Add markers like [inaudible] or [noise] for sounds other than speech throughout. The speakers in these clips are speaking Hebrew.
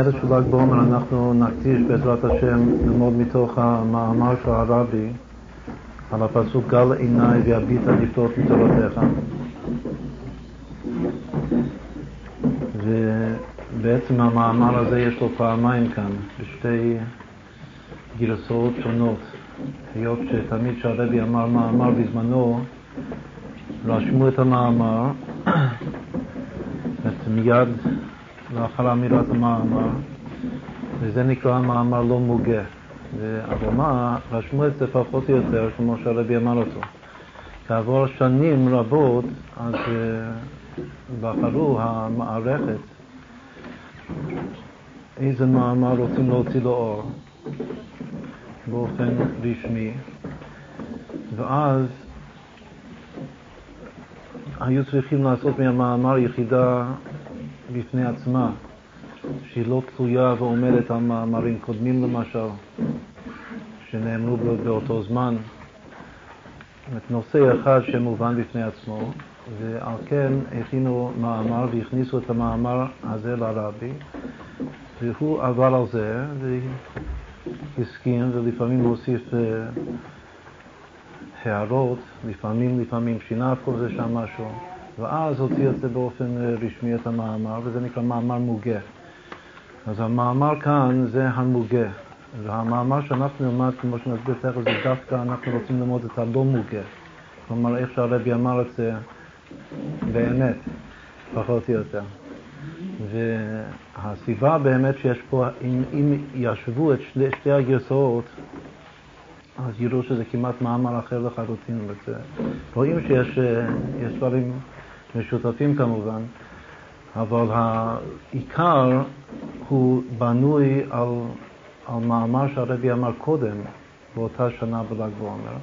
ערב של ל"ג בעומר אנחנו נקדיש בעזרת השם ללמוד מתוך המאמר של הרבי על הפסוק גל עיניי ויביטה לפתות מתורתך ובעצם המאמר הזה יש לו פעמיים כאן בשתי גרסאות שונות. היות שתמיד שהרבי אמר מאמר בזמנו רשמו את המאמר [clears throat] מיד לאחר אמירת המאמר, וזה נקרא מאמר לא מוגה. אבל מה, רשמו את זה פחות או יותר כמו שהרבי אמר אותו. כעבור שנים רבות, אז אה, בחרו המערכת איזה מאמר רוצים להוציא לאור באופן רשמי, ואז היו צריכים לעשות מהמאמר יחידה בפני עצמה, שהיא לא תלויה ועומדת על מאמרים קודמים למשל, שנאמרו באותו זמן. זאת נושא אחד שמובן בפני עצמו, ועל כן הכינו מאמר והכניסו את המאמר הזה לרבי, והוא עבר על זה והסכים, ולפעמים הוסיף אה, הערות, לפעמים, לפעמים שינה פה ושם משהו. ואז הוציא את זה באופן אה, רשמי את המאמר, וזה נקרא מאמר מוגה. אז המאמר כאן זה המוגה, והמאמר שאנחנו נלמד, כמו שנסביר תכף, זה דווקא אנחנו רוצים ללמוד את הלא מוגה. כלומר, איך שהרבי אמר את זה באמת, פחות או יותר. והסיבה באמת שיש פה, אם, אם ישוו את שתי, שתי הגרסאות, אז יראו שזה כמעט מאמר אחר לחלוטין. רואים שיש אה, דברים משותפים כמובן, אבל העיקר הוא בנוי על, על מאמר שהרבי אמר קודם, באותה שנה בל"ג בעומר,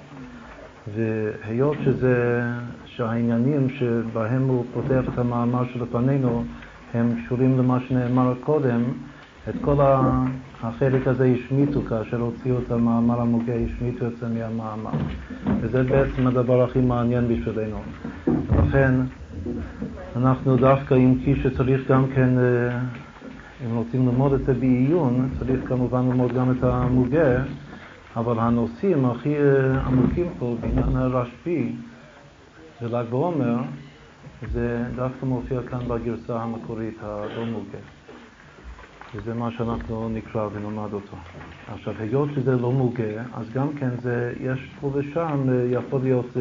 והיות שזה, שהעניינים שבהם הוא פותח את המאמר שלפנינו הם קשורים למה שנאמר קודם, את כל החלק הזה השמיטו כאשר הוציאו את המאמר המוגה, השמיטו את זה מהמאמר. וזה בעצם הדבר הכי מעניין בשבילנו. לכן אנחנו דווקא אם כי שצריך גם כן, אה, אם רוצים ללמוד את זה בעיון, צריך כמובן ללמוד גם את המוגה, אבל הנושאים הכי אה, עמוקים פה בעניין הרשב"י בל"ג בעומר, זה דווקא מופיע כאן בגרסה המקורית הלא מוגה. וזה מה שאנחנו נקרא ונלמד אותו. עכשיו, היות שזה לא מוגה, אז גם כן זה, יש פה ושם, אה, יכול להיות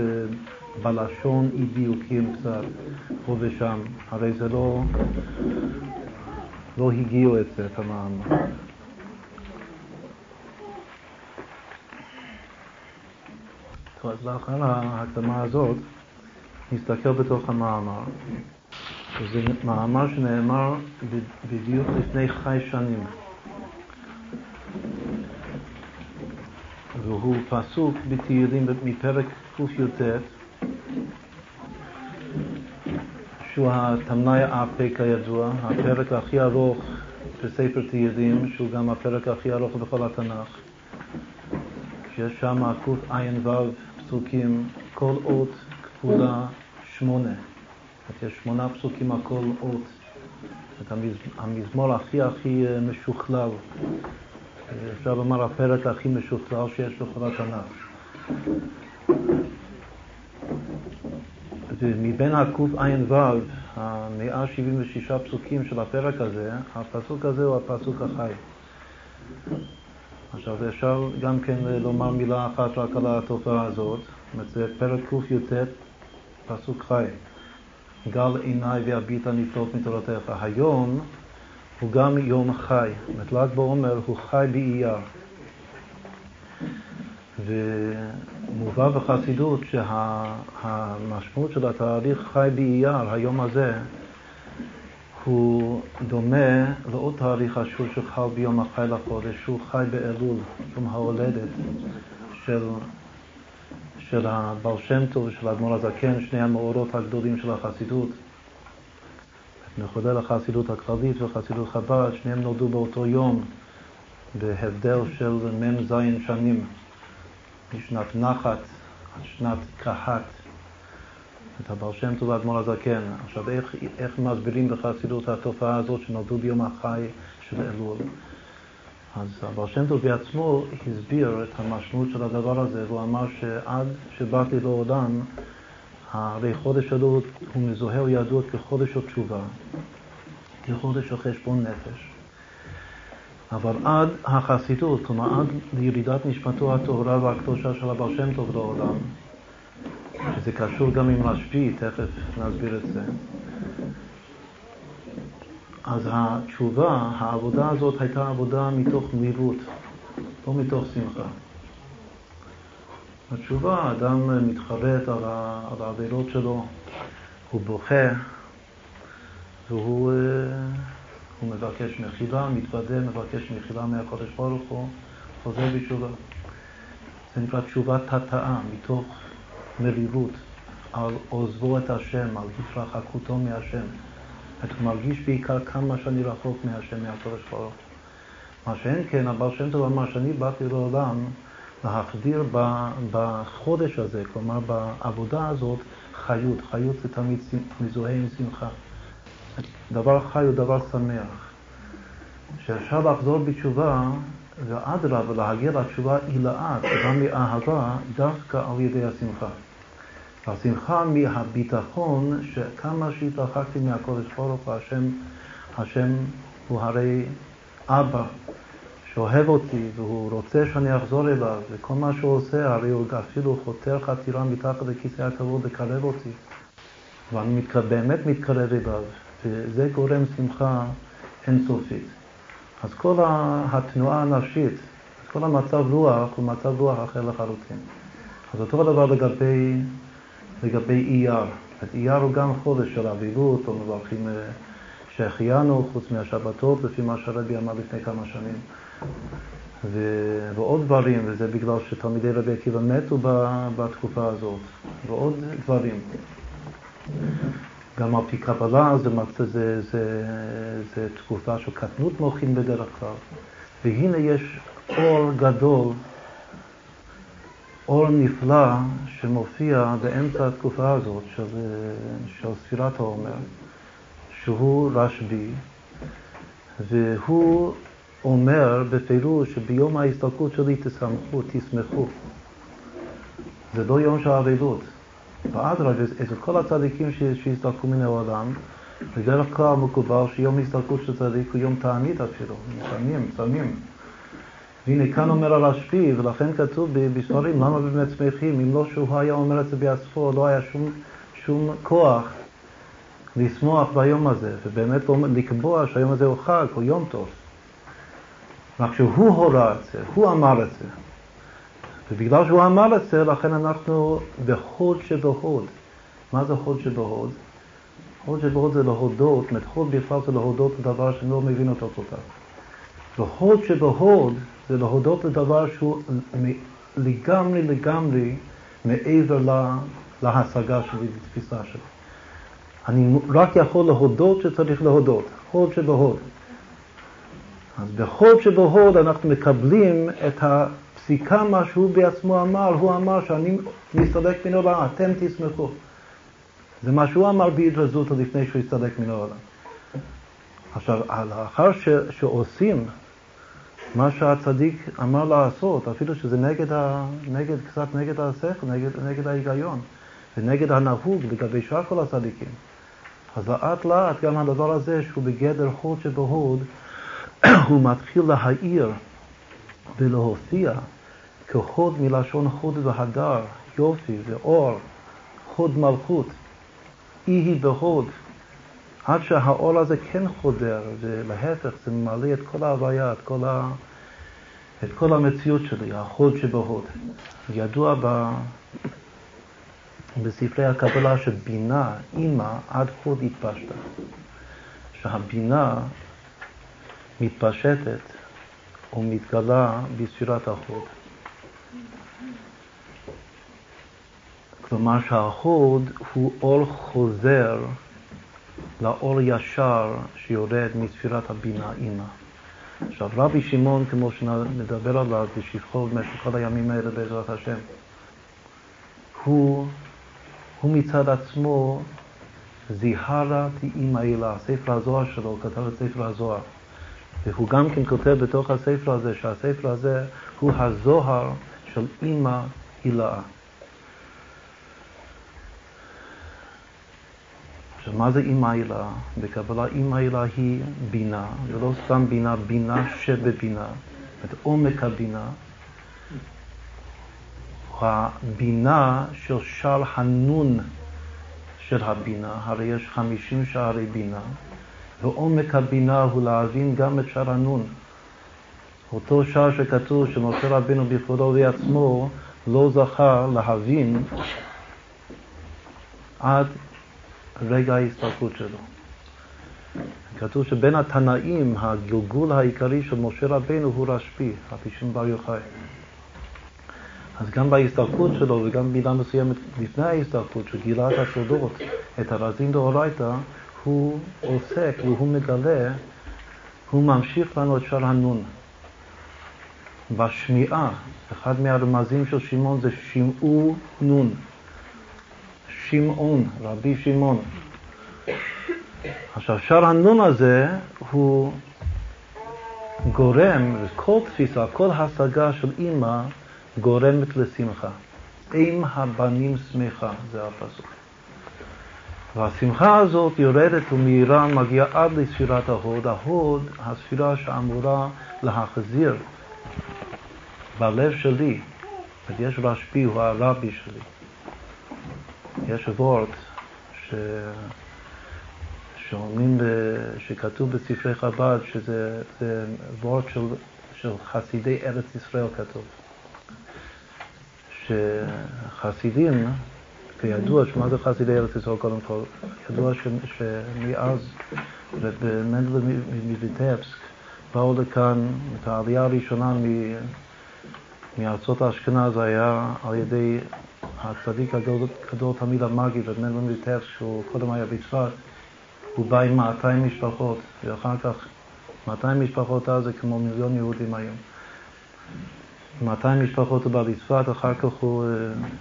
בלשון אי דיוקים קצת פה ושם, הרי זה לא, לא הגיעו את זה, את המאמר. טוב, אז לאחר ההקדמה הזאת, נסתכל בתוך המאמר. זה מאמר שנאמר בדיוק לפני חי שנים. והוא פסוק בתהילים מפרק קי"ט שהוא התמנאי האפה כידוע, הפרק הכי ארוך בספר תהילים, שהוא גם הפרק הכי ארוך בכל התנ"ך, שיש שם קע"ו פסוקים, כל אות כפולה שמונה. יש שמונה פסוקים על כל אות. את המזמור הכי הכי אה, משוכלל, אפשר לומר הפרק הכי משוכלל שיש בכל התנ"ך. ומבין הקע"ו, ה-176 פסוקים של הפרק הזה, הפסוק הזה הוא הפסוק החי. עכשיו אפשר גם כן לומר מילה אחת רק על התופעה הזאת, זאת זה פרק קי"ט, פסוק חי. גל עיניי והביטה נפלאות מתורתך. היום הוא גם יום חי, זאת אומרת ל"ג בעומר הוא חי באייר. ומובא בחסידות שהמשמעות של התאריך חי באייר, היום הזה, הוא דומה לעוד תאריך אשור שחל ביום החי לחודש, שהוא חי באלול, יום ההולדת של, של הבעל שם טוב ושל האדמו"ר הזקן, שני המאורות הגדולים של החסידות. מחולל החסידות הכללית וחסידות חב"ד, שניהם נולדו באותו יום, בהבדל של מ"ז שנים. משנת נחת עד שנת קהת, את הבעל שם טוב האדמו"ר הזקן. עכשיו, איך, איך מסבירים בחסידות התופעה הזאת שנולדו ביום החי של אלול. אז הבעל שם טוב בעצמו הסביר את המשמעות של הדבר הזה, והוא אמר שעד שבאתי לעולם, הרי חודש אלול הוא מזוהה או ידוע כחודש של תשובה, כחודש של חשבון נפש. אבל עד החסידות, כלומר עד לירידת נשמתו הטהורה והקדושה של הבעל שם טוב לעולם, שזה קשור גם עם רשב"י, תכף נסביר את זה. אז התשובה, העבודה הזאת הייתה עבודה מתוך מרירות, לא מתוך שמחה. התשובה, האדם מתחרט על, העבירות שלו, הוא בוכה, והוא הוא מבקש מחילה, מתוודה, מבקש מחילה מהקדוש ברוך הוא, חוזר בתשובה. זה נקרא תשובת התאה, מתוך מרירות, על עוזבו את השם, על התרחקותו מהשם. אתה מרגיש בעיקר כמה שאני רחוק מהשם, מהקדוש ברוך מה שאין כן, הבעל שם טוב אמר שאני באתי לעולם להחדיר בחודש הזה, כלומר בעבודה הזאת, חיות. חיות זה תמיד מזוהה עם שמחה. דבר חי הוא דבר שמח. שאפשר לחזור בתשובה, ואדרבה, להגיע לתשובה עילאת, גם מאהבה, דווקא על ידי השמחה. השמחה מהביטחון שכמה שהתרחקתי מהקודש ברוך הוא, השם, השם הוא הרי אבא שאוהב אותי והוא רוצה שאני אחזור אליו וכל מה שהוא עושה, הרי הוא אפילו חותר חתירה מתחת לכיסא הכבוד לקרב אותי ואני מתקרב, באמת מתקרב אליו וזה גורם שמחה אינסופית. אז כל התנועה הנפשית, כל המצב רוח הוא מצב רוח אחר לחלוטין. אז אותו דבר לגבי לגבי אייר. אז אייר הוא גם חודש של אביבות, או מברכים אה, שהחיינו, חוץ מהשבתות, לפי מה שהרבי אמר לפני כמה שנים. ו... ועוד דברים, וזה בגלל שתלמידי רבי עקיבא מתו בתקופה הזאת, ועוד דברים. גם על פי קבלה זה, זה, זה, זה, זה תקופה של קטנות מוחין בדרך כלל. והנה יש אור גדול אור נפלא שמופיע באמצע התקופה הזאת של, של ספירת העומר, שהוא רשב"י, והוא אומר בפירוש שביום ההסתלקות שלי תשמחו, תשמחו. זה לא יום של אבלות. ואדרבה, אצל כל הצדיקים שהסתלקו מן העולם, בדרך כלל מקובל שיום הסתלקות של צדיק הוא יום תענית אפילו, מצמים, צמים. והנה כאן אומר הרשב"י, ולכן כתוב בספרים, למה באמת שמחים? אם לא שהוא היה אומר את זה בעצמו, לא היה שום, שום כוח לשמוח ביום הזה, ובאמת לקבוע שהיום הזה הוא חג, הוא יום טוב. רק שהוא הורה את זה, הוא אמר את זה. ובגלל שהוא אמר את זה, לכן אנחנו בהוד שבהוד. מה זה הוד שבהוד? הוד שבהוד זה להודות, זאת אומרת, בכלל זה להודות לדבר שאני לא מבין אותו כל כך. והוד שבהוד זה להודות לדבר שהוא לגמרי לגמרי מעבר לה, להשגה שלי, לתפיסה שלי. אני רק יכול להודות שצריך להודות, הוד שבהוד. אז בהוד שבהוד אנחנו מקבלים את הפסיקה, מה שהוא בעצמו אמר, הוא אמר שאני מסתלק מן העולם, אתם תשמחו. זה מה שהוא אמר בהתרזות לפני שהוא הסתלק מן העולם. עכשיו, לאחר שעושים מה שהצדיק אמר לעשות, אפילו שזה נגד, ה, נגד קצת נגד השכל, נגד, נגד ההיגיון, ונגד הנהוג לגבי שאר כל הצדיקים. אז לאט לאט גם הדבר הזה, שהוא בגדר חוד שבהוד, [coughs] הוא מתחיל להאיר ולהופיע כחוד מלשון חוד והדר, יופי ואור, חוד מלכות, אי היא בהוד. עד שהאור הזה כן חודר, ולהפך זה ממלא את כל ההוויה, את כל, ה... את כל המציאות שלי, החוד שבהוד. ידוע ב... בספרי הקבלה שבינה, אימא, עד חוד התפשטה. שהבינה מתפשטת ומתגלה בספירת החוד. כלומר שהחוד הוא אור חוזר לאור ישר שיורד מספירת הבינה אימא. עכשיו, רבי שמעון, כמו שנדבר עליו בשבחו במשך כל הימים האלה בעזרת השם, הוא, הוא מצד עצמו זיהרה דאימא אלה, ספר הזוהר שלו, כתב את ספר הזוהר. והוא גם כן כותב בתוך הספר הזה, שהספר הזה הוא הזוהר של אימא הילאה. עכשיו, מה זה אימא הילאה? בקבלה אימא הילאה היא בינה, ולא סתם בינה, בינה שבבינה, זאת עומק הבינה. הבינה של שער הנון של הבינה, הרי יש חמישים שערי בינה, ועומק הבינה הוא להבין גם את שער הנון. אותו שער שכתוב שמשה רבינו בכבודו ובעצמו לא זכה להבין עד רגע ההסתלקות שלו. כתוב שבין התנאים, הגלגול העיקרי של משה רבינו הוא רשב"י, רבי שמעון בר יוחאי. אז גם בהסתלקות שלו וגם במידה מסוימת לפני ההסתלקות, שהוא גילה את הסודות, את הרזין דאורייתא, הוא עוסק והוא מגלה, הוא ממשיך לנו את שער הנון. בשמיעה, אחד מהרמזים של שמעון זה שמעו נון. שמעון, רבי שמעון. עכשיו, שער הנון הזה הוא גורם, כל תפיסה, כל השגה של אימא גורמת לשמחה. אם הבנים שמחה, זה הפסוק. והשמחה הזאת יורדת ומאירה, מגיעה עד לספירת ההוד. ההוד, הספירה שאמורה להחזיר בלב שלי, יש רשב"י, הוא הרבי שלי. יש וורט ש... שאומרים, שכתוב בספרי חב"ד, שזה וורט של, של חסידי ארץ ישראל כתוב. שחסידים, כידוע, שמה זה חסידי ארץ ישראל קודם כל? ידוע ש, שמאז, מנדל מביטבסק, באו לכאן, את העלייה הראשונה מ, מארצות האשכנז היה על ידי הצדיק הגדול תמיד המאגי, רב מנדל מביטבסק, שהוא קודם היה בצפת, הוא בא עם 200 משפחות, ואחר כך 200 משפחות אז זה כמו מיליון יהודים היום. 200 משפחות הוא בא לצפת, אחר כך הוא, אה,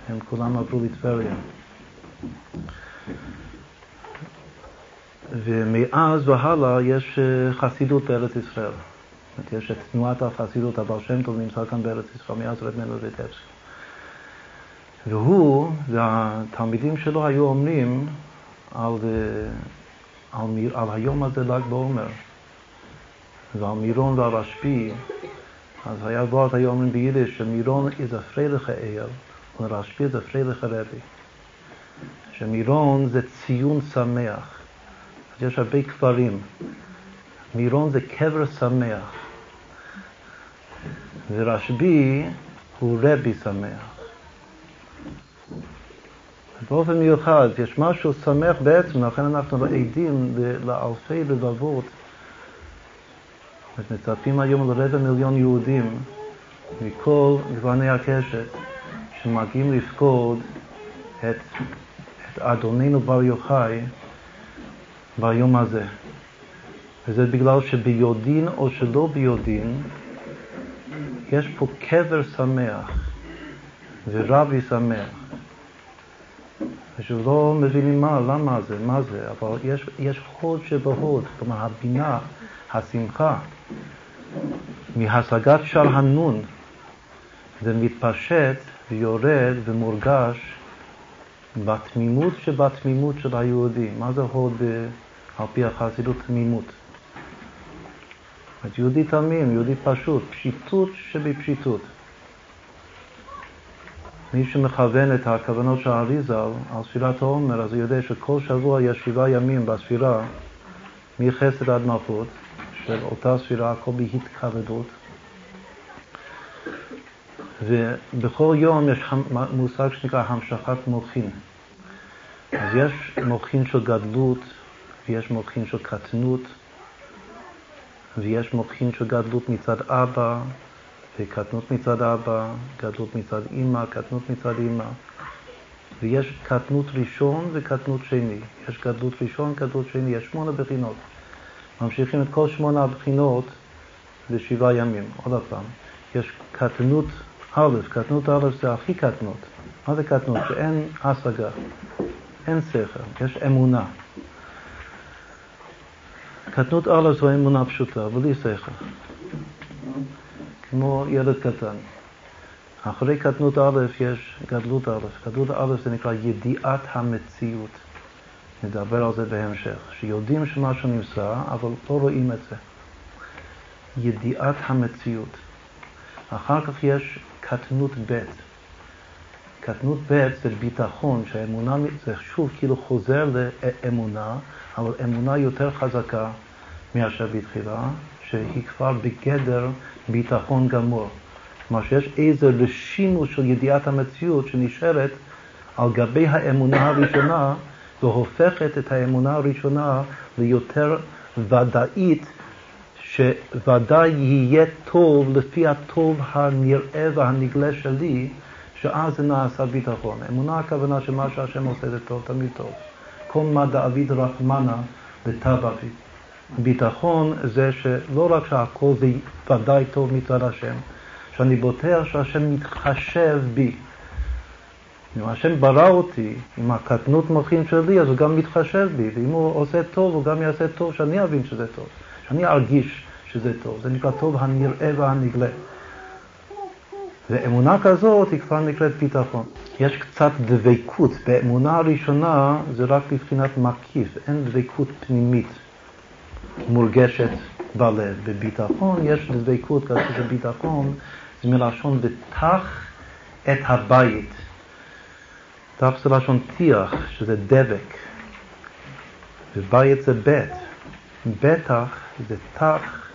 הם כולם עברו לטבריה. ומאז והלאה יש אה, חסידות בארץ ישראל. יש את תנועת החסידות, הבעל שם טוב נמצא כאן בארץ ישראל, מאז רב מנדל ויטבסקי. והוא והתלמידים שלו היו אומרים על, אה, על, על היום הזה ל"ג בעומר, ועל מירון ועל רשב"י, אז היה וורט היו אומרים ביידיש שמירון is a freiliche Eil ולרשב"י זה רבי. שמירון זה ציון שמח. אז יש הרבה קברים. מירון זה קבר שמח. ורשב"י הוא רבי שמח. באופן מיוחד, יש משהו שמח בעצם, לכן אנחנו עדים לאלפי לבבות מצפים היום לרבע מיליון יהודים מכל גווני הקשת שמגיעים לפקוד את, את אדוננו בר יוחאי ביום הזה. וזה בגלל שביודעין או שלא ביודעין יש פה קבר שמח ורבי שמח. ושלא מבינים מה, למה זה, מה זה, אבל יש, יש הוד שבהוד, כלומר הבינה, השמחה, מהשגת של הנון זה מתפשט ויורד ומורגש בתמימות שבתמימות של היהודי. מה זה הוד על פי החסידות תמימות? יהודי תמים, יהודי פשוט, פשיטות שבפשיטות. מי שמכוון את הכוונות של האריזל על ספירת העומר, אז הוא יודע שכל שבוע יש שבעה ימים בספירה מחסד עד מלכות, של אותה ספירה, הכל בהתכוודות. ובכל יום יש מושג שנקרא המשכת מוחין. אז יש מוחין של גדלות, ויש מוחין של קטנות, ויש מוחין של גדלות מצד אבא, וקטנות מצד אבא, גדלות מצד אימא, קטנות מצד אימא. ויש קטנות ראשון וקטנות שני. יש גדלות ראשון, גדלות שני, יש שמונה בחינות. ממשיכים את כל שמונה הבחינות לשבעה ימים. עוד פעם, יש קטנות א', קטנות א' זה הכי קטנות. מה זה קטנות? שאין השגה, אין שכל, יש אמונה. קטנות א' זו אמונה פשוטה, בלי שכל. כמו ילד קטן. אחרי קטנות א' יש גדלות א'. גדלות א' זה נקרא ידיעת המציאות. נדבר על זה בהמשך. שיודעים שמשהו נמצא, אבל לא רואים את זה. ידיעת המציאות. אחר כך יש קטנות ב'. קטנות ב' זה ביטחון, שהאמונה, זה שוב כאילו חוזר לאמונה, אבל אמונה יותר חזקה מאשר בתחילה, שהיא כבר בגדר ביטחון גמור. כלומר שיש איזה רשימוס של ידיעת המציאות שנשארת על גבי האמונה הראשונה והופכת את האמונה הראשונה ליותר ודאית, שוודאי יהיה טוב לפי הטוב הנראה והנגלה שלי, שאז זה נעשה ביטחון. אמונה הכוונה שמה שהשם עושה זה טוב, תמיד טוב. כל מה דאביד רחמנה לטב אביד. ביטחון זה שלא רק שהכל זה ודאי טוב מצד השם, שאני בוטח שהשם מתחשב בי. אם השם ברא אותי עם הקטנות מוחין שלי, אז הוא גם מתחשב בי, ואם הוא עושה טוב, הוא גם יעשה טוב שאני אבין שזה טוב, שאני ארגיש שזה טוב. זה נקרא טוב הנראה והנגלה. ואמונה כזאת היא כבר נקראת ביטחון. יש קצת דבקות. באמונה הראשונה זה רק בבחינת מקיף, אין דבקות פנימית מורגשת בלב. בביטחון יש דבקות, כאשר זה ביטחון, זה מלשון ותח את הבית. תח זה לשון טיח, שזה דבק, ובית זה בית. בטח זה תח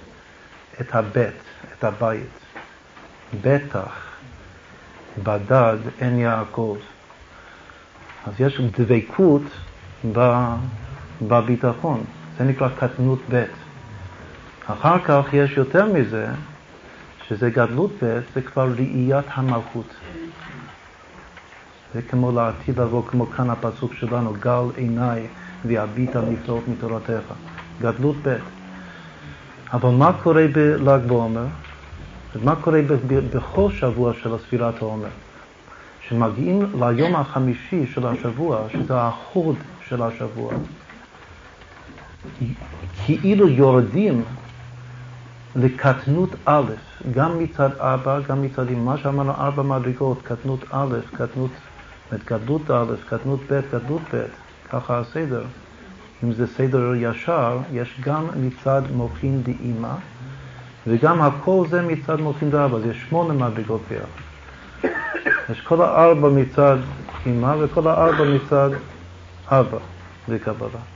את הבית, את הבית. בטח בדד אין יעקב. אז יש דבקות בביטחון, זה נקרא קטנות ב'. אחר כך יש יותר מזה, שזה גדלות ב', זה כבר ראיית המלכות. זה כמו לעתיד לבוא, כמו כאן הפסוק שלנו, גל עיניי ויביט הנפלאות מתורתך. גדלות ב'. אבל מה קורה בל"ג בעומר? מה קורה בכל שבוע של ספירת העומר? כשמגיעים ליום החמישי של השבוע, שזה החוד של השבוע, כאילו יורדים לקטנות א', גם מצד אבא, גם מצד אמא, מה שאמרנו ארבע מדרגות, קטנות א', קטנות, גדלות א', קטנות ב', גדלות ב', ככה הסדר. אם זה סדר ישר, יש גם מצד מוחין דאמא, וגם הכל זה מצד מוחין דאבא, אז יש שמונה מדרגות ביחד. יש כל הארבע מצד אמא וכל הארבע מצד אבא בקבלה.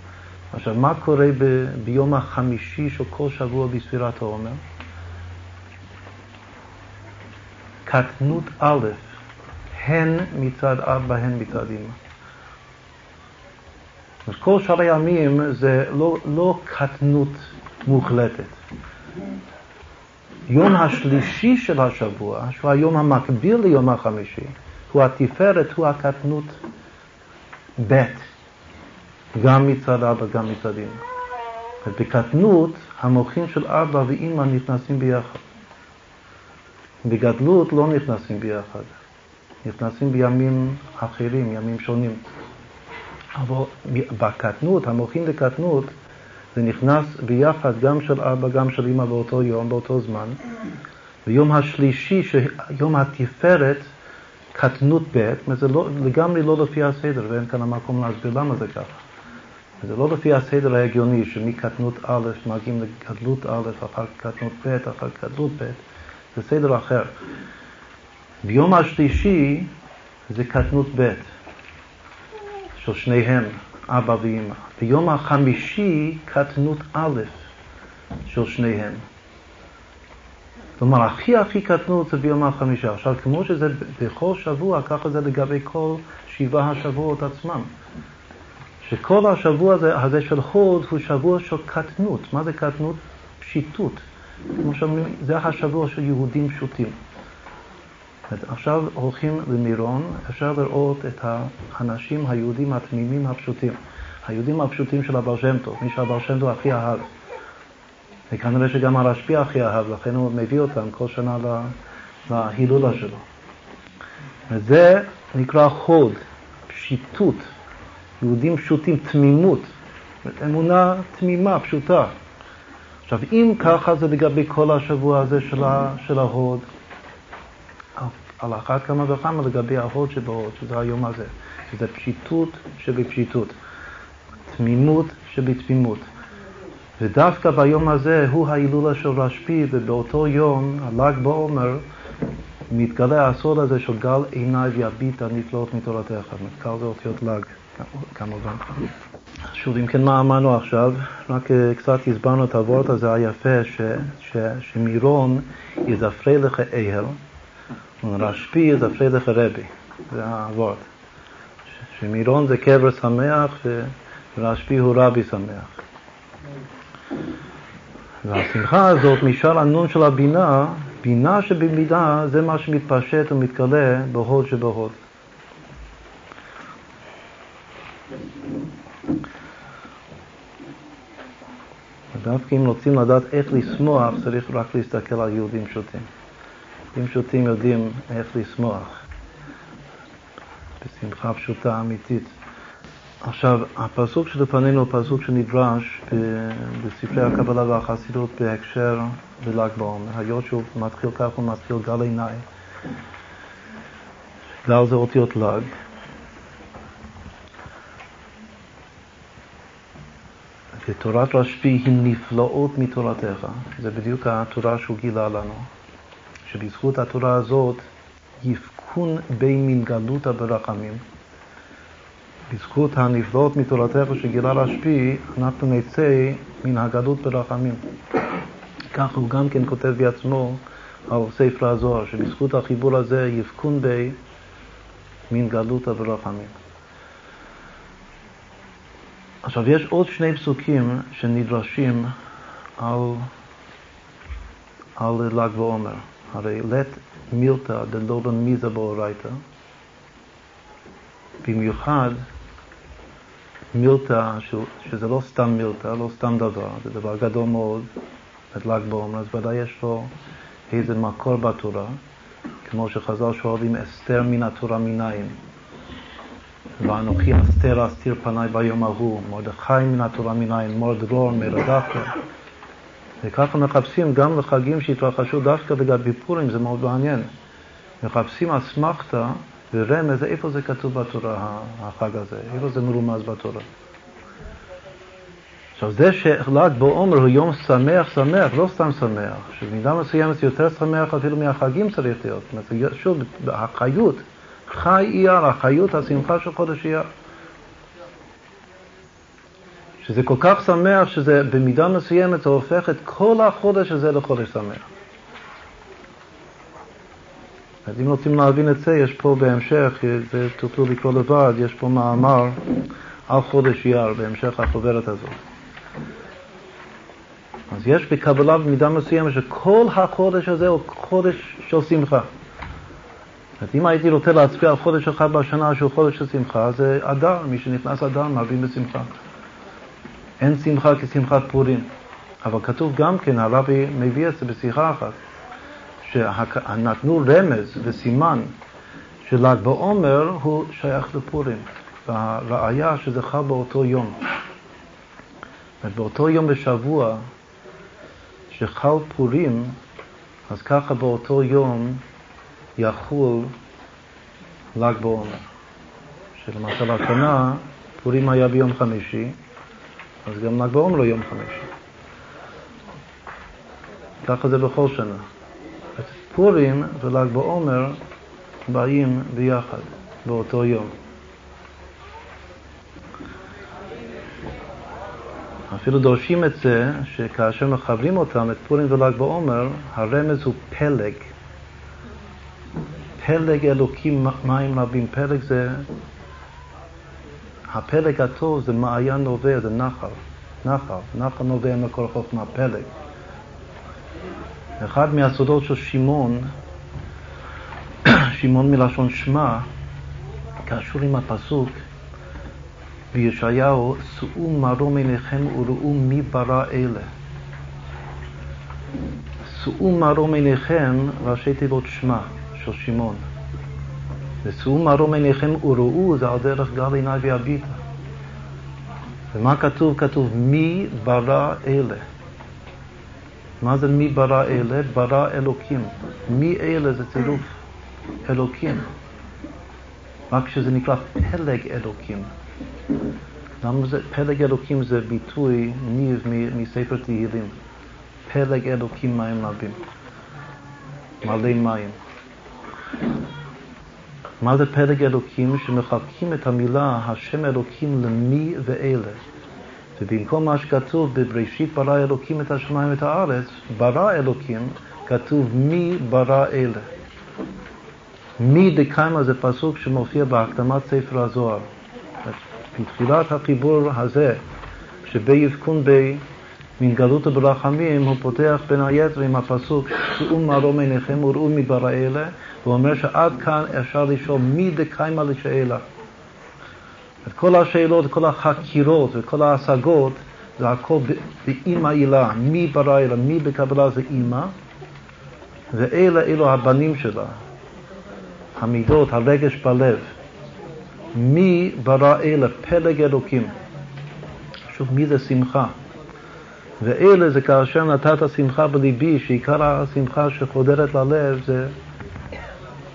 עכשיו, מה קורה ב- ביום החמישי של כל שבוע בספירת העומר? קטנות א', הן מצד אבא, הן מצד אמא. אז כל שאר הימים זה לא, לא קטנות מוחלטת. יום השלישי של השבוע, שהוא היום המקביל ליום החמישי, הוא התפארת, הוא הקטנות ב', גם מצד אבא, גם מצד אמא. בקטנות, המוחים של אבא ואמא נכנסים ביחד. בגדלות לא נכנסים ביחד, נכנסים בימים אחרים, ימים שונים. אבל בקטנות, המוחים לקטנות, זה נכנס ביחד גם של אבא, גם של אמא באותו יום, באותו זמן. ביום השלישי, יום התפארת, קטנות ב', זה לא, לגמרי לא לפי הסדר, ואין כאן המקום להסביר למה זה ככה. זה לא לפי הסדר ההגיוני, שמקטנות א' מגיעים לגדלות א', אחר קטנות ב', אחר גדלות ב', זה סדר אחר. ביום השלישי זה קטנות ב', של שניהם, אבא ואמא. ביום החמישי קטנות א' של שניהם. כלומר, הכי הכי קטנות זה ביום החמישה. עכשיו, כמו שזה בכל שבוע, ככה זה לגבי כל שבעה השבועות עצמם. שכל השבוע הזה, הזה של חוד הוא שבוע של קטנות. מה זה קטנות? פשיטות. כמו שאומרים, זה השבוע של יהודים פשוטים. עכשיו הולכים למירון, אפשר לראות את האנשים היהודים התמימים הפשוטים. היהודים הפשוטים של הבעל שם טוב, מי שהבעל שם טוב הכי אהב. וכנראה שגם הרשב"י הכי אהב, לכן הוא מביא אותם כל שנה להילולה שלו. וזה נקרא חוד, פשיטות, יהודים פשוטים, תמימות, אמונה תמימה, פשוטה. עכשיו, אם ככה זה לגבי כל השבוע הזה של, ה, של ההוד, על אחת כמה וכמה לגבי ההוד שבהוד, שזה היום הזה, שזה פשיטות שבפשיטות, תמימות שבתמימות. ודווקא ביום הזה הוא ההילולה של רשב"י, ובאותו יום, הל"ג בעומר, מתגלה הסוד הזה של גל עיניי ויביט הנפלאות מתורתך. גל זה אותיות ל"ג, כמובן. שוב, אם כן, מה אמרנו עכשיו? רק אה, קצת הסברנו את הוורד הזה היפה, ש, ש, שמירון יזפרי לך אהל, רשב"י יזפרי לך רבי, זה הוורד. שמירון זה קבר שמח ורשב"י הוא רבי שמח. והשמחה הזאת משאר הנון של הבינה, בינה שבמידה זה מה שמתפשט ומתגלה בהוד שבהוד. דווקא אם רוצים לדעת איך לשמוח, צריך רק להסתכל על יהודים פשוטים. יהודים פשוטים יודעים איך לשמוח, בשמחה פשוטה אמיתית. עכשיו, הפסוק שלפנינו הוא פסוק שנדרש בספרי הקבלה והחסידות בהקשר בל"ג בעומר. היות שהוא מתחיל כך, הוא מתחיל גל עיניי. גל זה אותיות ל"ג. ותורת רשב"י היא נפלאות מתורתך. זה בדיוק התורה שהוא גילה לנו. שבזכות התורה הזאת יפקון בין מן גלותא ברחמים. בזכות הנפלאות מתורתך שגילה רשב"י, אנחנו נצא מן הגלות ברחמים. כך הוא גם כן כותב בעצמו על ספר הזוהר, שבזכות החיבור הזה יפקון בי מן גלותא ברחמים. עכשיו, יש עוד שני פסוקים שנדרשים על, על ל"ג בעומר. הרי לית מילתא דלולן מיזה באורייתא, במיוחד מילתא, שזה לא סתם מילתא, לא סתם דבר, זה דבר גדול מאוד, את ל"ג בעומר, אז ודאי יש לו איזה מקור בתורה, כמו שחז"ל שואלים אסתר מן התורה מנין. ואנוכי אסתר אסתיר פניי ביום ההוא, מרדכי מן התורה מנין, מור דרור מרדכי. וככה מחפשים גם לחגים שהתרחשו דווקא לגבי פורים, זה מאוד מעניין. מחפשים אסמכתא ורמז, איפה זה כתוב בתורה, החג הזה? איפה זה מרומז בתורה? עכשיו, זה של"ג בעומר הוא יום שמח, שמח, לא סתם שמח, שבמידה מסוימת יותר שמח אפילו מהחגים צריך להיות. זאת אומרת, שוב, החיות, חי אייר, החיות, השמחה של חודש אייר. שזה כל כך שמח שזה במידה מסוימת זה הופך את כל החודש הזה לחודש שמח. אז אם רוצים להבין את זה, יש פה בהמשך, זה תוכלו לקרוא לבד, יש פה מאמר על חודש אייר בהמשך החוברת הזאת. אז יש בקבלה במידה מסוימת שכל החודש הזה הוא חודש של שמחה. אז אם הייתי רוצה להצביע על חודש אחד בשנה שהוא חודש של שמחה, זה אדר, מי שנכנס אדר מרבים בשמחה. אין שמחה כשמחת פורים. אבל כתוב גם כן, הרבי מביא את זה בשיחה אחת, שנתנו רמז וסימן של"ג בעומר הוא שייך לפורים, והראיה שזה חל באותו יום. באותו יום בשבוע שחל פורים, אז ככה באותו יום יחול ל"ג בעומר. שלמשל השנה פורים היה ביום חמישי, אז גם ל"ג בעומר לא יום חמישי. ככה זה בכל שנה. פורים ול"ג בעומר באים ביחד, באותו יום. אפילו דורשים את זה שכאשר מחברים אותם, את פורים ול"ג בעומר, הרמז הוא פלג. פלג אלוקים מים רבים. פלג זה, הפלג הטוב זה מעיין נובע, זה נחל. נחל, נחל נובע מקור חוכמה, פלג. אחד מהסודות של שמעון, שמעון מלשון שמע, קשור עם הפסוק בישעיהו, שאו מרום עיניכם וראו מי ברא אלה. שאו מרום עיניכם, ראשי תיבות שמע, של שמעון. ושאו מרום עיניכם וראו, זה על דרך גל עיניי ויביטה. ומה כתוב? כתוב מי ברא אלה. מה זה מי ברא אלה? ברא אלוקים. מי אלה זה צירוף אלוקים. רק שזה נקרא פלג אלוקים. למה זה, פלג אלוקים זה ביטוי ניב מספר תהילים. פלג אלוקים מים רבים. מלא מים. מה זה פלג אלוקים? שמחלקים את המילה השם אלוקים למי ואלה. ובמקום מה שכתוב בבראשית ברא אלוקים את השמיים ואת הארץ, ברא אלוקים, כתוב מי ברא אלה. מי דקיימה זה פסוק שמופיע בהקדמת ספר הזוהר. בתחילת החיבור הזה, שביבכון בי מן גלות וברחמים, הוא פותח בין היתר עם הפסוק שאו מרום עיניכם וראו מברא אלה, הוא אומר שעד כאן אפשר לשאול מי דקיימה לשאלה. את כל השאלות, כל החקירות וכל ההשגות, זה הכל באימא הילה, מי ברא אלה, מי בקבלה זה אימא, ואלה אלו הבנים שלה, המידות, הרגש בלב. מי ברא אלה? פלג אלוקים. שוב, מי זה שמחה? ואלה זה כאשר נתת שמחה בליבי, שעיקר השמחה שחודרת ללב זה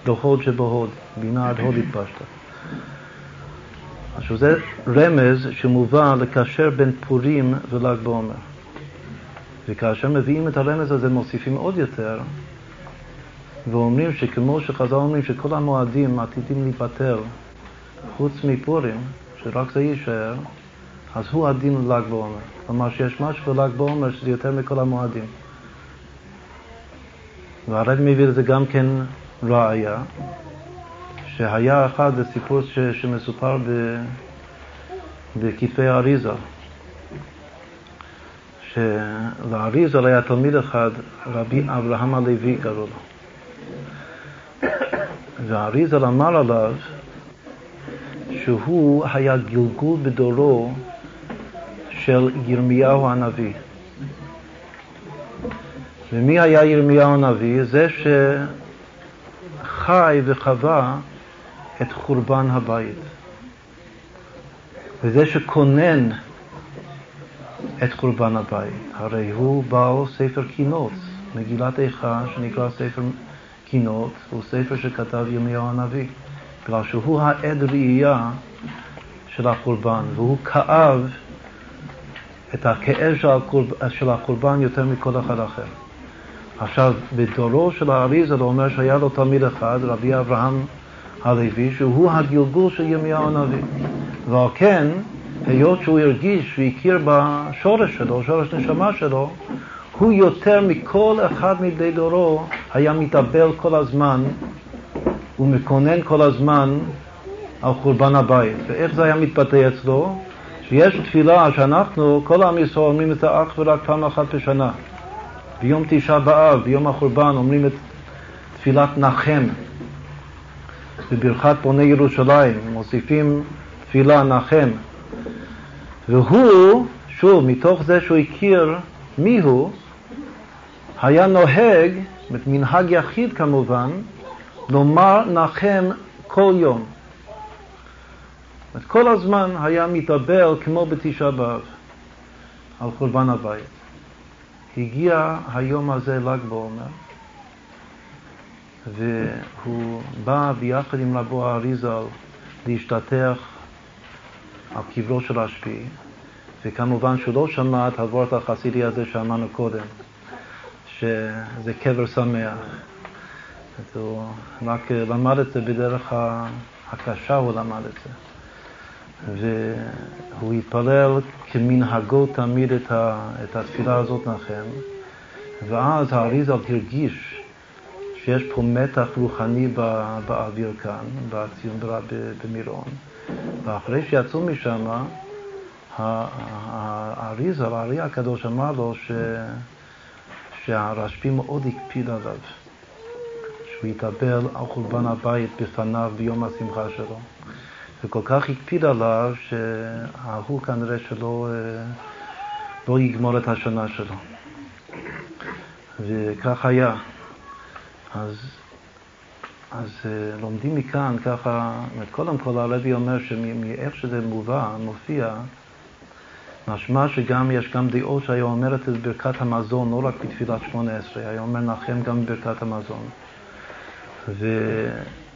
בהוד שבהוד, בינה עד הוד התפשטה. עכשיו זה רמז שמובא לקשר בין פורים ול"ג בעומר. וכאשר מביאים את הרמז הזה מוסיפים עוד יותר, ואומרים שכמו שחז"ל אומרים שכל המועדים עתידים להיפטר חוץ מפורים, שרק זה יישאר, אז הוא הדין ל"ג בעומר. כלומר שיש משהו בל"ג בעומר שזה יותר מכל המועדים. והרב מביא לזה גם כן ראיה, שהיה אחד, זה סיפור ש, שמסופר ב, בכתבי האריזה, שלאריזה היה תלמיד אחד, רבי אברהם הלוי קראו לו. והאריזה אמר עליו שהוא היה גלגול בדורו של ירמיהו הנביא. ומי היה ירמיהו הנביא? זה שחי וחווה את חורבן הבית. וזה שכונן את חורבן הבית, הרי הוא בעל ספר קינות, מגילת איכה שנקרא ספר קינות, הוא ספר שכתב ירמיהו הנביא, בגלל שהוא העד ראייה של החורבן, והוא כאב את הכאב של החורבן יותר מכל אחד אחר. עכשיו, בדורו של האריזה הוא אומר שהיה לו תלמיד אחד, רבי אברהם הלוי, שהוא הגלגול של ירמיהו הנביא. ועל כן, היות שהוא הרגיש והכיר בשורש שלו, שורש נשמה שלו, הוא יותר מכל אחד מבני דורו היה מתאבל כל הזמן ומקונן כל הזמן על חורבן הבית. ואיך זה היה מתבטא אצלו? שיש תפילה שאנחנו, כל עם ישראל אומרים את זה אך ורק פעם אחת בשנה. ביום תשעה באב, ביום החורבן, אומרים את תפילת נחם. בברכת בוני ירושלים, מוסיפים תפילה נחם. והוא, שוב, מתוך זה שהוא הכיר מי הוא, היה נוהג, מנהג יחיד כמובן, לומר נחם כל יום. כל הזמן היה מתאבל כמו בתשעה באב על חורבן הבית. הגיע היום הזה ל"ג בעומר, והוא בא ביחד עם רבו האריזל להשתטח על קברו של השביעי, וכמובן שהוא לא שמע את הוורד החסידי הזה שאמרנו קודם, שזה קבר שמח. הוא רק למד את זה בדרך הקשה, הוא למד את זה. והוא התפלל כמנהגו תמיד את, התפילה הזאת נחם, ואז האריזל הרגיש שיש פה מתח רוחני באוויר כאן, בציון במירון. ואחרי שיצאו משם, האריזה, הארי הקדוש אמר לו ש... שהרשב"י מאוד הקפיד עליו, שהוא יתאבל על חורבן הבית בפניו ביום השמחה שלו. וכל כך הקפיד עליו שההוא כנראה שלא לא יגמור את השנה שלו. וכך היה. אז, אז אה, לומדים מכאן ככה, קודם כל הרבי אומר שמאיך שזה מובא, מופיע, משמע שגם יש גם דעות שהיה אומרת את ברכת המזון, לא רק בתפילת שמונה עשרה, היה אומר נחם גם בברכת המזון.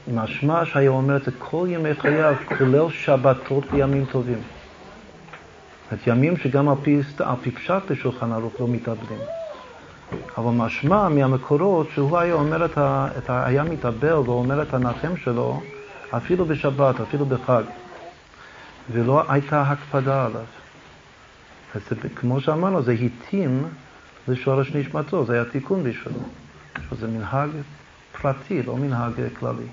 ומשמע שהיה אומר את זה כל ימי חייו, כולל שבתות וימים טובים. את ימים שגם על פי, פי פשט בשולחן ערוך לא מתאבדים. אבל משמע מהמקורות שהוא היה אומר את ה... את ה היה מתאבל ואומר את הנחם שלו אפילו בשבת, אפילו בחג. ולא הייתה הקפדה עליו. אז כמו שאמרנו, זה התאים לשורש נשמתו, זה היה תיקון בשבילו. זה מנהג פרטי, לא מנהג כללי.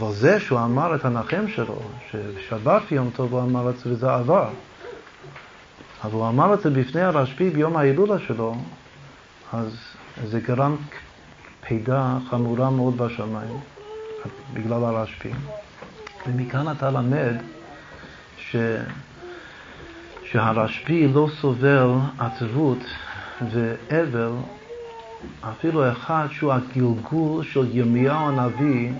אבל זה שהוא אמר את הנחם שלו, ששבת יום טוב הוא אמר את זה וזה עבר. אבל הוא אמר את זה בפני הרשב"י ביום ההילולה שלו, אז זה גרם פידה חמורה מאוד בשמיים, בגלל הרשב"י. ומכאן אתה למד ש... שהרשב"י לא סובל עצבות ואבל אפילו אחד שהוא הגלגול של ירמיהו הנביא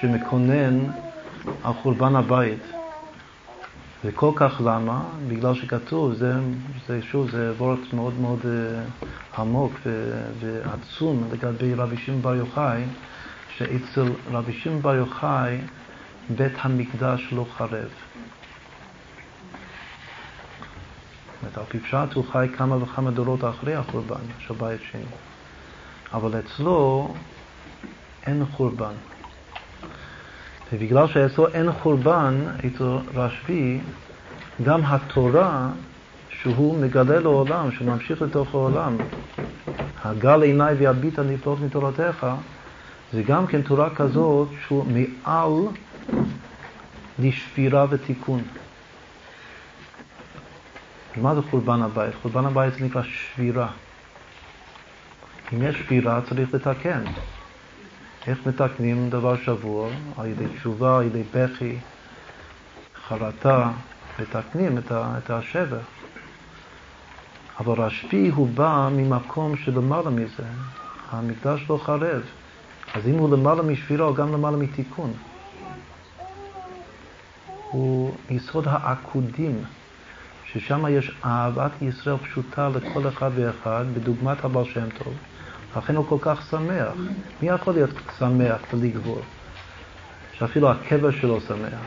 שמקונן על חורבן הבית. וכל כך למה? בגלל שכתוב, זה, זה שוב, זה וורט מאוד מאוד uh, עמוק ועצום לגבי רבי שמעון בר יוחאי, שאצל רבי שמעון בר יוחאי בית המקדש לא חרב. זאת על פי פשט הוא חי כמה וכמה דורות אחרי החורבן של בית שני. אבל אצלו אין חורבן. ובגלל שאצלו אין חורבן, אצל רשב"י, גם התורה שהוא מגלה לעולם, שהוא ממשיך לתוך העולם, הגל עיניי ויביט הנפלאות מתורתך, זה גם כן תורה כזאת שהוא מעל לשבירה ותיקון. מה זה חורבן הבית? חורבן הבית זה נקרא שבירה. אם יש שבירה צריך לתקן. איך מתקנים דבר שבור? על ידי תשובה, על ידי בכי, חרטה, מתקנים את השבר. אבל רשב"י הוא בא ממקום שלמעלה מזה, המקדש לא חרב. אז אם הוא למעלה משבירה, הוא גם למעלה מתיקון. הוא יסוד העקודים, ששם יש אהבת ישראל פשוטה לכל אחד ואחד, בדוגמת הבעל שם טוב. לכן הוא כל כך שמח. מי יכול להיות שמח בלי גבול? שאפילו הקבר שלו שמח.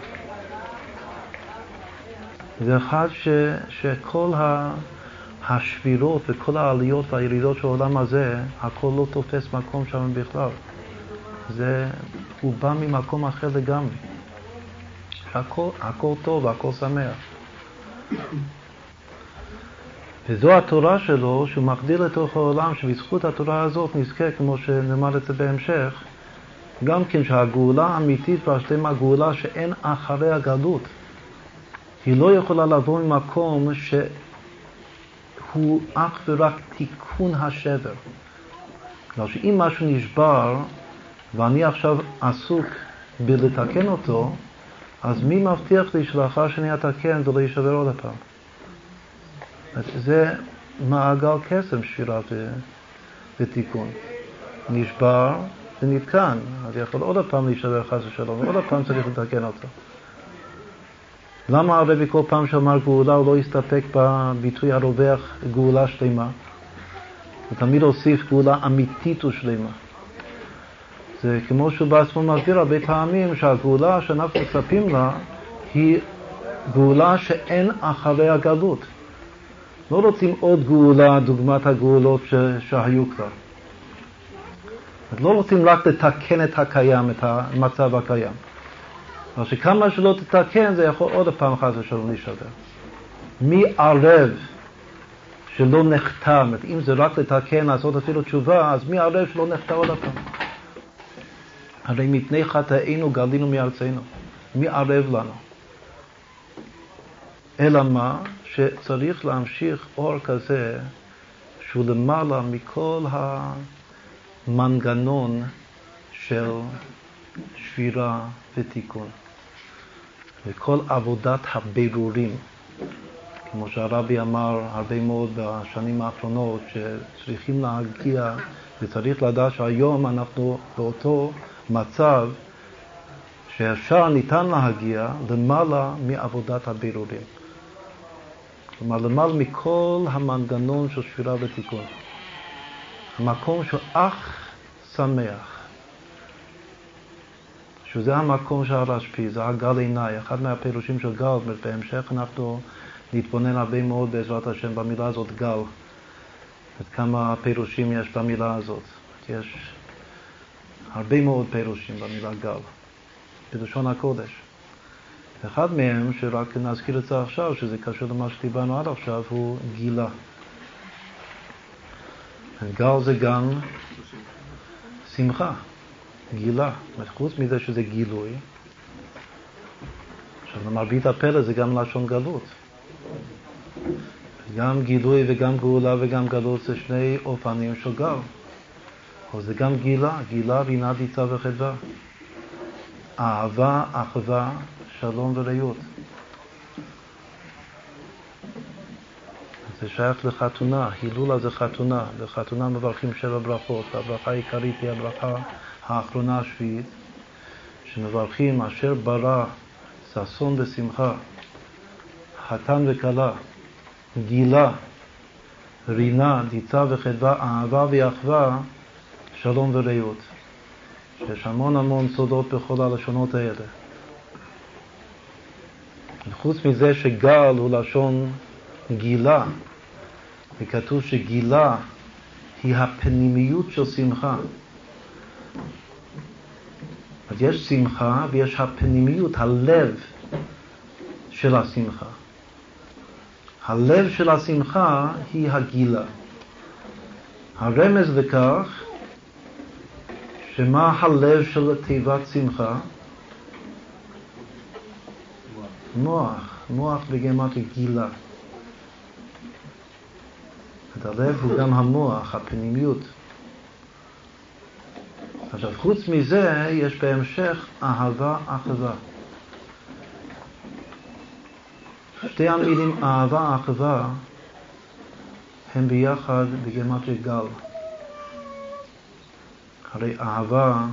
זה אחד ש, שכל השבירות וכל העליות והירידות של העולם הזה, הכל לא תופס מקום שם בכלל. זה, הוא בא ממקום אחר לגמרי. הכל, הכל טוב, הכל שמח. וזו התורה שלו, שהוא מחדיר לתוך העולם, שבזכות התורה הזאת נזכה, כמו שנאמר את זה בהמשך, גם כן שהגאולה האמיתית והשלמה, גאולה שאין אחרי הגלות, היא לא יכולה לבוא ממקום שהוא אך ורק תיקון השבר. בגלל שאם משהו נשבר ואני עכשיו עסוק בלתקן אותו, אז מי מבטיח לי שלאחר שאני אתקן זה לא יישבר עוד הפעם? זה מעגל קסם, שירה ותיקון. נשבר ונתקן, אז יכול עוד פעם להישבר חס ושלום, ועוד פעם צריך לתקן אותו. למה הרבי כל פעם שאמר גאולה הוא לא הסתפק בביטוי הרווח גאולה שלמה? הוא תמיד הוסיף גאולה אמיתית ושלמה. זה כמו שהוא בעצמו מסביר הרבה פעמים שהגאולה שאנחנו מצפים לה היא גאולה שאין אחרי הגלות. לא רוצים עוד גאולה דוגמת הגאולות ש... שהיו כבר. לא רוצים רק לתקן את הקיים, את המצב הקיים. אבל שכמה שלא תתקן זה יכול עוד פעם אחת ושלום להישבר. מי ערב שלא נחתם, אם זה רק לתקן, לעשות אפילו תשובה, אז מי ערב שלא נחתם עוד פעם? הרי מפני חטאינו גלינו מארצנו. מי ערב לנו? אלא מה? שצריך להמשיך אור כזה שהוא למעלה מכל מנגנון של שבירה ותיקון. וכל עבודת הבירורים, כמו שהרבי אמר הרבה מאוד בשנים האחרונות, שצריכים להגיע וצריך לדעת שהיום אנחנו באותו מצב שאפשר, ניתן להגיע למעלה מעבודת הבירורים. כלומר, למעלה מכל המנגנון של שבירה ותיקון. המקום של אך שמח, שזה המקום של הרשפי, זה הגל עיניי, אחד מהפירושים של גל, בהמשך אנחנו נתבונן הרבה מאוד בעזרת השם במילה הזאת גל, עד כמה פירושים יש במילה הזאת. יש הרבה מאוד פירושים במילה גל, בלשון הקודש. אחד מהם, שרק נזכיר את זה עכשיו, שזה קשור למה שדיברנו עד עכשיו, הוא גילה. גל זה גם שמחה, גילה. חוץ מזה שזה גילוי, עכשיו למרבית הפלא זה גם לשון גלות. גם גילוי וגם גאולה וגם גלות זה שני אופנים של גל. אבל זה גם גילה, גילה, בינה, דיצה וחדווה. אהבה, אחווה, שלום ורעות. זה שייך לחתונה, הילולה זה חתונה, בחתונה מברכים שבע ברכות, והברכה העיקרית היא הברכה האחרונה השביעית, שמברכים אשר ברא ששון ושמחה, חתן וכלה, גילה, רינה, דיצה וחדווה, אהבה ואחווה, שלום ורעות. שיש המון המון סודות בכל הלשונות האלה. וחוץ מזה שגל הוא לשון גילה, וכתוב שגילה היא הפנימיות של שמחה. אז יש שמחה ויש הפנימיות, הלב של השמחה. הלב של השמחה היא הגילה. הרמז לכך שמה הלב של תיבת שמחה? מוח, מוח בגמטרי גילה. הלב הוא גם המוח, הפנימיות. עכשיו, חוץ מזה, יש בהמשך אהבה אחווה. שתי המילים אהבה אחווה הם ביחד בגמטרי גל. הרי אהבה,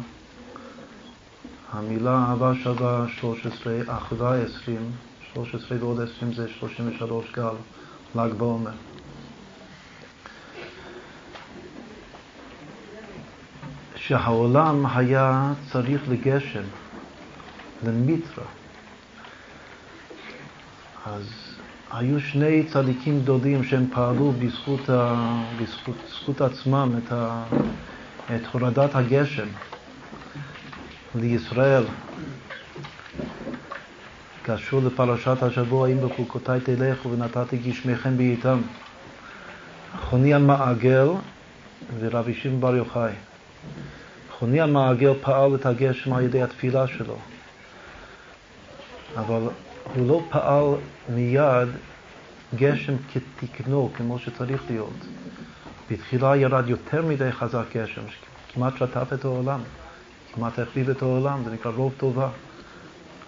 המילה אהבה שווה 13, אחווה 20, 13 ועוד 20 זה 33 גל, ל"ג בעומר. שהעולם היה צריך לגשם, למיטרה. אז היו שני צדיקים גדולים שהם פעלו בזכות, ה... בזכות, בזכות עצמם את, ה... את הורדת הגשם לישראל. קשור לפרשת השבוע, אם בחוקותיי תלכו ונתתי גשמיכם בעיתם. חוני המעגל ורבי שמעון בר יוחאי. חוני המעגל פעל את הגשם על ידי התפילה שלו, אבל הוא לא פעל מיד גשם כתקנו, כמו שצריך להיות. בתחילה ירד יותר מדי חזק גשם, כמעט שטף את העולם, כמעט החליב את העולם, זה נקרא רוב טובה.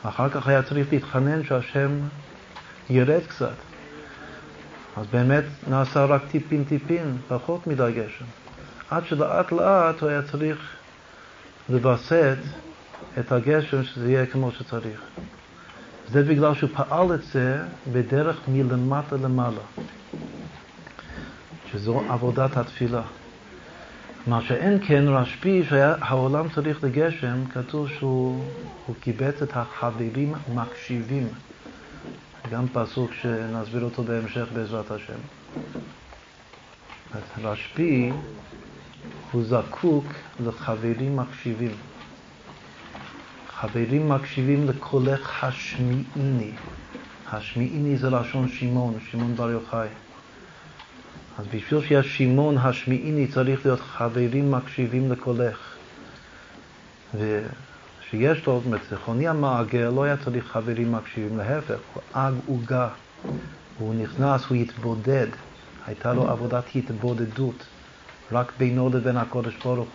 אחר כך היה צריך להתחנן שהשם ירד קצת. אז באמת נעשה רק טיפין טיפין, פחות מדי גשם. עד שלאט לאט הוא היה צריך לווסת את הגשם שזה יהיה כמו שצריך. זה בגלל שהוא פעל את זה בדרך מלמטה למעלה, שזו עבודת התפילה. מה שאין כן רשב"י, שהעולם צריך לגשם, כתוב שהוא קיבץ את החברים מקשיבים. גם פסוק שנסביר אותו בהמשך בעזרת השם. רשב"י הוא זקוק לחברים מקשיבים. חברים מקשיבים לקולך השמיעיני. השמיעיני זה לשון שמעון, שמעון בר יוחאי. אז בשביל שיש שמעון השמיעיני צריך להיות חברים מקשיבים לקולך. ושיש לו, זאת אומרת, זכרוני המעגל לא היה צריך חברים מקשיבים, להפך, הוא אג עוגה. הוא נכנס, הוא התבודד, הייתה לו עבודת התבודדות. רק בינו לבין הקודש ברוך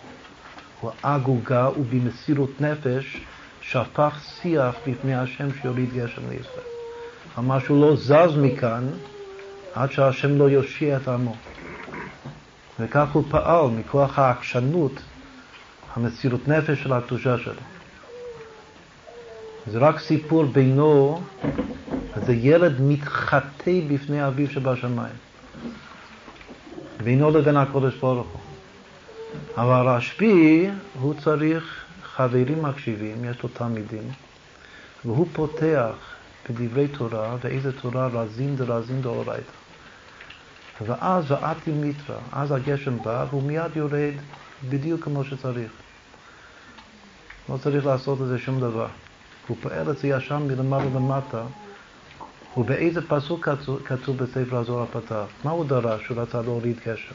הוא. עגוגה ובמסירות נפש שפך שיח בפני השם שיוריד גשם לישראל. אמר שהוא לא זז מכאן עד שהשם לא יושיע את עמו. וכך הוא פעל מכוח העקשנות, המסירות נפש של הקדושה שלו. זה רק סיפור בינו, זה ילד מתחטא בפני אביו שבשמיים. בינו לבין הקודש ברוך הוא. אבל רשב"י, הוא צריך חברים מקשיבים, יש לו תלמידים, והוא פותח בדברי תורה, ואיזה תורה רזין דרזין דאורייתא. ואז ואתי מיתרא, אז הגשם בא והוא מיד יורד בדיוק כמו שצריך. לא צריך לעשות את זה שום דבר. הוא פועל את זה ישר מלמעלה למטה. ובאיזה פסוק כתוב בספר הזוהר הפתח? מה הוא דרש? הוא רצה להוריד גשם.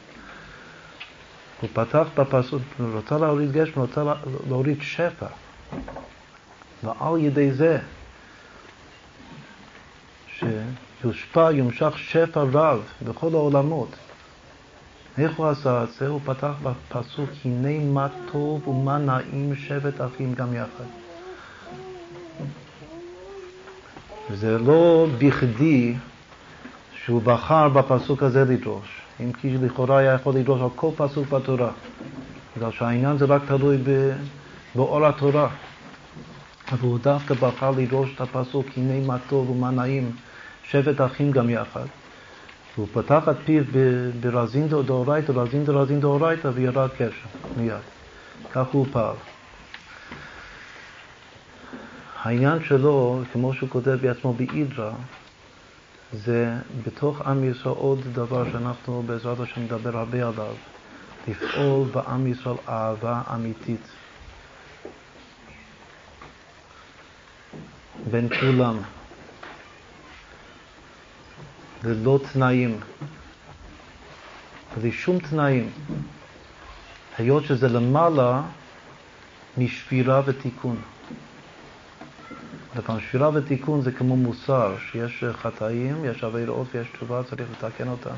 הוא פתח בפסוק, הוא רצה להוריד גשם, הוא רצה להוריד שפע. ועל ידי זה שיושפע, יומשך שפע רב בכל העולמות. איך הוא עשה את זה? הוא פתח בפסוק, הנה מה טוב ומה נעים שבת אחים גם יחד. וזה לא בכדי שהוא בחר בפסוק הזה לדרוש, אם כי לכאורה היה יכול לדרוש על כל פסוק בתורה, בגלל שהעניין זה רק תלוי באור התורה. אבל הוא דווקא בחר לדרוש את הפסוק, הנה מה טוב ומה נעים, שבט אחים גם יחד. והוא פתח את פיו ברזין דאורייתא, רזין דרזין דאורייתא, וירד קשר מיד. כך הוא פעל. העניין שלו, כמו שהוא כותב בעצמו באידרא, זה בתוך עם ישראל עוד דבר שאנחנו בעזרת השם נדבר הרבה עליו, לפעול בעם ישראל אהבה אמיתית בין כולם, ללא תנאים, בלי שום תנאים, היות שזה למעלה משבירה ותיקון. אבל שבירה ותיקון זה כמו מוסר, שיש חטאים, יש עבירות ויש תשובה, צריך לתקן אותם.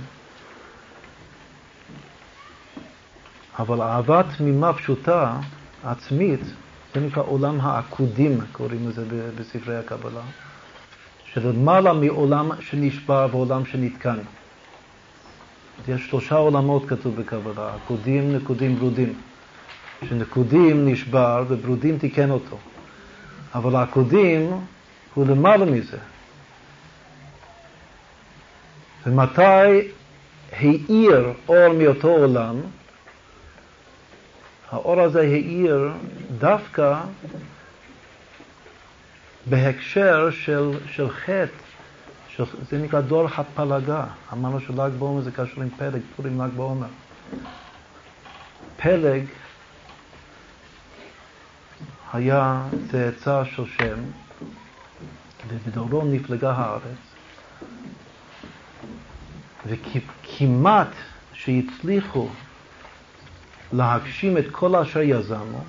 אבל אהבה תמימה פשוטה, עצמית, זה נקרא עולם העקודים, קוראים לזה בספרי הקבלה, שלמעלה מעולם שנשבר ועולם שנתקן. יש שלושה עולמות כתוב בקבלה, עקודים, נקודים, ברודים. שנקודים נשבר וברודים תיקן אותו. אבל הקודים הוא למעלה מזה. ומתי האיר אור מאותו עולם, האור הזה האיר דווקא בהקשר של, של חטא, של, זה נקרא דור הפלגה. אמרנו של"ג בעומר זה קשור עם פלג, פורים ל"ג בעומר. פלג היה צאצא של שם, ובדורו נפלגה הארץ, וכמעט שהצליחו להגשים את כל אשר יזמו,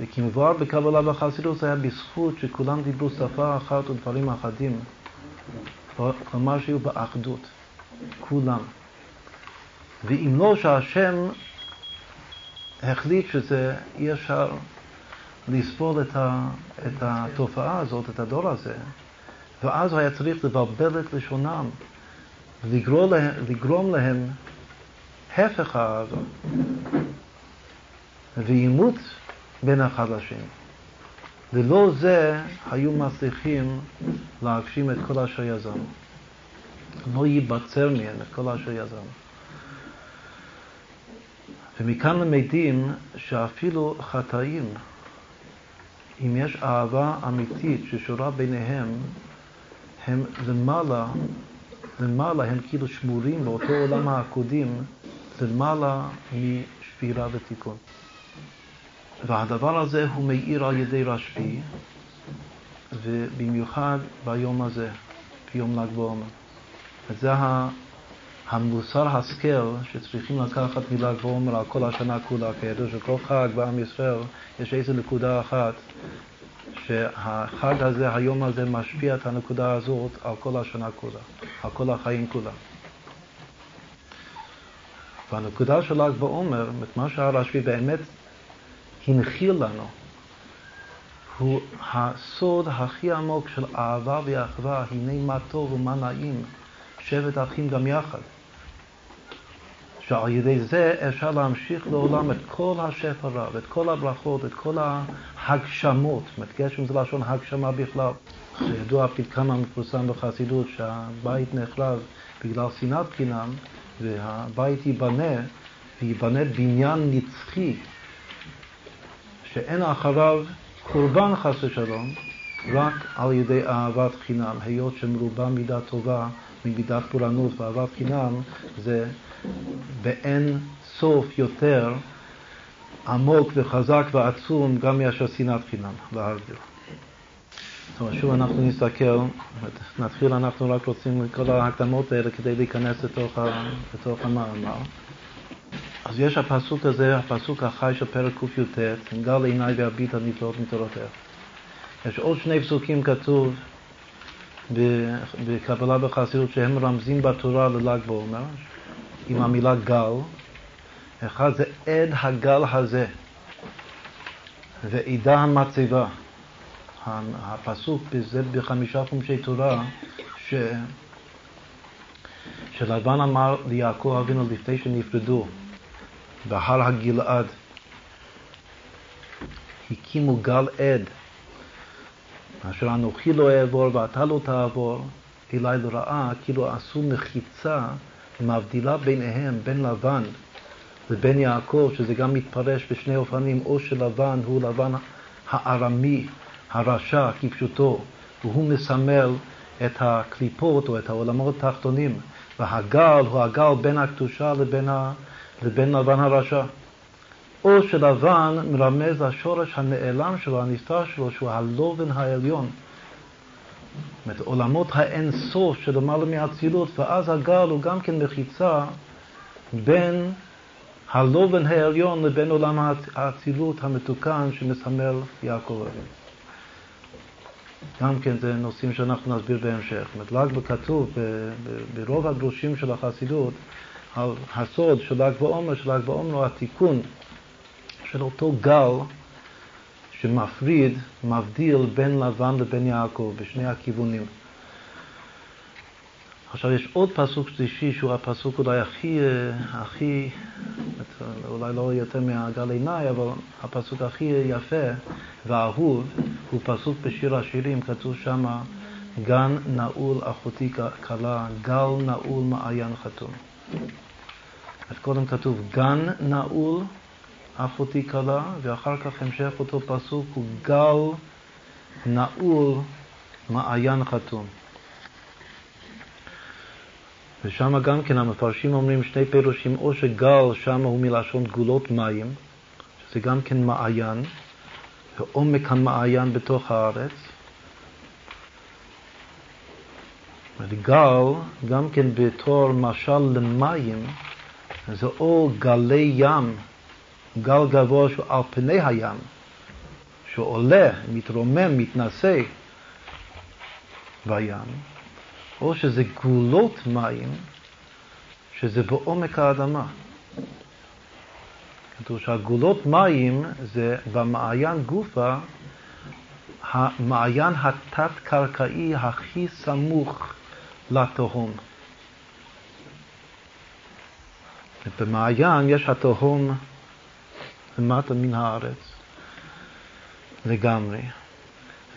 וכמבואר בקבלה בחסידות זה היה בזכות שכולם דיברו שפה אחת ודברים אחדים, כלומר שהיו באחדות, כולם. ואם לא שהשם החליט שזה אי אפשר לסבול את, ה, את התופעה הזאת, את הדור הזה, ואז היה צריך לבלבל את לשונם, לגרום להם, לגרום להם הפך האהבה ועימות בין החדשים. ללא זה היו מצליחים להגשים את כל אשר יזם. לא ייבצר מהם את כל אשר יזם. ומכאן למדים שאפילו חטאים אם יש אהבה אמיתית ששורה ביניהם, הם למעלה, למעלה הם כאילו שמורים באותו עולם העקודים, למעלה משבירה ותיקון. והדבר הזה הוא מאיר על ידי רשב"י, ובמיוחד ביום הזה, ביום ל"ג בעומר. וזה המוסר השכל שצריכים לקחת מל"ג בעומר על כל השנה כולה, כידוע שכל חג בעם ישראל יש איזו נקודה אחת שהחג הזה, היום הזה, משפיע את הנקודה הזאת על כל השנה כולה, על כל החיים כולה. בנקודה של ל"ג בעומר, מה שהרשב"י באמת הנחיל לנו, הוא הסוד הכי עמוק של אהבה ואחווה, הנה מה טוב ומה נעים, שבט אחים גם יחד. שעל ידי זה אפשר להמשיך לעולם את כל השפע רב, את כל הברכות, את כל ההגשמות, זאת גשם זה לשון הגשמה בכלל. שידוע הפתקם המפורסם בחסידות שהבית נחרב בגלל שנאת חינם והבית ייבנה, וייבנה בניין נצחי שאין אחריו קורבן חס ושלום, רק על ידי אהבת חינם, היות שמרובה מידה טובה ממידת פורענות ואהבת חינם זה באין סוף יותר עמוק וחזק ועצום גם מאשר שנאת חינם, להבדיל. טוב, שוב אנחנו נסתכל, נתחיל, אנחנו רק רוצים כל ההקדמות האלה כדי להיכנס לתוך, לתוך המאמר. אז יש הפסוק הזה, הפסוק החי של פרק קי"ט, גל עיניי ואביט הנפלאות מתורתך. יש עוד שני פסוקים כתוב בקבלה בחסידות שהם רמזים בתורה לל"ג בעומר, עם המילה גל. אחד זה עד הגל הזה, ועידה המצבה. הפסוק בזה בחמישה חומשי תורה, ש... שלבן אמר ליעקב אבינו לפני שנפרדו בהר הגלעד, הקימו גל עד, אשר אנוכי לא אעבור ואתה לא תעבור, אלי לרעה, כאילו עשו מחיצה מבדילה ביניהם, בין לבן לבין יעקב, שזה גם מתפרש בשני אופנים, או שלבן הוא לבן הארמי, הרשע כפשוטו, והוא מסמל את הקליפות או את העולמות התחתונים, והגל הוא הגל בין הקדושה לבין, ה... לבין לבן הרשע. או שלבן מרמז לשורש הנעלם שלו, הנסתר שלו, שהוא הלובן העליון. זאת אומרת, עולמות האין סוף שלמעלה מהאצילות, ואז הגל הוא גם כן מחיצה בין הלובן העליון לבין עולם האצילות המתוקן שמסמל יעקב אבינו. גם כן זה נושאים שאנחנו נסביר בהמשך. זאת אומרת, ל"ג כתוב ברוב הדרושים של החסידות הסוד של ל"ג בעומר, של ל"ג בעומר הוא התיקון של אותו גל שמפריד, מבדיל בין לבן לבין יעקב בשני הכיוונים. עכשיו יש עוד פסוק שלישי שהוא הפסוק אולי הכי, הכי, אולי לא יותר מהגל עיניי, אבל הפסוק הכי יפה והאהוב הוא פסוק בשיר השירים, כתוב שם גן נעול אחותי כלה, גל נעול מעיין חתום. אז קודם כתוב גן נעול אחותי כלה, ואחר כך המשך אותו פסוק הוא גל נעול מעיין חתום. ושם גם כן המפרשים אומרים שני פירושים, או שגל שם הוא מלשון גולות מים, שזה גם כן מעיין, ועומק המעיין בתוך הארץ. גל, גם כן בתור משל למים, זה או גלי ים, גל גבוה שהוא על פני הים, שעולה, מתרומם, מתנשא בים, או שזה גולות מים, שזה בעומק האדמה. כתוב שהגולות מים זה במעיין גופה המעיין התת-קרקעי הכי סמוך לתהום. במעיין יש התהום למטה מן הארץ לגמרי,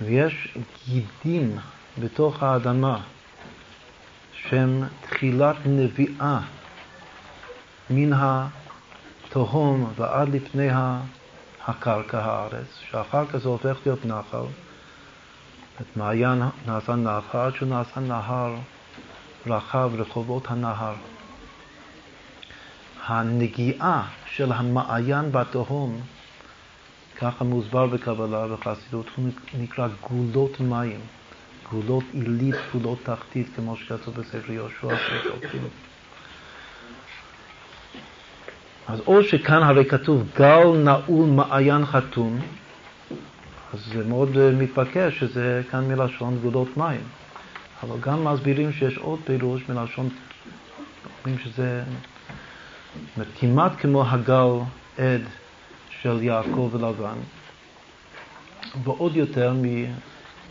ויש גידים בתוך האדמה שהם תחילת נביאה מן התהום ועד לפני הקרקע הארץ, שאחר כך זה הופך להיות נחל. את מעיין נעשה נחל עד שהוא נעשה נהר רחב, רחובות הנהר. הנגיעה של המעיין בתהום, ככה מוסבר בקבלה וחסידות, הוא נקרא גולות מים. גבולות עילית, גבולות תחתית, כמו שכתוב בספר יהושע. אז או שכאן הרי כתוב גל נעול מעיין חתום, אז זה מאוד אה, מתבקש שזה כאן מלשון גבולות מים. אבל גם מסבירים שיש עוד פירוש מלשון, אומרים שזה כמעט כמו הגל עד של יעקב ולבן, ועוד יותר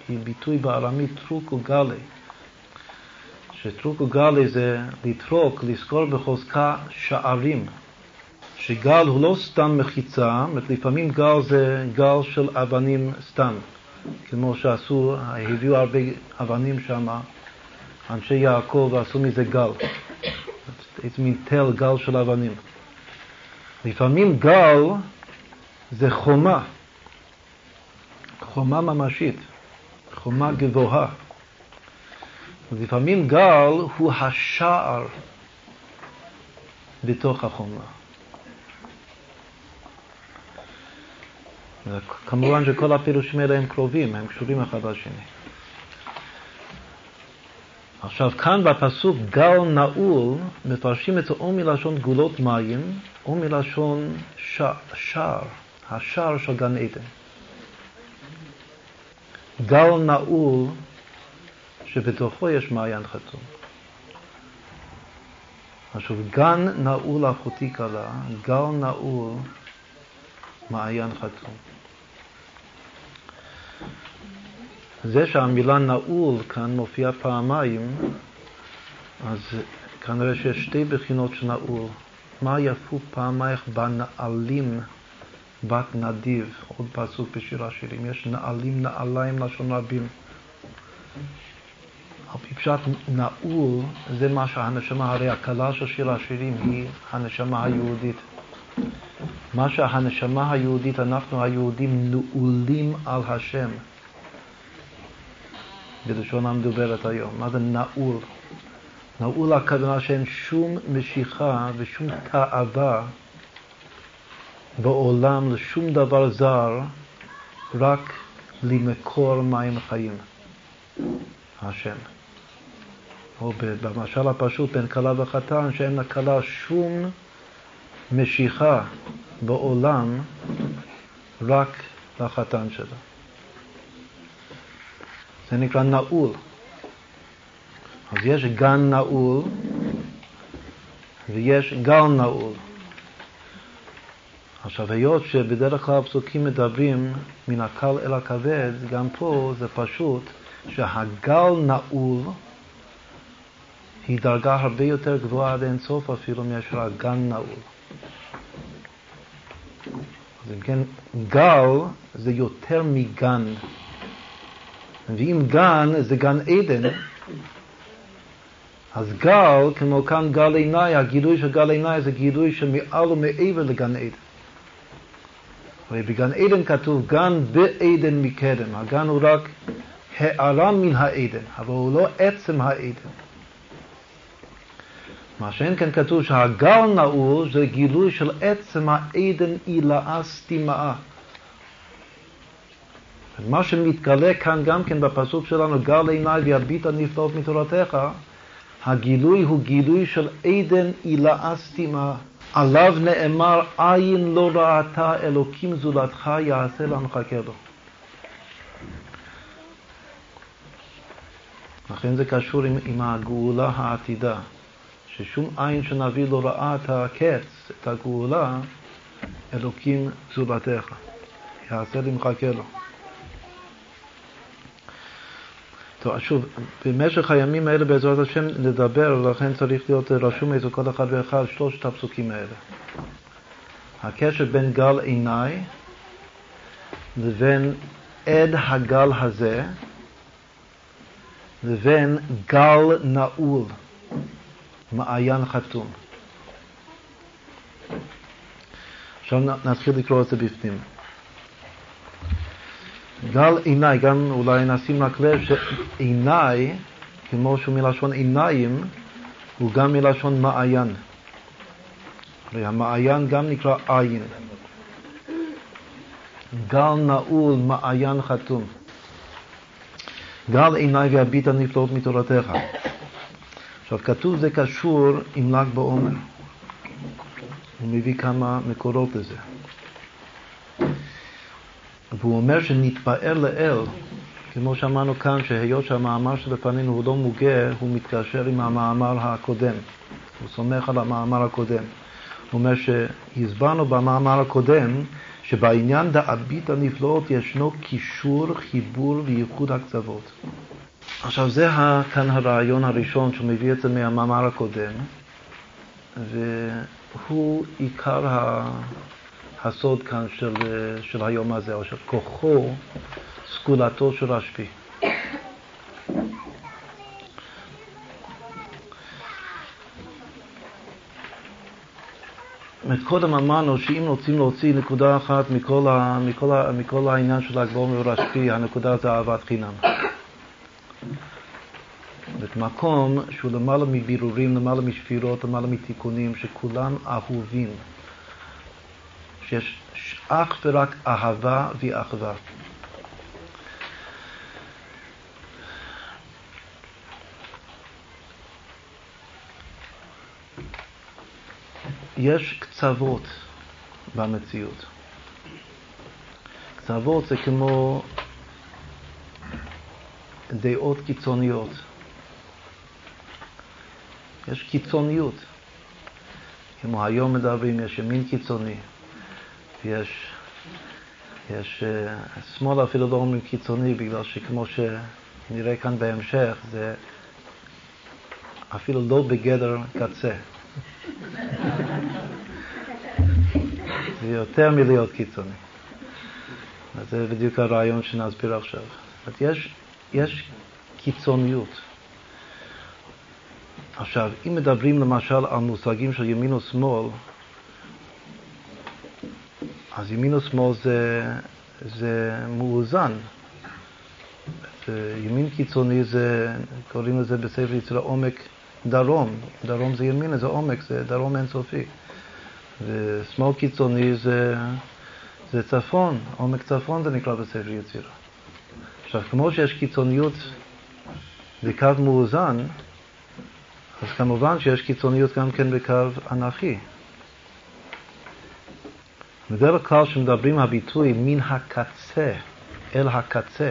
מביטוי בארמית טרוקו גלי, שטרוקו גלי זה לטרוק, לזכור בחוזקה שערים, שגל הוא לא סתם מחיצה, זאת לפעמים גל זה גל של אבנים סתם, כמו שעשו, הביאו הרבה אבנים שם, אנשי יעקב ועשו מזה גל. איזה מין תל, גל של אבנים. לפעמים גל זה חומה, חומה ממשית, חומה גבוהה. לפעמים גל הוא השער בתוך החומה. כמובן שכל הפירושים האלה הם קרובים, הם קשורים אחד לשני. עכשיו, כאן בפסוק גל נעול, מפרשים את זה או מלשון גולות מים, או מלשון שער, השער של גן עדן. גל נעול, שבתוכו יש מעיין חתום. עכשיו, גן נעול אחותי קלה, גל נעול, מעיין חתום. זה שהמילה נעול כאן מופיעה פעמיים, אז כנראה שיש שתי בחינות של נעול. מה יפו פעמייך בנעלים בת נדיב, עוד פסוק בשיר השירים. יש נעלים, נעליים, לשון רבים. על פי פשט נעול זה מה שהנשמה, הרי הכלה של שיר השירים היא הנשמה היהודית. מה שהנשמה היהודית, אנחנו היהודים נעולים על השם. בלשון המדוברת היום. מה זה נעול? נעול הכוונה שאין שום משיכה ושום תאווה בעולם לשום דבר זר, רק למקור מים חיים, השם. או במשל הפשוט בין כלה וחתן, שאין לכלה שום משיכה בעולם, רק לחתן שלה. זה נקרא נעול. אז יש גן נעול ויש גל נעול. עכשיו, היות שבדרך כלל הפסוקים מדברים מן הקל אל הכבד, גם פה זה פשוט שהגל נעול היא דרגה הרבה יותר גבוהה עד אין סוף אפילו מאשר הגן נעול. אז אם כן, גל זה יותר מגן. ואם גן זה גן עדן, אז גל, כמו כאן גל עיניי, הגילוי של גל עיניי זה גילוי שמעל ומעבר לגן עדן. הרי בגן עדן כתוב גן בעדן מקדם, הגן הוא רק הערה מן העדן, אבל הוא לא עצם העדן. מה שאין כאן כתוב שהגל נעול זה גילוי של עצם העדן עילאה סתימאה. מה שמתגלה כאן גם כן בפסוק שלנו, גל עיניי ויביט הנפלאות מתורתך, הגילוי הוא גילוי של עדן עילאה סתימה. עליו נאמר, עין לא ראתה אלוקים זולתך יעשה להנחכה לו. לכן זה קשור עם, עם הגאולה העתידה, ששום עין של נביא לא ראה את הקץ, את הגאולה, אלוקים זולתך, יעשה למחכה לו. טוב, שוב, במשך הימים האלה בעזרת השם נדבר, ולכן צריך להיות רשום אצל כל אחד ואחד שלושת הפסוקים האלה. הקשר בין גל עיניי לבין עד הגל הזה לבין גל נעול, מעיין חתום. עכשיו נתחיל לקרוא את זה בפנים. גל עיניי, גם אולי נשים רק לב שעיניי, כמו שהוא מלשון עיניים, הוא גם מלשון מעיין. המעיין גם נקרא עין. גל נעול, מעיין חתום. גל עיניי והביט הנפלאות מתורתך. עכשיו, כתוב זה קשור עם ל"ג בעומר. הוא מביא כמה מקורות לזה. והוא אומר שנתפאר לאל, כמו שאמרנו כאן, שהיות שהמאמר שלפנינו הוא לא מוגה, הוא מתקשר עם המאמר הקודם. הוא סומך על המאמר הקודם. הוא אומר שהסברנו במאמר הקודם שבעניין דאבית הנפלאות ישנו קישור, חיבור וייחוד הקצוות. עכשיו זה כאן הרעיון הראשון שהוא מביא את זה מהמאמר הקודם, והוא עיקר הסוד כאן של, של היום הזה, או של כוחו, סגולתו של רשב"י. קודם אמרנו שאם רוצים להוציא נקודה אחת מכל, ה, מכל, ה, מכל העניין של הגבוה ורשב"י, הנקודה זה אהבת חינם. זאת מקום שהוא למעלה מבירורים, למעלה משפירות, למעלה מתיקונים, שכולם אהובים. שיש אך ורק אהבה ואחווה. יש קצוות במציאות. קצוות זה כמו דעות קיצוניות. יש קיצוניות. כמו היום מדברים, יש ימין קיצוני, יש, יש uh, שמאל אפילו לא אומרים קיצוני, בגלל שכמו שנראה כאן בהמשך, זה אפילו לא בגדר קצה. [laughs] זה יותר מלהיות קיצוני. אז זה בדיוק הרעיון שנסביר עכשיו. אז יש, יש קיצוניות. עכשיו, אם מדברים למשל על מושגים של ימין ושמאל, אז ימין ושמאל זה, זה מאוזן. ימין קיצוני זה, קוראים לזה בספר יצירה עומק דרום. דרום זה ימין, זה עומק, זה דרום אינסופי. ושמאל קיצוני זה, זה צפון, עומק צפון זה נקרא בספר יצירה. עכשיו, כמו שיש קיצוניות בקו מאוזן, אז כמובן שיש קיצוניות גם כן בקו אנכי. בדרך כלל כשמדברים הביטוי מן הקצה אל הקצה,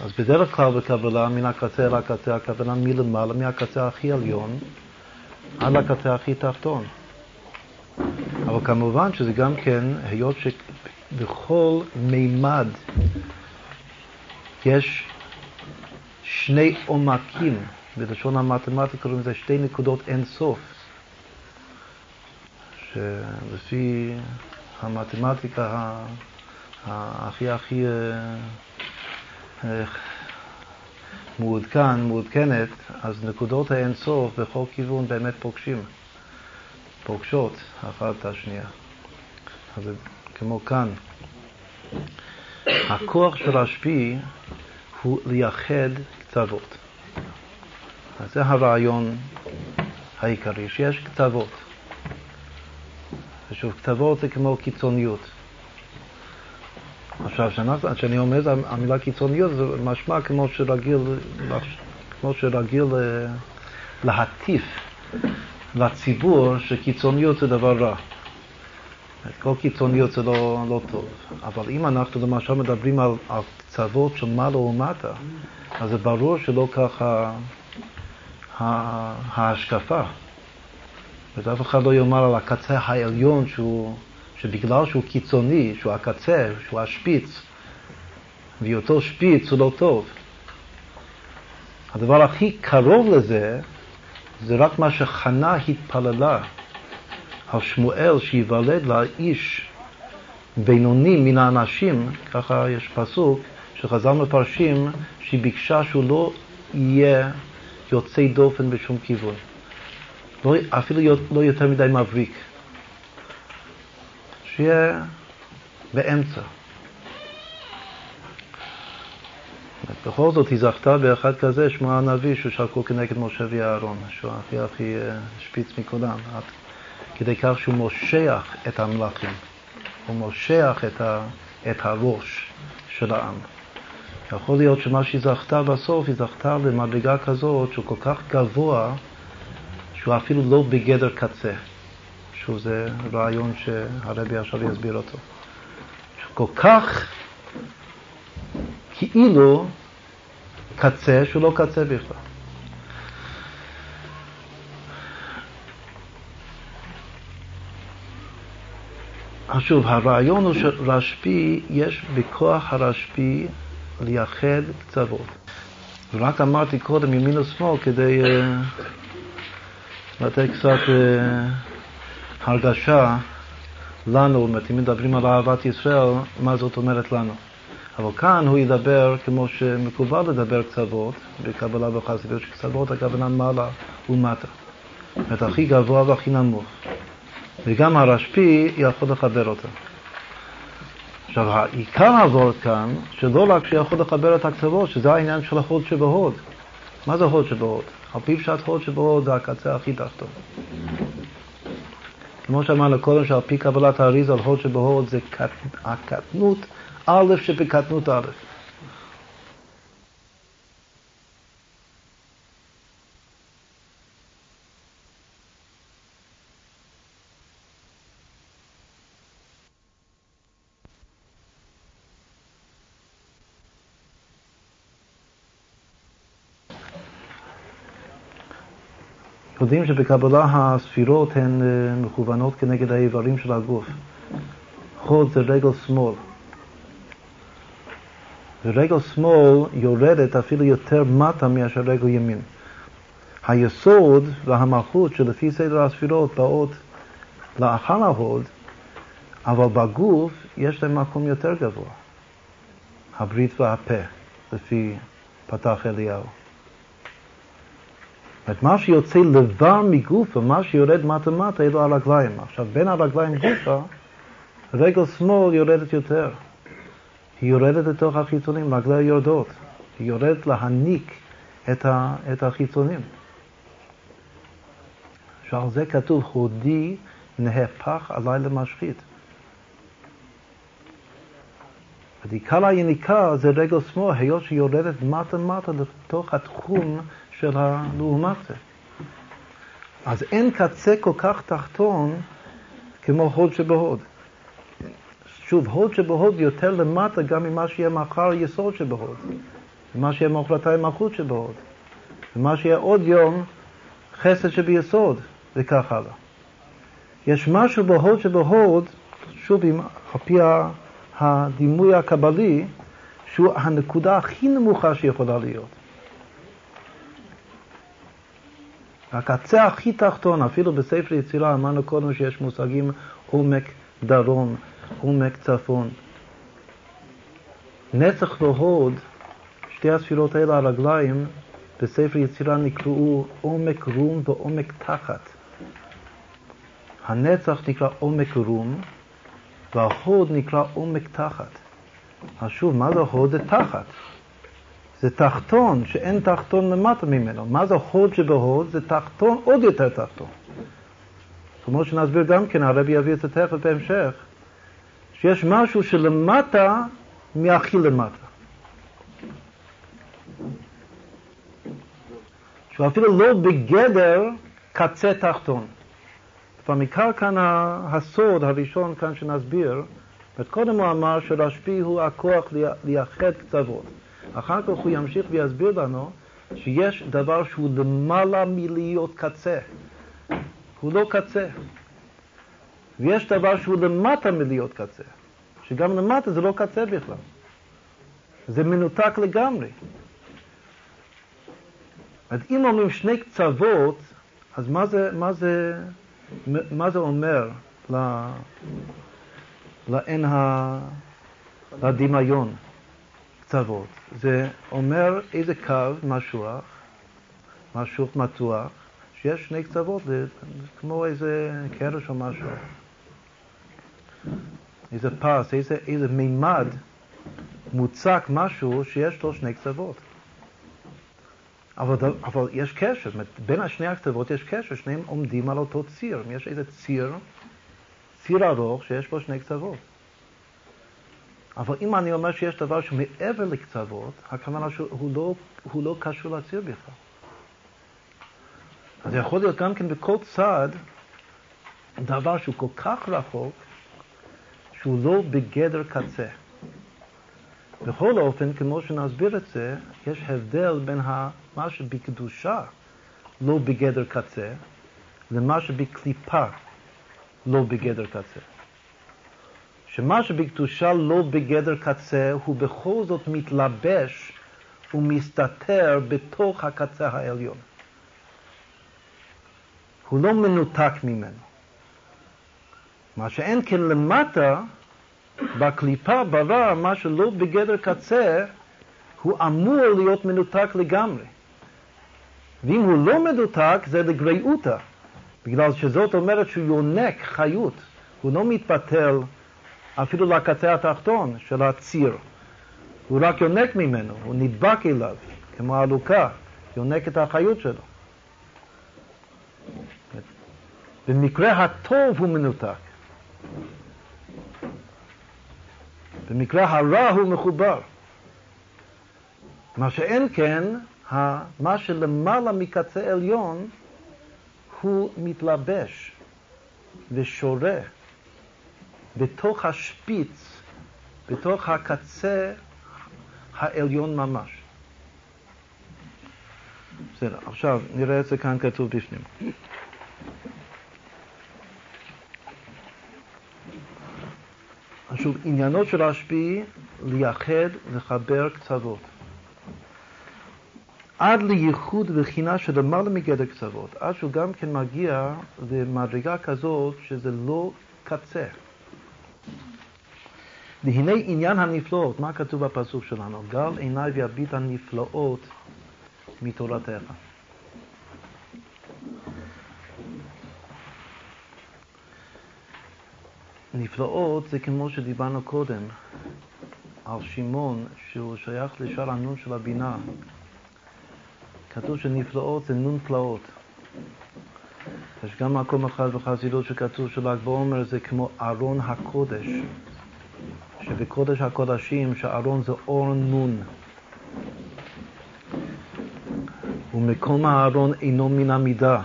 אז בדרך כלל בקבלה מן הקצה אל הקצה, הכוונה מלמעלה, מהקצה הכי עליון עד לקצה הכי תחתון. אבל כמובן שזה גם כן, היות שבכל מימד יש שני עומקים, בלשון המתמטיקה קוראים לזה שתי נקודות אין סוף, שלפי המתמטיקה הכי הכי אה, אה, מעודכן, מעודכנת, אז נקודות האינסוף בכל כיוון באמת פוגשים, פוגשות אחת את השנייה. אז כמו כאן. הכוח של השפיע הוא לייחד קצוות. אז זה הרעיון העיקרי, שיש קצוות. ושוב, קצוות זה כמו קיצוניות. עכשיו, כשאני אומר את המילה קיצוניות, זה משמע כמו שרגיל, כמו שרגיל אה, להטיף לציבור שקיצוניות זה דבר רע. כל קיצוניות זה לא, לא טוב. אבל אם אנחנו למשל מדברים על, על קצוות של מעלה ומטה, אז זה ברור שלא ככה ההשקפה. ואף אחד לא יאמר על הקצה העליון שהוא, שבגלל שהוא קיצוני, שהוא הקצה, שהוא השפיץ, והיותו שפיץ הוא לא טוב. הדבר הכי קרוב לזה, זה רק מה שחנה התפללה על שמואל שיוולד לה איש בינוני מן האנשים, ככה יש פסוק שחז"ל מפרשים שהיא ביקשה שהוא לא יהיה יוצא דופן בשום כיוון, לא, אפילו לא יותר מדי מבריק. שיהיה באמצע. בכל זאת היא זכתה באחד כזה, שמו הנביא, שהוא שקול כנגד משה ואהרון, שהוא הכי הכי אה, שפיץ מכולם, עד כדי כך שהוא מושך את המלאכים, הוא מושך את, ה, את הראש של העם. יכול להיות שמה שהיא זכתה בסוף, היא זכתה למדרגה כזאת שהוא כל כך גבוה, שהוא אפילו לא בגדר קצה, שוב זה רעיון שהרבי עכשיו יסביר אותו, שהוא כל כך כאילו קצה שהוא לא קצה בכלל. אז שוב, הרעיון הוא שרשב"י, יש בכוח הרשב"י לייחד קצוות. ורק אמרתי קודם ימין ושמאל כדי... אה, לתת קצת uh, הרגשה לנו, אם מדברים על אהבת ישראל, מה זאת אומרת לנו. אבל כאן הוא ידבר כמו שמקובל לדבר קצוות בקבלה וחסידות, שקצוות הכוונה מעלה ומטה. זאת הכי גבוה והכי נמוך. וגם הרשב"י יכול לחבר אותה. עכשיו, העיקר הוורד כאן, שלא רק שיכול לחבר את הקצוות, שזה העניין של החוד שבהוד. מה זה הוד שבהוד? על פי פשט הוד שבהוד זה הקצה הכי תחתון. כמו שאמרנו קודם, שעל פי קבלת האריזה על הוד שבהוד זה הקטנות א' שבקטנות א'. יודעים שבקבלה הספירות הן אה, מכוונות כנגד האיברים של הגוף. חוד זה רגל שמאל. ורגל שמאל יורדת אפילו יותר מטה מאשר רגל ימין. היסוד והמלכות שלפי סדר הספירות באות לאחר ההוד, אבל בגוף יש להם מקום יותר גבוה. הברית והפה, לפי פתח אליהו. זאת מה שיוצא לבר מגופה, מה שיורד מטה-מטה, אלו הרגליים. עכשיו, בין הרגליים גופה, רגל שמאל יורדת יותר. היא יורדת לתוך החיצונים, רגליה יורדות. היא יורדת להניק את, ה, את החיצונים. שעל זה כתוב, הודי נהפך עליי למשחית. עיקר היניקה זה רגל שמאל, היות יורדת מטה-מטה לתוך התחום של הלעומת זה. אז אין קצה כל כך תחתון כמו הוד שבהוד. שוב, הוד שבהוד יותר למטה גם ממה שיהיה מחר יסוד שבהוד, ומה שיהיה מחרתיים מלכות שבהוד, ומה שיהיה עוד יום חסד שביסוד, וכך הלאה. יש משהו בהוד שבהוד, שוב, על פי הדימוי הקבלי, שהוא הנקודה הכי נמוכה שיכולה להיות. הקצה הכי תחתון, אפילו בספר יצירה אמרנו קודם שיש מושגים עומק דרום, עומק צפון. נצח והוד, שתי הספירות האלה, הרגליים, בספר יצירה נקראו עומק רום ועומק תחת. הנצח נקרא עומק רום, וההוד נקרא עומק תחת. אז שוב, מה זה הוד? זה תחת. זה תחתון שאין תחתון למטה ממנו. מה זה הוד שבהוד? זה תחתון עוד יותר תחתון. כמו שנסביר גם כן, הרבי יביא את זה תכף בהמשך, שיש משהו שלמטה מהכי למטה. שהוא אפילו לא בגדר קצה תחתון. ומכאן כאן הסוד הראשון כאן שנסביר, קודם הוא אמר שרשב"י הוא הכוח לייחד קצוות. אחר כך הוא ימשיך ויסביר לנו שיש דבר שהוא למעלה מלהיות קצה. הוא לא קצה. ויש דבר שהוא למטה מלהיות קצה. שגם למטה זה לא קצה בכלל. זה מנותק לגמרי. אז אם אומרים שני קצוות, אז מה זה, מה זה, מה זה אומר לאין הדמיון? קצוות. זה אומר איזה קו משוח, משוך מתוח, שיש שני קצוות, זה כמו איזה קרש או משהו. איזה פס, איזה, איזה מימד מוצק משהו שיש לו שני קצוות. אבל, אבל יש קשר, בין השני הקצוות יש קשר, שניהם עומדים על אותו ציר. יש איזה ציר, ציר ארוך שיש בו שני קצוות. אבל אם אני אומר שיש דבר שמעבר לקצוות, הכוונה שהוא לא, לא קשור לציר בכלל. אז יכול להיות גם כן בכל צד דבר שהוא כל כך רחוק, שהוא לא בגדר קצה. בכל אופן, כמו שנסביר את זה, יש הבדל בין מה שבקדושה לא בגדר קצה, למה שבקליפה לא בגדר קצה. שמה שבקדושה לא בגדר קצה, הוא בכל זאת מתלבש ומסתתר בתוך הקצה העליון. הוא לא מנותק ממנו. מה שאין כן למטה, בקליפה ברע, מה שלא בגדר קצה, הוא אמור להיות מנותק לגמרי. ואם הוא לא מנותק, זה לגריעותא, בגלל שזאת אומרת שהוא יונק חיות, הוא לא מתבטל אפילו לקצה התחתון של הציר. הוא רק יונק ממנו, הוא נדבק אליו, כמו העלוקה, יונק את החיות שלו. במקרה הטוב הוא מנותק. במקרה הרע הוא מחובר. מה שאין כן, מה שלמעלה מקצה עליון הוא מתלבש ושורה בתוך השפיץ, בתוך הקצה העליון ממש. בסדר, עכשיו נראה את זה כאן כתוב בפנים. שוב, עניינו של רשב"י לייחד, לחבר קצוות. עד לייחוד וחינה שלמעלה מגדר קצוות, עד שהוא גם כן מגיע למדרגה כזאת שזה לא קצה. והנה עניין הנפלאות, מה כתוב בפסוק שלנו? גל עיניי ויביט הנפלאות מתורתך. נפלאות זה כמו שדיברנו קודם על שמעון, שהוא שייך לשאר הנון של הבינה. כתוב שנפלאות זה נון פלאות. יש גם מקום אחד בחסידות שכתוב של"ג בעומר זה כמו ארון הקודש, שבקודש הקודשים שארון זה אור נון. ומקום הארון אינו מן המידה.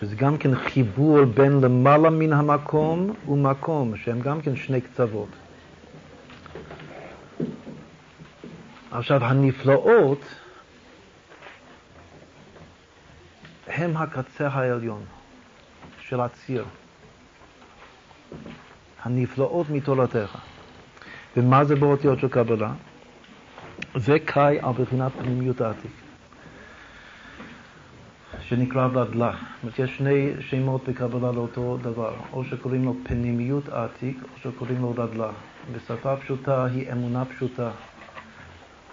שזה גם כן חיבור בין למעלה מן המקום ומקום, שהם גם כן שני קצוות. עכשיו, הנפלאות הם הקצה העליון של הציר. הנפלאות מתורתך. ומה זה באותיות של קבלה? זה קאי על בחינת פנימיות העתיק. שנקרא בדלה. זאת יש שני שמות בקבלה לאותו דבר, או שקוראים לו פנימיות עתיק, או שקוראים לו דדלה. בשפה פשוטה היא אמונה פשוטה,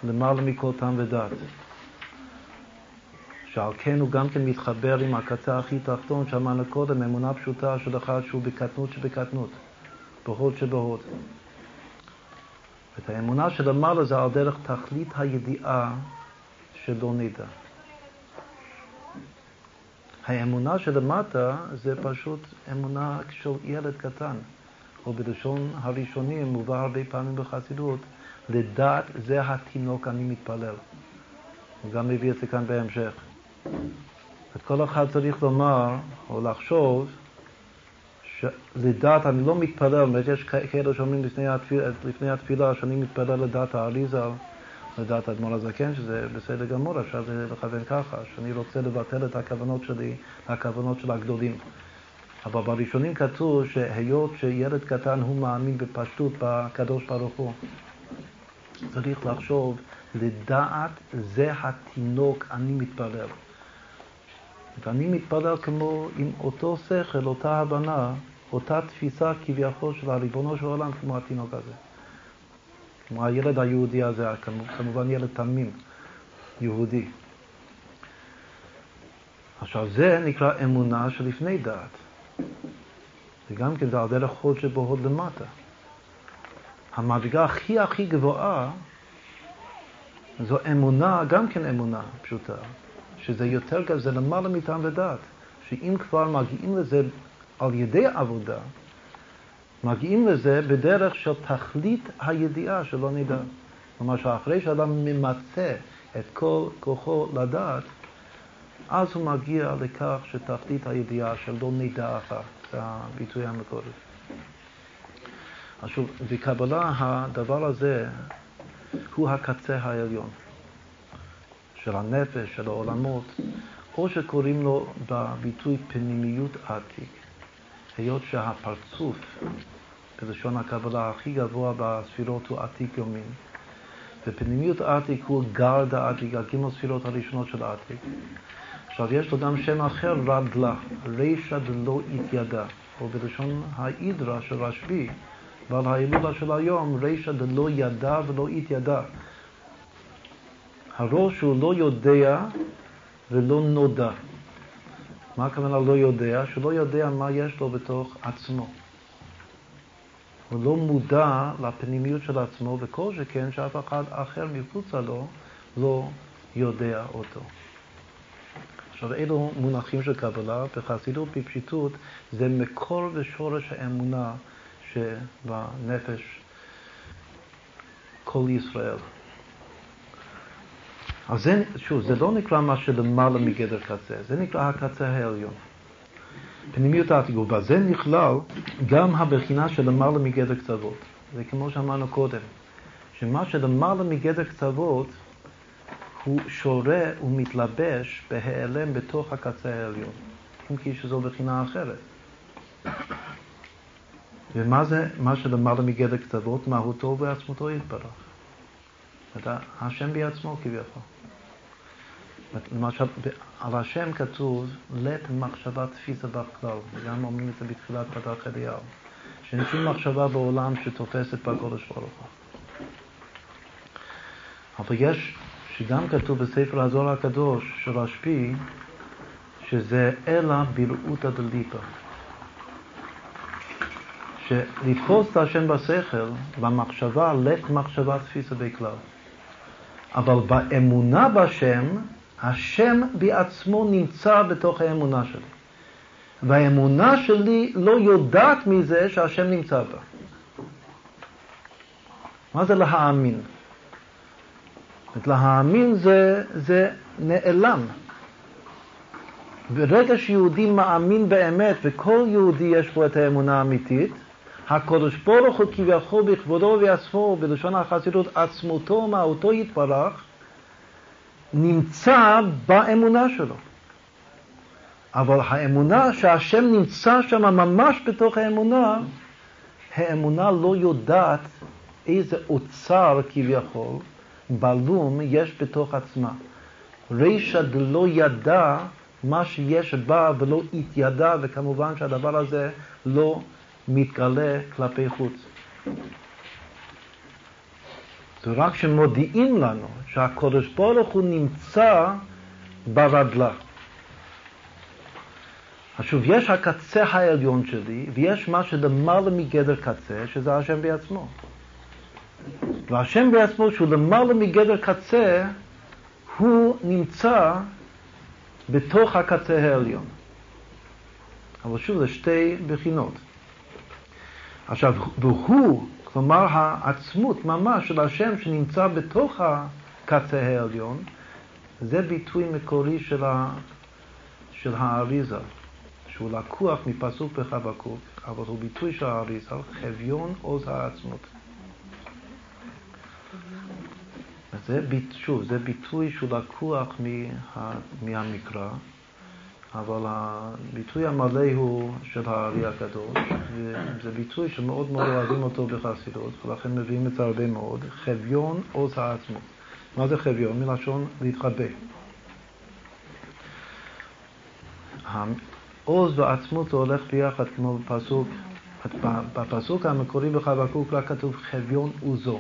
למעלה מכל טעם ודת. שעל כן הוא גם כן מתחבר עם הקצה הכי תחתון, שאמרנו קודם, אמונה פשוטה של אחד שהוא בקטנות שבקטנות, בהוד שבהוד. את האמונה שלמעלה זה על דרך תכלית הידיעה שלא נדע. האמונה שלמטה זה פשוט אמונה של ילד קטן, או בלשון הראשונים מובא הרבה פעמים בחסידות, לדעת זה התינוק אני מתפלל. הוא גם מביא את זה כאן בהמשך. את כל אחד צריך לומר או לחשוב שלדעת אני לא מתפלל, יש כאלה שאומרים לפני התפילה, לפני התפילה שאני מתפלל לדעת האריזל לדעת האדמו"ר הזקן, שזה בסדר גמור, אפשר לכוון ככה, שאני רוצה לבטל את הכוונות שלי, הכוונות של הגדולים. אבל בראשונים כתוב שהיות שילד קטן הוא מאמין בפשטות בקדוש ברוך הוא, צריך לחשוב, לדעת זה התינוק, אני מתפלל. ואני מתפלל כמו עם אותו שכל, אותה הבנה, אותה תפיסה כביכול של הריבונו של העולם כמו התינוק הזה. כמו הילד היהודי הזה, כמובן ילד תמים, יהודי. עכשיו זה נקרא אמונה שלפני דעת. וגם כן זה על דרך חוד שבהוד למטה. המדרגה הכי הכי גבוהה זו אמונה, גם כן אמונה פשוטה, שזה יותר גדול, זה למעלה מטעם ודעת, שאם כבר מגיעים לזה על ידי עבודה, מגיעים לזה בדרך של תכלית הידיעה שלא נדע. כלומר שאחרי שאדם ממצה את כל כוחו לדעת, אז הוא מגיע לכך שתכלית הידיעה של לא נדע אחר, זה הביטוי המקורי. עכשיו, בקבלה הדבר הזה הוא הקצה העליון של הנפש, של העולמות, או שקוראים לו בביטוי פנימיות עתיק. היות שהפרצוף בלשון הקבלה הכי גבוה בספירות הוא עתיק יומין. ופנימיות עתיק הוא גרד העתיק, הגימל ספירות הראשונות של עתיק. עכשיו יש לו גם שם אחר, רדלה, רישא דלא התיידע, או בלשון ההידרה של רשב"י, ועל ההילולה של היום, רישא דלא ידע ולא התיידע. הראש הוא לא יודע ולא נודע. מה הכוונה לא יודע? שלא יודע מה יש לו בתוך עצמו. הוא לא מודע לפנימיות של עצמו, וכל שכן שאף אחד אחר מחוצה לו לא יודע אותו. עכשיו, אלו מונחים של קבלה, בחסידות בפשיטות זה מקור ושורש האמונה שבנפש כל ישראל. אז זה, שוב, זה לא נקרא מה שלמעלה מגדר קצה, זה נקרא הקצה העליון. פנימיות העתיגות, בזה נכלל גם הבחינה שלמעלה מגדר קצוות. זה כמו שאמרנו קודם, שמה שלמעלה מגדר קצוות הוא שורה ומתלבש בהיעלם בתוך הקצה העליון, אם כי שזו בחינה אחרת. ומה זה מה שלמעלה מגדר קצוות? מהותו ועצמותו יתברך. השם בעצמו כביכול. למשל, על השם כתוב לית מחשבה תפיסה בכלל, וגם אומרים את זה בתחילת פתח אליהו, שאין שום מחשבה בעולם שתופסת בקודש ברוך הוא. אבל יש, שגם כתוב בספר הזוהר הקדוש של רשב"י, שזה אלא ברעותא דליפא. שלתפוס את השם בשכל, במחשבה, לית מחשבה תפיסה בכלל. אבל באמונה בשם, השם בעצמו נמצא בתוך האמונה שלי. והאמונה שלי לא יודעת מזה שהשם נמצא בה. מה זה להאמין? להאמין זה, זה נעלם. ברגע שיהודי מאמין באמת, וכל יהודי יש בו את האמונה האמיתית, הקדוש ברוך הוא כביכול בכבודו ועצמו, בלשון החסידות, עצמותו, מהותו יתברך, נמצא באמונה שלו. אבל האמונה שהשם נמצא שם ממש בתוך האמונה, האמונה לא יודעת איזה אוצר כביכול, בלום, יש בתוך עצמה. רישא דלא ידע מה שיש בה ולא התיידע, וכמובן שהדבר הזה לא מתגלה כלפי חוץ. זה רק שמודיעים לנו שהקודש ברוך הוא נמצא ברדלה. עכשיו, יש הקצה העליון שלי, ויש מה שלמעלה מגדר קצה, שזה השם בעצמו. והשם בעצמו, שהוא למעלה מגדר קצה, הוא נמצא בתוך הקצה העליון. אבל שוב, זה שתי בחינות. עכשיו, והוא כלומר העצמות ממש של השם שנמצא בתוך הקצה העליון, זה ביטוי מקורי של, ה, של האריזה, שהוא לקוח מפסוק בחבקוק, אבל הוא ביטוי של האריזה, חביון עוז העצמות. זה, שוב, זה ביטוי שהוא לקוח מה, מהמקרא, אבל הביטוי המלא הוא של הארי הקדוש, וזה ביטוי שמאוד מאוד אוהבים אותו בחסידות, ולכן מביאים את זה הרבה מאוד, חביון עוז העצמות. מה זה חביון? מלשון להתחבא. עוז ועצמות זה הולך ביחד כמו בפסוק, בפסוק המקורי בחבקוק רק כתוב חביון עוזו.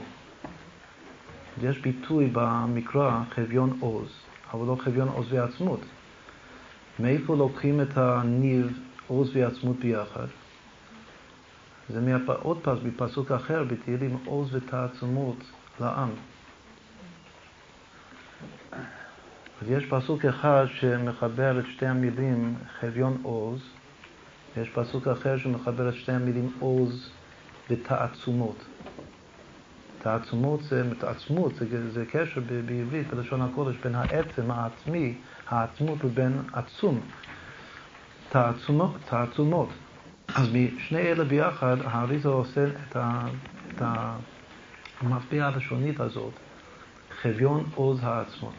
יש ביטוי במקרא חביון עוז, אבל לא חביון עוז ועצמות. מאיפה לוקחים את הניב עוז ועצמות ביחד? זה מהפ... עוד פעם, בפסוק אחר, בתהילים עוז ותעצומות לעם. אז יש פסוק אחד שמחבר את שתי המילים חביון עוז, ויש פסוק אחר שמחבר את שתי המילים עוז ותעצומות. תעצומות זה, עצמות זה, זה קשר בעברית, בלשון הקודש, בין העצם העצמי העצמות לבין עצום, תעצומות. תעצומות. אז משני אלה ביחד, האריזה עושה את, ה, את המטבע הלשונית הזאת, חביון עוז העצמות.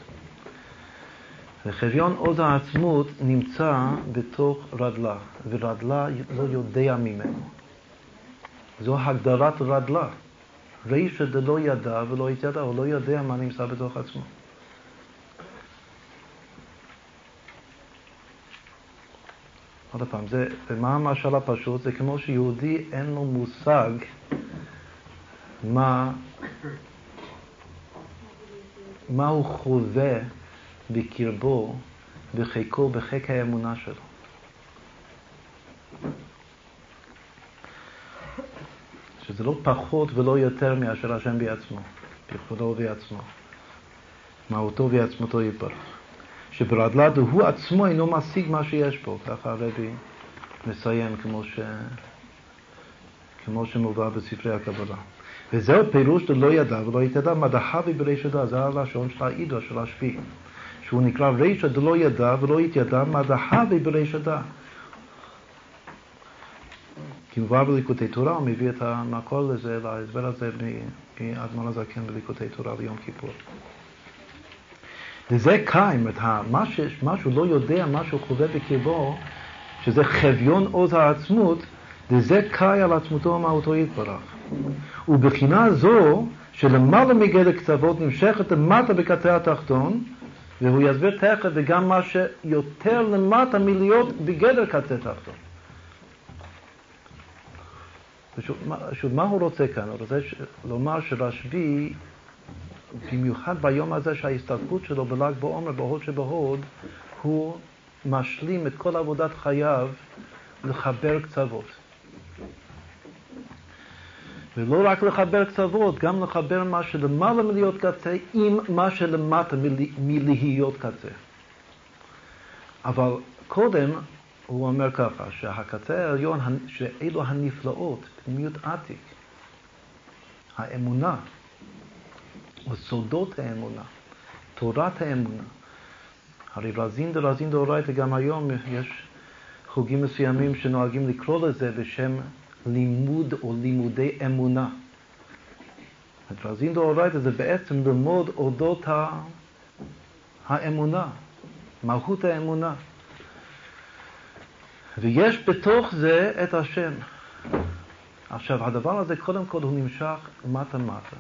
וחביון עוז העצמות נמצא בתוך רדלה, ורדלה לא יודע ממנו. זו הגדרת רדלה. רישא דלא ידע ולא התיידע, הוא לא יודע מה נמצא בתוך עצמו. עוד פעם, זה, מה המשל הפשוט? זה כמו שיהודי אין לו מושג מה, מה הוא חווה בקרבו, בחיקו, בחיק האמונה שלו. שזה לא פחות ולא יותר מאשר השם בעצמו, בכבודו ובעצמו. מהותו ועצמותו יתברך. שברדל"ד הוא עצמו אינו משיג מה שיש פה, ככה הרבי מסיים כמו, ש... כמו שמובא בספרי הקבלה. וזהו פירוש דלא ידע ולא יתדע מדחבי ברישא זה הלשון של העידו, של השביעי. שהוא נקרא רישא דלא ידע ולא יתיידע מדחבי ברישא כי מובא בליקוטי תורה, הוא מביא את המקור לזה, להסבר הזה מאדמון הזקן בליקוטי תורה ליום כיפור. וזה קיים, מה, ש, מה שהוא לא יודע, מה שהוא חווה בקרבו, שזה חביון עוז העצמות, וזה קאי על עצמותו ומהותו יתברך. ובחינה זו, שלמעלה מגדר קצוות נמשכת למטה בקצה התחתון, והוא יסביר תכף, וגם מה שיותר למטה מלהיות בגדר קצה תחתון. פשוט, פשוט מה הוא רוצה כאן? הוא רוצה לומר שרשב"י, במיוחד ביום הזה שההסתלקות שלו בל"ג בעומר, בהוד שבהוד, הוא משלים את כל עבודת חייו לחבר קצוות. ולא רק לחבר קצוות, גם לחבר מה שלמעלה מלהיות קצה עם מה שלמטה מלהיות קצה. אבל קודם הוא אומר ככה, שהקצה העליון, שאלו הנפלאות, פנימיות עתיק, האמונה, סודות האמונה, תורת האמונה. הרי רזין דרזין דאורייתא גם היום יש חוגים מסוימים שנוהגים לקרוא לזה בשם לימוד או לימודי אמונה. רזין דאורייתא זה בעצם ללמוד אודות האמונה, מהות האמונה. ויש בתוך זה את השם. עכשיו, הדבר הזה, קודם כל הוא נמשך מטה-מטה,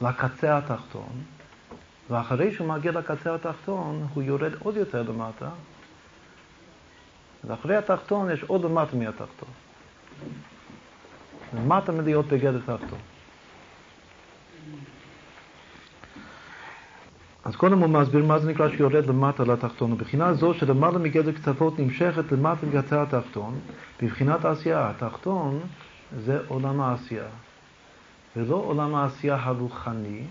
לקצה התחתון, ואחרי שהוא מגיע לקצה התחתון, הוא יורד עוד יותר למטה, ואחרי התחתון יש עוד למטה מהתחתון. למטה מלהיות בגדר תחתון. אז קודם הוא מסביר מה זה נקרא שיורד למטה לתחתון. מבחינה זו שלמעלה מגדר קצוות נמשכת למטה מקצה התחתון, בבחינת העשייה. התחתון זה עולם העשייה, ולא עולם העשייה הרוחני,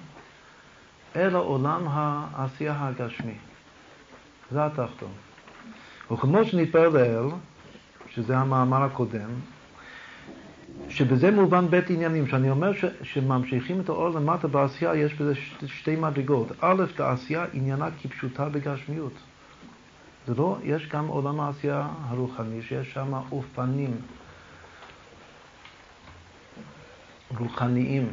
אלא עולם העשייה הגשמי. זה התחתון. וכמו שנתפלל, שזה המאמר הקודם, שבזה מובן בית עניינים, שאני אומר ש, שממשיכים את האור למטה בעשייה, יש בזה ש, שתי מדרגות. א', העשייה עניינה כפשוטה בגשמיות. זה לא, יש גם עולם העשייה הרוחני, שיש שם אופנים רוחניים,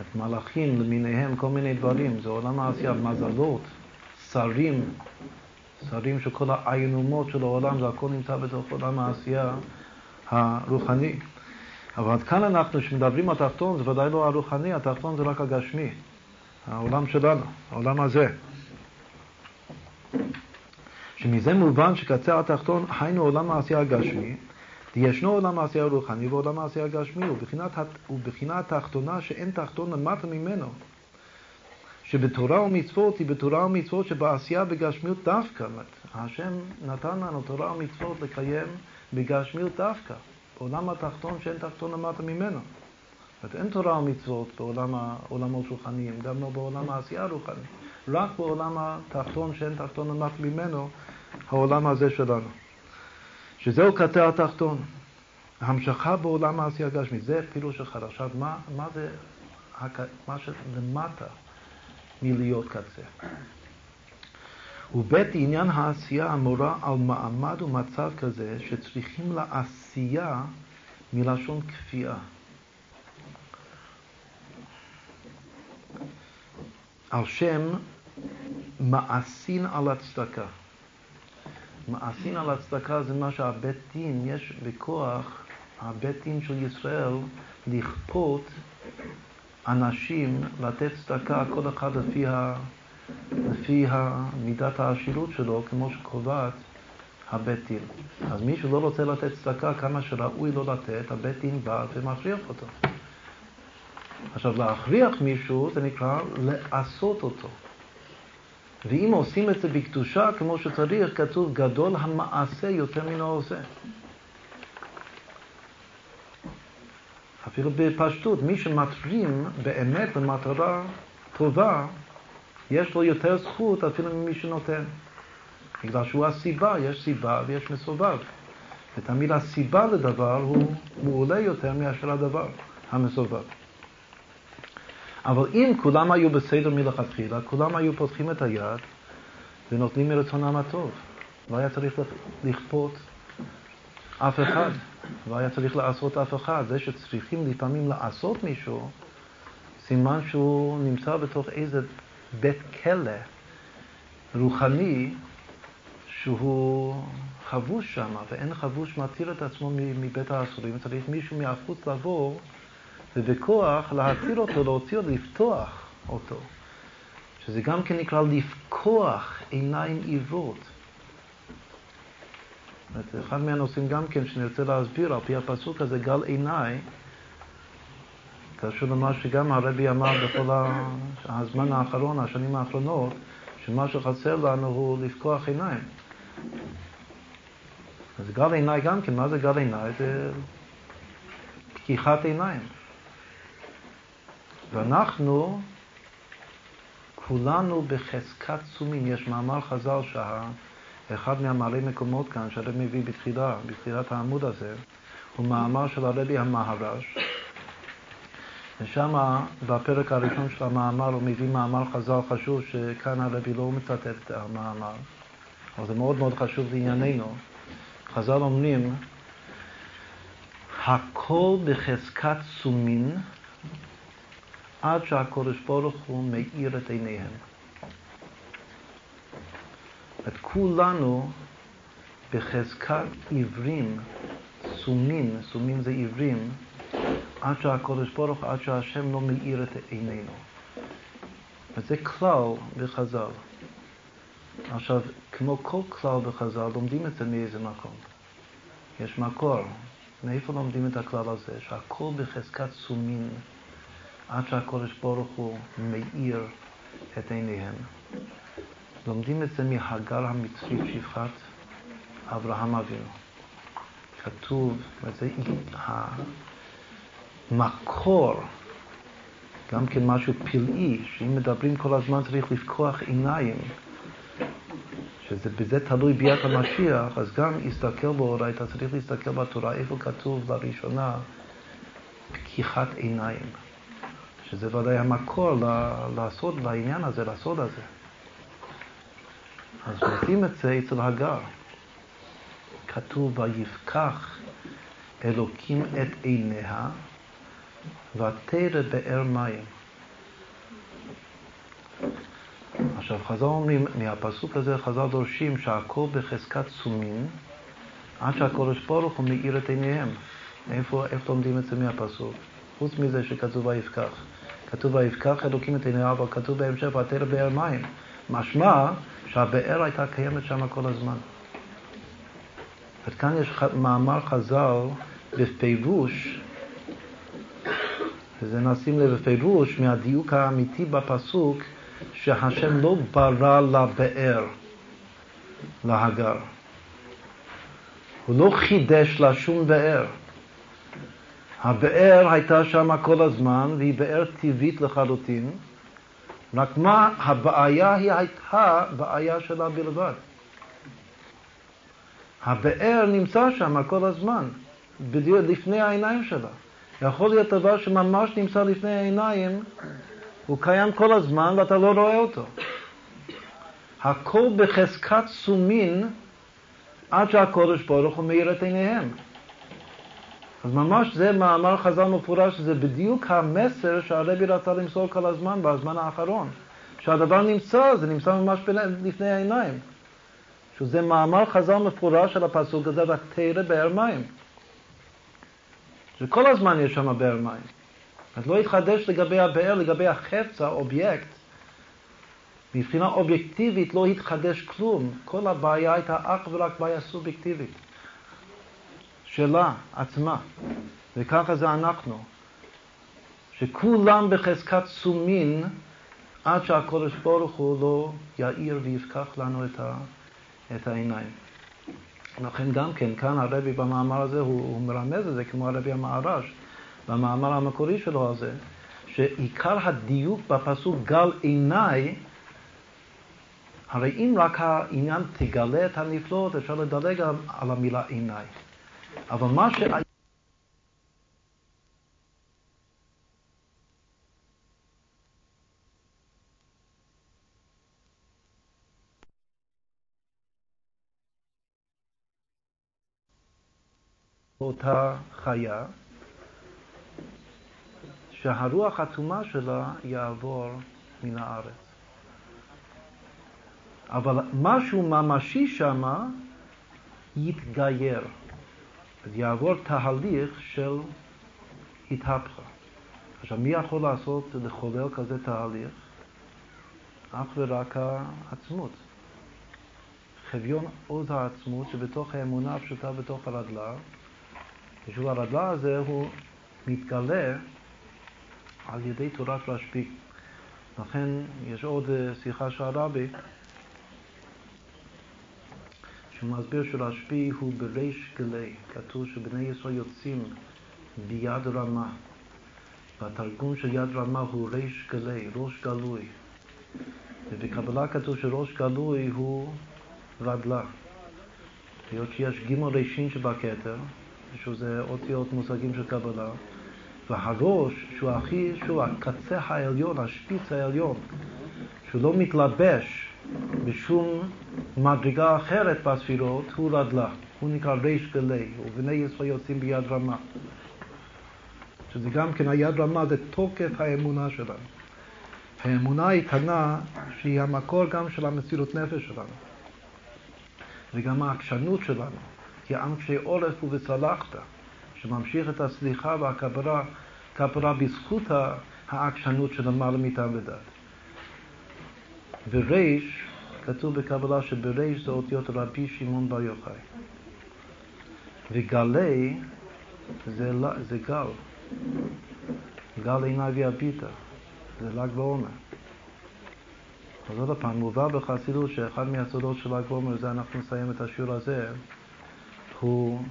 את מלאכים למיניהם, כל מיני דברים, זה עולם העשייה, מזלות, שרים, שרים של כל העיינומות של העולם, זה הכל נמצא בתוך עולם העשייה הרוחני. אבל כאן אנחנו, כשמדברים על תחתון, זה ודאי לא הרוחני, התחתון זה רק הגשמי, העולם שלנו, העולם הזה. שמזה מובן שקצה התחתון, היינו עולם העשייה הגשמי, ישנו עולם העשייה הרוחני ועולם העשייה הגשמי, ובחינה התחתונה שאין תחתון למטה ממנו. שבתורה ומצוות היא בתורה ומצוות שבעשייה בגשמיות דווקא. השם נתן לנו תורה ומצוות לקיים בגשמיות דווקא. בעולם התחתון שאין תחתון למטה ממנו. זאת אין תורה ומצוות בעולם העולמות רוחניים, גם לא בעולם העשייה הרוחני. רק בעולם התחתון שאין תחתון למטה ממנו, העולם הזה שלנו. שזהו קטע התחתון. המשכה בעולם העשייה הגשמית, זה פירוש אחד. עכשיו, מה, מה זה מה שלמטה מלהיות קצה? ובית עניין העשייה המורה על מעמד ומצב כזה שצריכים לעשייה מלשון כפייה. על שם מעשין על הצדקה. מעשין על הצדקה זה מה שהבית דין יש בכוח הבית דין של ישראל לכפות אנשים לתת צדקה, כל אחד לפי, ה, לפי מידת העשירות שלו, כמו שקובעת הבית דין. אז מי שלא רוצה לתת צדקה כמה שראוי לו לתת, הבית דין בא ומכריח אותו. עכשיו, להכריח מישהו זה נקרא לעשות אותו. ואם עושים את זה בקדושה כמו שצריך, כתוב גדול המעשה יותר מן העושה. אפילו בפשטות, מי שמטרים באמת למטרה טובה, יש לו יותר זכות אפילו ממי שנותן. בגלל שהוא הסיבה, יש סיבה ויש מסובב. ותמיד הסיבה לדבר הוא מעולה יותר מאשר הדבר המסובב. אבל אם כולם היו בסדר מלכתחילה, כולם היו פותחים את היד ונותנים מרצונם הטוב. לא היה צריך לכפות אף אחד, לא היה צריך לעשות אף אחד. זה שצריכים לפעמים לעשות מישהו, סימן שהוא נמצא בתוך איזה בית כלא רוחני שהוא חבוש שם, ואין חבוש מתיר את עצמו מבית האסורים, צריך מישהו מהחוץ לבוא ובכוח להתיר אותו, להוציא אותו, לפתוח אותו. שזה גם כן נקרא לפקוח עיניים עיוורות. אחד מהנושאים גם כן שנרצה להסביר על פי הפסוק הזה, גל עיניי, קשור למה שגם הרבי אמר בכל הזמן האחרון, השנים האחרונות, שמה שחסר לנו הוא לפקוח עיניים. אז גל עיניי גם כן, מה זה גל עיניי? זה פקיחת עיניים. ואנחנו כולנו בחזקת צומים. יש מאמר חז"ל שאחד מהמעלי מקומות כאן, שהרב מביא בתחילה, בתחילת העמוד הזה, הוא מאמר של הרבי המהר"ש. ושם בפרק הראשון של המאמר הוא מביא מאמר חז"ל חשוב, שכאן הרבי לא מצטט את המאמר, אבל זה מאוד מאוד חשוב לענייננו. חז"ל אומרים, הכל בחזקת צומין עד שהקודש ברוך הוא מאיר את עיניהם. את כולנו בחזקת עיוורים, סומים, סומים זה עיוורים, עד שהקודש ברוך עד שהשם לא מאיר את עינינו. וזה כלל בחז"ל. עכשיו, כמו כל כלל בחז"ל, לומדים את זה מאיזה מקום. יש מקור. מאיפה לומדים את הכלל הזה? שהכל בחזקת סומין. עד שהקודש ברוך הוא מאיר את עיניהם. לומדים את זה מהגר המצרי שפחת אברהם אבינו. כתוב, וזה המקור, גם כן משהו פלאי, שאם מדברים כל הזמן צריך לפקוח עיניים, שבזה תלוי ביאת המשיח, אז גם הסתכל בו, אתה צריך להסתכל בתורה, איפה כתוב לראשונה פקיחת עיניים. שזה ודאי המקור לעשות, לעניין הזה, לסוד הזה. אז מוצאים את זה אצל הגר. כתוב, ויפקח אלוקים את עיניה ותרא באר מים. עכשיו, חז"ל אומרים, מהפסוק הזה חז"ל דורשים שהכל בחזקת סומין עד שהקדוש ברוך הוא מאיר את עיניהם. איפה, איפה לומדים את זה מהפסוק? חוץ מזה שכתוב ויפקח. כתוב ויפקח אלוקים את עיניו, אבל כתוב בהמשך ותרא באר מים. משמע שהבאר הייתה קיימת שם כל הזמן. וכאן יש מאמר חז"ל בפירוש, וזה נשים לב בפירוש מהדיוק האמיתי בפסוק, שהשם לא ברא לבאר, להגר. הוא לא חידש לה שום באר. הבאר הייתה שם כל הזמן, והיא באר טבעית לחלוטין, רק מה, הבעיה היא הייתה בעיה שלה בלבד. הבאר נמצא שם כל הזמן, בדיוק לפני העיניים שלה. יכול להיות דבר שממש נמצא לפני העיניים, הוא קיים כל הזמן ואתה לא רואה אותו. הכל בחזקת סומין עד שהקודש ברוך הוא מאיר את עיניהם. אז ממש זה מאמר חז"ל מפורש, זה בדיוק המסר שהרבי רצה למסור כל הזמן, בזמן האחרון. שהדבר נמצא, זה נמצא ממש לפני העיניים. שזה מאמר חז"ל מפורש של הפסוק הזה, רק תרא באר מים. שכל הזמן יש שם באר מים. אז לא התחדש לגבי הבאר, לגבי החפץ, האובייקט. מבחינה אובייקטיבית לא התחדש כלום. כל הבעיה הייתה אך ורק בעיה סובייקטיבית. שלה, עצמה. וככה זה אנחנו. שכולם בחזקת סומין עד שהקודש ברוך הוא לא יאיר ויפקח לנו את, ה, את העיניים. לכן גם כן, כאן הרבי במאמר הזה, הוא, הוא מרמז את זה כמו הרבי המערש, במאמר המקורי שלו הזה, שעיקר הדיוק בפסוק גל עיניי, הרי אם רק העניין תגלה את הנפלאות, אפשר לדלג על המילה עיניי. אבל מה ש... אותה חיה, שהרוח הטומאה שלה יעבור מן הארץ. אבל משהו ממשי שמה יתגייר. אז יעבור תהליך של התהפכה. עכשיו, מי יכול לעשות, לחולל כזה תהליך? אך ורק העצמות. חביון עוז העצמות שבתוך האמונה הפשוטה בתוך הרדלה, ושוב הרדלה הזה הוא מתגלה על ידי תורת רשב"י. לכן יש עוד אה, שיחה של הרבי, שהוא מסביר שרשב"י הוא בריש גלי, כתוב שבני ישראל יוצאים ביד רמה, והתרגום של יד רמה הוא ריש גלי, ראש גלוי. ובקבלה כתוב שראש גלוי הוא רדלה. היות שיש גימל רישין שבכתר, שזה אותיות מושגים של קבלה, והראש, שהוא הכי, שהוא הקצה העליון, השפיץ העליון, שהוא לא מתלבש בשום מדרגה אחרת בספירות, הוא רדלה. הוא נקרא ריש גלי, ובני ישראל יוצאים ביד רמה. שזה גם כן, היד רמה זה תוקף האמונה שלנו. האמונה האיתנה שהיא המקור גם של המסירות נפש שלנו. וגם העקשנות שלנו. כי עם קשי עורף ובצלחת, שממשיך את הסליחה והכפרה כפרה בזכות העקשנות של למעלה מטעם ודעת. וריש, כתוב בקבלה שבריש זה אותיות רבי שמעון בר יוחאי. וגלי זה, זה גל. גל עיניי ויביטה. זה ל"ג בעומר. אז עוד פעם, מובא בחסידות שאחד מהסודות של ל"ג בעומר, זה אנחנו נסיים את השיעור הזה, הוא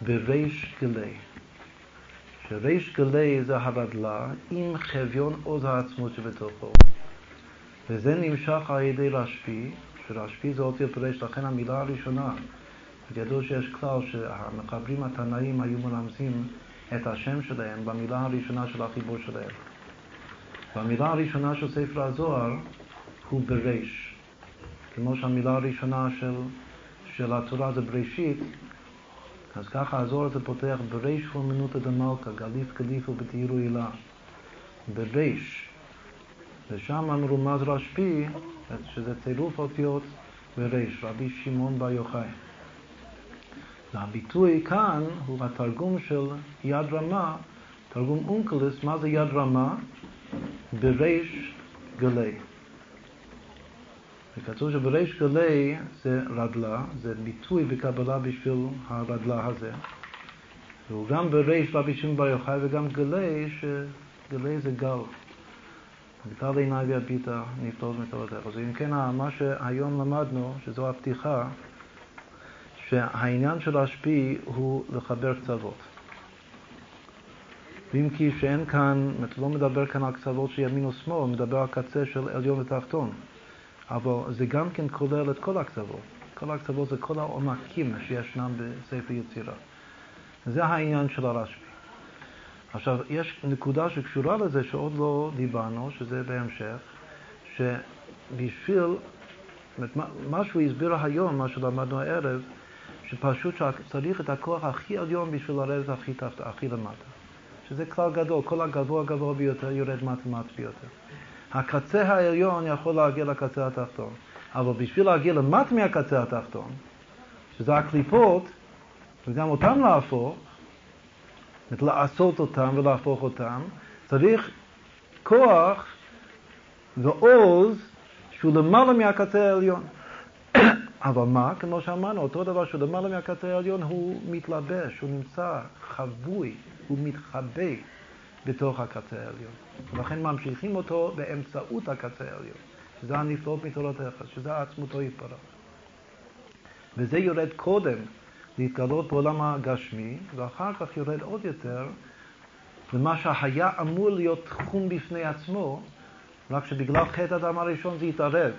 בריש גלי. שריש גלי זה הרדלה עם חביון עוז העצמות שבתוכו. וזה נמשך על ידי רשב"י, שרשב"י זה אותיות ריש, לכן המילה הראשונה, ידעו שיש כלל שהמחברים התנאים היו מרמזים את השם שלהם במילה הראשונה של החיבור שלהם. והמילה הראשונה של ספר הזוהר הוא בריש. כמו שהמילה הראשונה של, של התורה זה בראשית, אז ככה הזוהר הזה פותח בריש פורמנותא דמלכא, גליף גליפו בתהירו הילה. בריש. ושם מרומז רשב"י, שזה צירוף אותיות בריש, רבי שמעון בר יוחאי. והביטוי כאן הוא התרגום של יד רמה, תרגום אונקלוס, מה זה יד רמה? בריש גלי. וכתוב שבריש גלי זה רדלה, זה ביטוי בקבלה בשביל הרדלה הזה. והוא גם בריש רבי שמעון בר יוחאי וגם גלי, שגלי זה גל. גל עיניי והביטה נפלאות מתורתך. אז אם כן, מה שהיום למדנו, שזו הפתיחה, שהעניין של השפי הוא לחבר קצוות. ואם כי שאין כאן, לא מדבר כאן על קצוות של ימין ושמאל, מדבר על קצה של עליון ותחתון. אבל זה גם כן כולל את כל הקצוות. כל הקצוות זה כל העומקים שישנם בספר יצירה. זה העניין של הרשב"י. עכשיו, יש נקודה שקשורה לזה שעוד לא דיברנו, שזה בהמשך, שבשביל, מה שהוא הסביר היום, מה שלמדנו הערב, שפשוט צריך את הכוח הכי עליון בשביל לרדת הכי, הכי למטה. שזה כלל גדול, כל הגבוה הגבוה ביותר יורד מטה מטה ביותר. הקצה העליון יכול להגיע לקצה התחתון. אבל בשביל להגיע למט מהקצה התחתון, שזה הקליפות, וגם אותם להפוך, זאת לעשות אותם ולהפוך אותם, צריך כוח ועוז שהוא למעלה מהקצה העליון. [coughs] אבל מה, כמו שאמרנו, אותו דבר שהוא למעלה מהקצה העליון, הוא מתלבש, הוא נמצא חבוי, הוא מתחבא בתוך הקצה העליון. ולכן ממשיכים אותו באמצעות הקצה העליון, שזה הנפלאות מתורתך, שזה עצמותו יתברך. וזה יורד קודם להתגלות בעולם הגשמי, ואחר כך יורד עוד יותר למה שהיה אמור להיות תחום בפני עצמו, רק שבגלל חטא הדם הראשון זה התערב.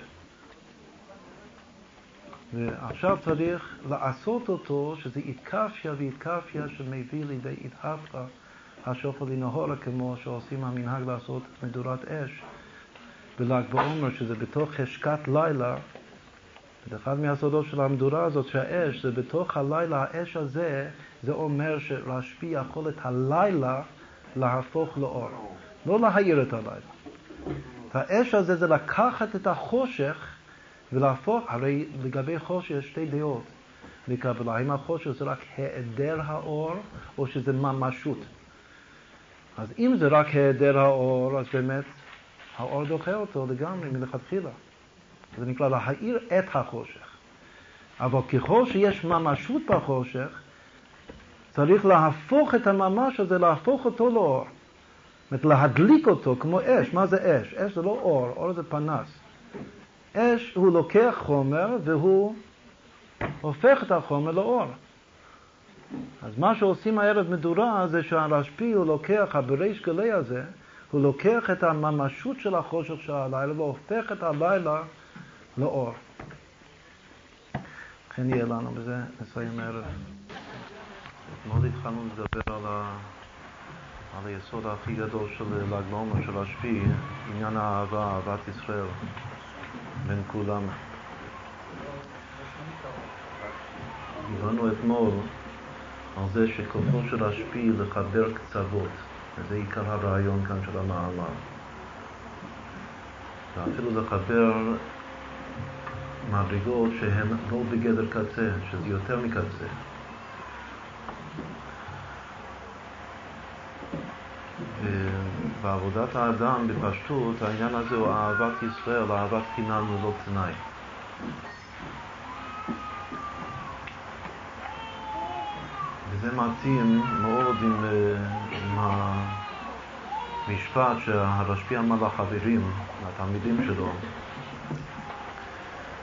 ועכשיו צריך לעשות אותו, שזה התקפיה והתקפיה שמביא לידי התהפכה השופר לנהורה, כמו שעושים המנהג לעשות מדורת אש בל"ג בעומר, שזה בתוך חשכת לילה. ואחד מהסודות של המדורה הזאת, שהאש, זה בתוך הלילה, האש הזה, זה אומר שרשב"י יכול את הלילה להפוך לאור, לא להאיר את הלילה. והאש הזה זה לקחת את החושך ולהפוך, הרי לגבי חושך יש שתי דעות לקבלה, האם החושך זה רק היעדר האור או שזה ממשות. אז אם זה רק היעדר האור, אז באמת האור דוחה אותו לגמרי מלכתחילה. זה נקרא להאיר את החושך. אבל ככל שיש ממשות בחושך, צריך להפוך את הממש הזה, להפוך אותו לאור. זאת אומרת, להדליק אותו כמו אש. מה זה אש? אש זה לא אור, אור זה פנס. אש הוא לוקח חומר והוא הופך את החומר לאור. אז מה שעושים הערב מדורה זה שהרשב"י הוא לוקח, הבריש גלי הזה, הוא לוקח את הממשות של החושך של הלילה והופך את הלילה לאור. לכן יהיה לנו בזה, נסיים הערב. אתמול התחלנו לדבר על, ה... על היסוד הכי גדול של ל"ג בעומר של השפיעי, עניין האהבה, אהבת ישראל. בין כולם. דיברנו אתמול על זה שכוחו של השפיע לחבר קצוות, וזה עיקר הרעיון כאן של המאמר. ואפילו לחבר מדרגות שהן לא בגדר קצה, שזה יותר מקצה. בעבודת האדם, בפשטות, העניין הזה הוא אהבת ישראל, אהבת חינם ללא תנאי. וזה מתאים מאוד עם, עם המשפט שהרשב"י אמר לחברים, לתלמידים שלו,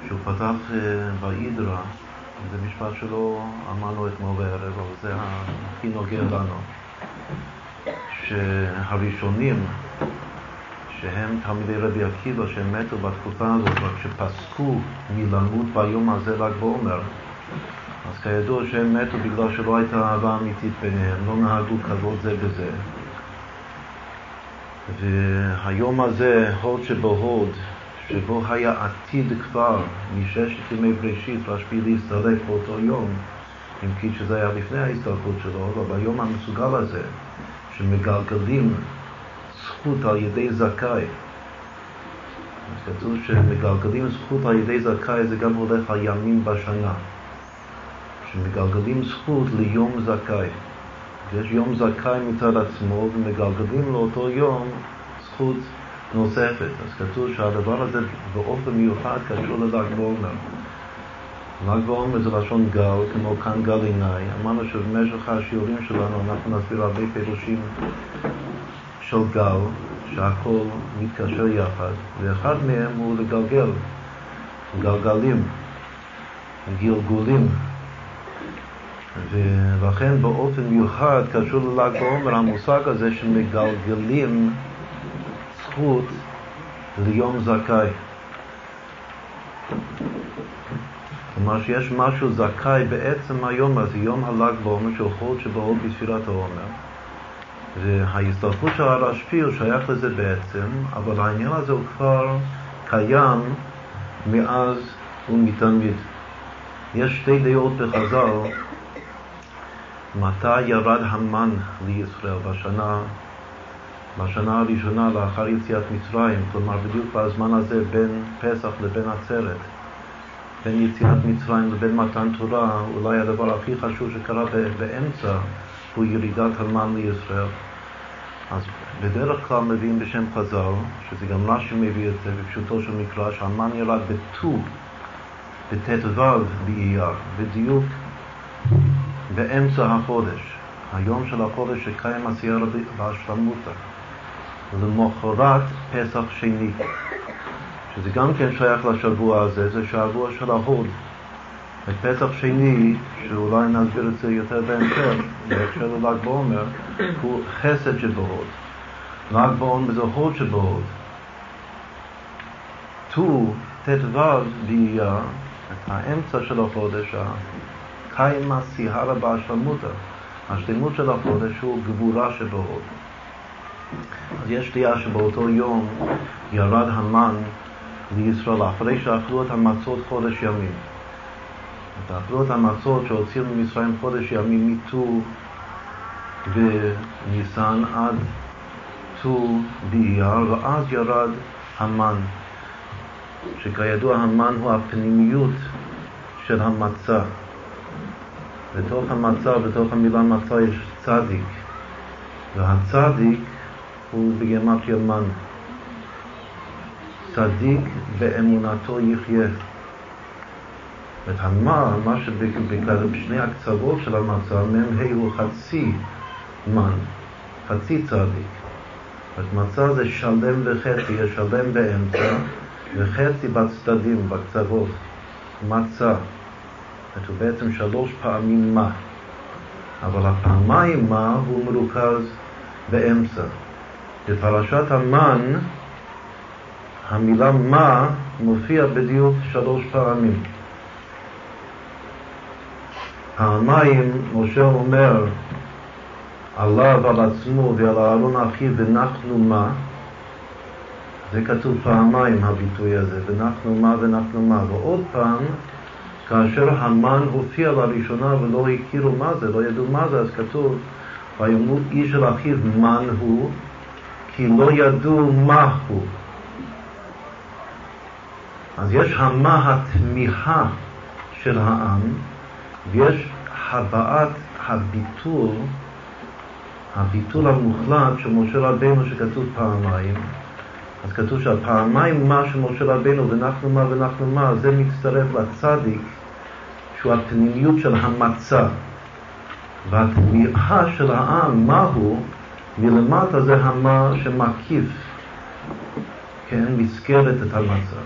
שהוא פתח באידרא, אה, זה משפט שלא אמרנו אתמול בערב, אבל זה הכי נוגע לנו. שהראשונים, שהם תלמידי רבי עקיבא, שהם מתו בתקופה הזאת, רק שפסקו מלמות ביום הזה ל"ג בעומר, אז כידוע שהם מתו בגלל שלא הייתה אהבה אמיתית ביניהם, לא נהגו כבוד זה בזה. והיום הזה, הוד שבהוד, שבו היה עתיד כבר מששת ימי בראשית רשב"י להסתלק באותו יום, אם כי שזה היה לפני ההסתלקות שלו, אבל ביום המסוגל הזה, שמגלגלים זכות על ידי זכאי. אז כתוב שמגלגלים זכות על ידי זכאי זה גם הולך על ימים בשנה. שמגלגלים זכות ליום זכאי. יש יום זכאי מצד עצמו ומגלגלים לאותו יום זכות נוספת. אז כתוב שהדבר הזה באופן מיוחד קשור לל"ג בעומר. ל"ג בעומר זה לשון גל, כמו כאן גל עיניי. אמרנו שבמשך השיעורים שלנו אנחנו נסביר הרבה פירושים של גל, שהכל מתקשר יחד, ואחד מהם הוא לגלגל, גלגלים, גלגולים. ולכן באופן מיוחד קשור לל"ג בעומר המושג הזה שמגלגלים זכות ליום זכאי. כלומר שיש משהו זכאי בעצם היום הזה, יום הל"ג בעומר, שהוא חוד שבאות בספירת העומר. וההסתלקות של הרשב"י הוא שייך לזה בעצם, אבל העניין הזה הוא כבר קיים מאז ומתמיד. יש שתי דעות בחז"ל מתי ירד המן לישראל בשנה, בשנה הראשונה לאחר יציאת מצרים, כלומר בדיוק בזמן הזה בין פסח לבין עצרת. בין יציאת מצרים לבין מתן תורה, אולי הדבר הכי חשוב שקרה באמצע הוא ירידת המן לישראל. אז בדרך כלל מביאים בשם חז"ל, שזה גם רש"י מביא את זה בפשוטו של מקרא, שהמן ירד בט"ו, בט"ו באייר, בדיוק באמצע החודש, היום של החודש שקיים עשייה בהשלמותה, למחרת פסח שני, שזה גם כן שייך לשבוע הזה, זה שבוע של ההוד. בפסח שני, שאולי נסביר את זה יותר בהמשך, בהקשר ל"ג בעומר, הוא חסד שבהוד. ל"ג בעומר זה הוד שבהוד. ט"ו, ט"ו באייר, האמצע של החודש, קיימה סיהרה בהשלמותה. השלמות של החודש הוא גבורה שבהוד. אז יש דעה שבאותו יום ירד המן לישראל אחרי שאכלו את המצות חודש ימים. את המצות שהוציאו ממצרים חודש ימים מט"ו בניסן עד ט"ו באייר, ואז ירד המן, שכידוע המן הוא הפנימיות של המצה. בתוך המצה, בתוך המילה מצה יש צדיק, והצדיק הוא בגמטריה מן. צדיק באמונתו יחיה. את המה, מה שבשני הקצוות של המצה, מ"ה הוא חצי מן, חצי צדיק. אז מצה זה שלם וחצי, יש שלם באמצע וחצי בצדדים, בקצוות. מצה. הוא בעצם שלוש פעמים מה. אבל הפעמיים מה הוא מרוכז באמצע. בפרשת המן המילה מה מופיע בדיוק שלוש פעמים. פעמיים משה אומר עליו, על עצמו ועל אהרון אחיו, ונחנו מה? זה כתוב פעמיים הביטוי הזה, ונחנו מה ונחנו מה. ועוד פעם, כאשר המן הופיע לראשונה ולא הכירו מה זה, לא ידעו מה זה, אז כתוב, ויאמרו איש אל אחיו מן הוא, כי לא ידעו מה הוא. אז יש המה התמיהה של העם, ויש הבעת הביטול, הביטול המוחלט של משה רבנו שכתוב פעמיים. אז כתוב שהפעמיים מה של משה רבנו ונחנו מה ונחנו מה, זה מצטרף לצדיק שהוא הפנימיות של המצה. והתמיהה של העם, מהו, מלמטה זה המה שמקיף, כן, מסגרת את המצה.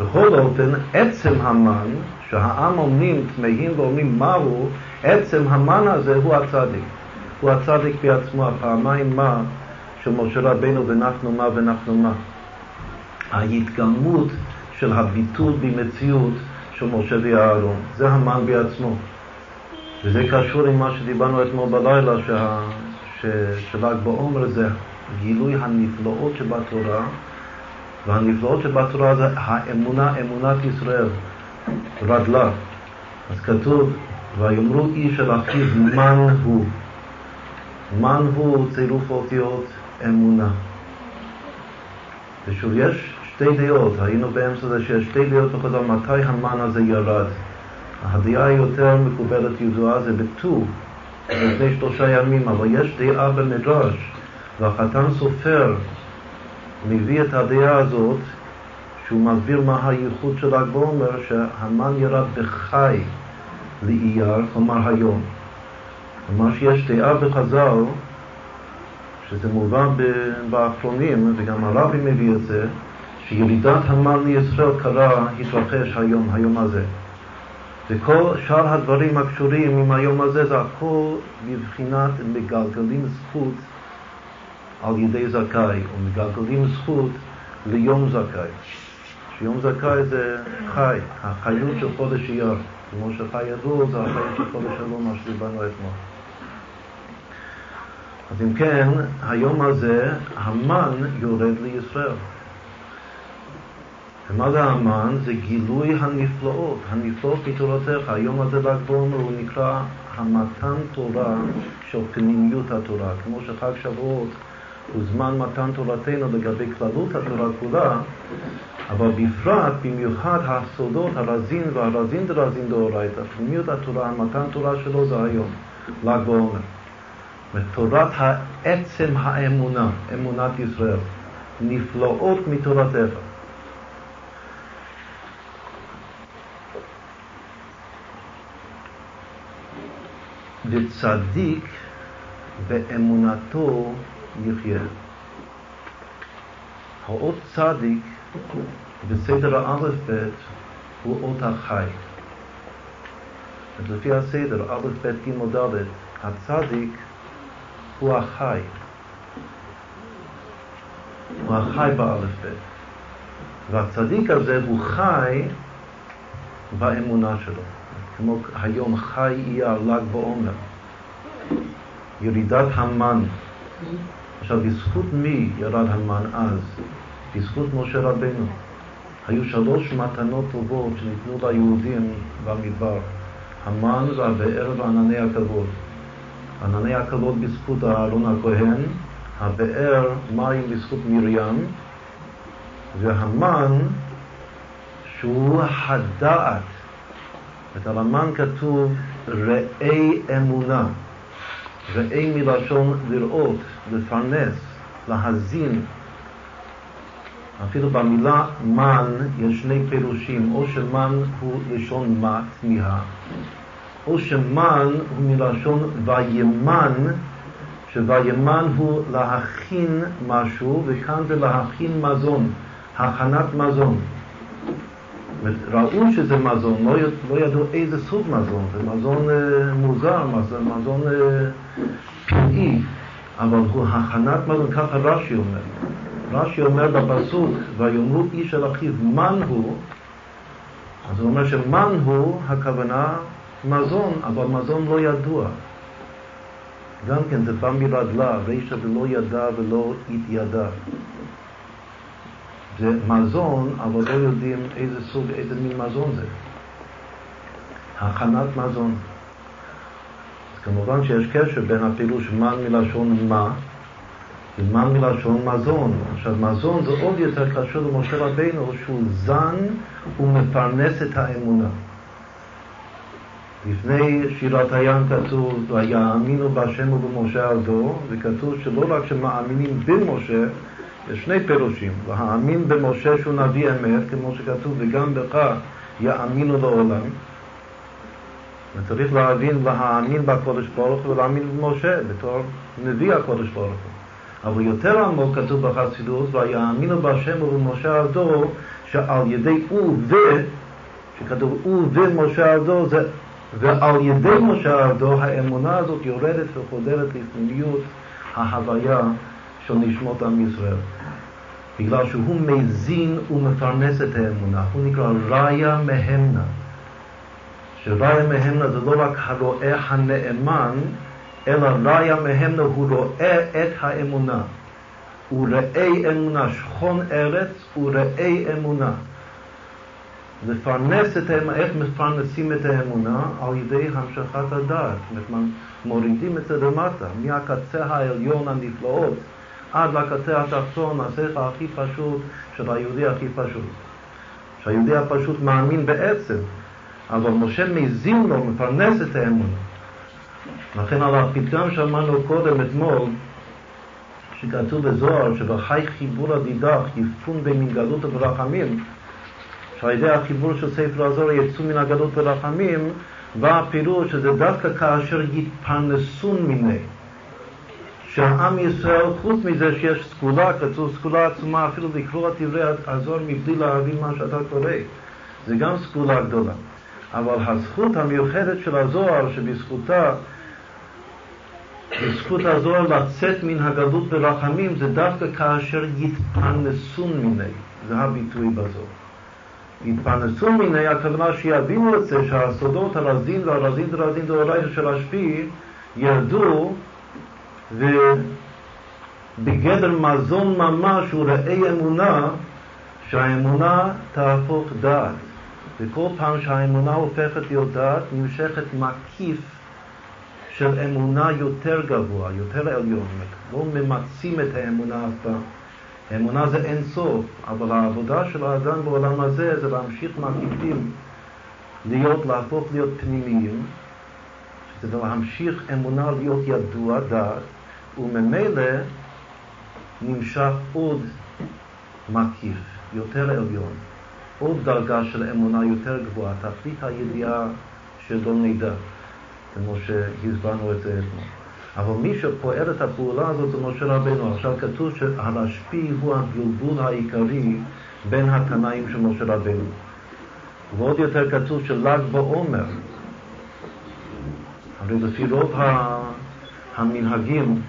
בכל אופן, עצם המן, שהעם אומרים, תמהים ואומרים מהו, עצם המן הזה הוא הצדיק. הוא הצדיק בעצמו, הפעמיים מה של משה רבינו ונחנו מה ונחנו מה. ההתגלמות של הביטול במציאות של משה ואהרון, זה המן בעצמו. וזה קשור עם מה שדיברנו אתמול בלילה, שה... של"ג בעומר זה גילוי הנפלאות שבתורה והנפלאות שבתורה זה האמונה, אמונת ישראל, רדלה. אז כתוב, ויאמרו איש אל אחיו מן הוא. מן הוא צירוף אותיות אמונה. ושוב, יש שתי דעות, היינו באמצע זה שיש שתי דעות בחז"ל, מתי המן הזה ירד. הדעה היותר מקובלת ידועה זה בט"ו, לפני שלושה ימים, אבל יש דעה במדרש, והחתן סופר מביא את הדעה הזאת, שהוא מסביר מה הייחוד של ל"ג בעומר, שהמן ירד בחי לאייר, כלומר היום. כלומר שיש דעה בחז"ל, שזה מובא באחרונים, וגם הרבי מביא את זה, שירידת המן לישראל קרה, התרחש היום, היום הזה. וכל שאר הדברים הקשורים עם היום הזה זה הכל בבחינת מגלגלים זכות על ידי זכאי, ומגלגלים זכות ליום זכאי. שיום זכאי זה חי, החיות של חודש אייר. כמו שחי ידוע זה החיות של חודש אלול, מה שדיברנו אתמול. אז אם כן, היום הזה המן יורד לישראל. ומה זה המן? זה גילוי הנפלאות, הנפלאות מתורתך. היום הזה ל"ג בעומר הוא נקרא המתן תורה של פנימיות התורה. כמו שחג שבועות הוא זמן מתן תורתנו לגבי כללות התורה כולה, אבל בפרט, במיוחד הסודות, הרזין והרזין דרזין דאורייתא, פנימיות התורה, המתן תורה שלו זה היום, ל"ג בעומר. מתורת העצם האמונה, אמונת ישראל, נפלאות מתורתך. וצדיק באמונתו יחיה. האות צדיק בסדר האלף בית הוא אות החי. אז לפי הסדר, א', ב', ג', ד', הצדיק הוא החי. הוא החי באלף ב'. והצדיק הזה הוא חי באמונה שלו. כמו היום חי אייר, ל"ג בעומר. ירידת המן. עכשיו, בזכות מי ירד המן אז? בזכות משה רבנו. היו שלוש מתנות טובות שניתנו ליהודים במדבר. המן והבאר וענני הכבוד. ענני הכבוד בזכות אהרון הכהן, הבאר מים בזכות מרים, והמן שהוא הדעת. את המן כתוב ראי אמונה. ראי מלשון לראות, לפרנס, להזין. אפילו במילה מן יש שני פירושים, או שמן הוא לשון מה, תמיהה, או שמן הוא מלשון וימן, שוימן הוא להכין משהו, וכאן זה להכין מזון, הכנת מזון. ראו שזה מזון, לא, לא ידעו איזה סוג מזון, זה מזון אה, מוזר, מזון, מזון אה, פלאי, אבל הוא הכנת מזון, ככה רש"י אומר. רש"י אומר בפסוק, ויאמרו איש אל אחיו מן הוא, אז הוא אומר שמן הוא, הכוונה מזון, אבל מזון לא ידוע. גם כן זה בא מרגלה, רישא ולא ידע ולא התיידע. זה מזון, אבל לא יודעים איזה סוג, איזה מין מזון זה. הכנת מזון. אז כמובן שיש קשר בין הפירוש מן מלשון מה ומן מלשון מזון. עכשיו, מזון זה עוד יותר קשור למשה רבינו, שהוא זן ומפרנס את האמונה. לפני שירת הים כתוב, ויאמינו בהשם ובמשה עבדו, וכתוב שלא רק שמאמינים במשה, יש שני פירושים, להאמין במשה שהוא נביא אמת, כמו שכתוב, וגם בך יאמינו לעולם. וצריך להבין, להאמין בקודש ברוך הוא ולהאמין במשה בתור נביא הקודש ברוך הוא. אבל יותר עמוק כתוב בחסידות, ויאמינו בהשם ובמשה עבדו, שעל ידי הוא ו, שכתוב הוא ומשה עבדו, ועל ידי משה עבדו האמונה הזאת יורדת וחודרת לפנימיות ההוויה של נשמות עם ישראל. בגלל שהוא מזין ומפרנס את האמונה, הוא נקרא ראיה מהמנה. שראיה מהמנה זה לא רק הרואה הנאמן, אלא ראיה מהמנה הוא רואה את האמונה. הוא ראי אמונה, שכון ארץ הוא ראי אמונה. לפרנס את האמונה, איך מפרנסים את האמונה? על ידי המשכת הדעת. מורידים את זה למטה, מהקצה העליון הנפלאות עד לקצה התחתון, השכל הכי פשוט של היהודי הכי פשוט. שהיהודי הפשוט מאמין בעצם, אבל משה מזין לו, מפרנס את האמונה. לכן על הפתגם שאמרנו קודם אתמול, שכתוב בזוהר, שבחי חיבור הדידך יפון בין גלות וברחמים, שעל ידי החיבור של ספר הזוהר יצאו מן הגלות ורחמים, בא הפירוש שזה דווקא כאשר יתפרנסון מיני. שהעם ישראל, חוץ מזה שיש סגולה, כתוב סגולה עצומה, אפילו לקרוא את דברי הזוהר מבלי להבין מה שאתה קורא, זה גם סגולה גדולה. אבל הזכות המיוחדת של הזוהר, שבזכותה, בזכות הזוהר לצאת מן הגלות ברחמים, זה דווקא כאשר יתפרנסון מיני, זה הביטוי בזוהר. יתפרנסו מיני, הכוונה שיבינו את זה שהסודות הרזין והרזין והרזין דאורייתא של השפיעי ירדו ובגדר מזון ממש הוא ראי אמונה, שהאמונה תהפוך דעת. וכל פעם שהאמונה הופכת להיות דעת, נמשכת מקיף של אמונה יותר גבוה, יותר עליון. לא ממצים את האמונה אף פעם. האמונה זה אין סוף, אבל העבודה של האדם בעולם הזה זה להמשיך מקיפים, להיות, להפוך להיות פנימיים, זה להמשיך אמונה להיות ידוע דעת, וממילא נמשך עוד מקיף, יותר עליון, עוד דרגה של אמונה יותר גבוהה, תכלית הידיעה שלא נדע, כמו שהסברנו את זה אתמול. אבל מי שפועל את הפעולה הזאת זה משה רבנו. עכשיו כתוב שהרשפי הוא הגלגול העיקרי בין התנאים של משה רבנו. ועוד יותר כתוב של"ג בעומר, הרי לפי רוב המנהגים,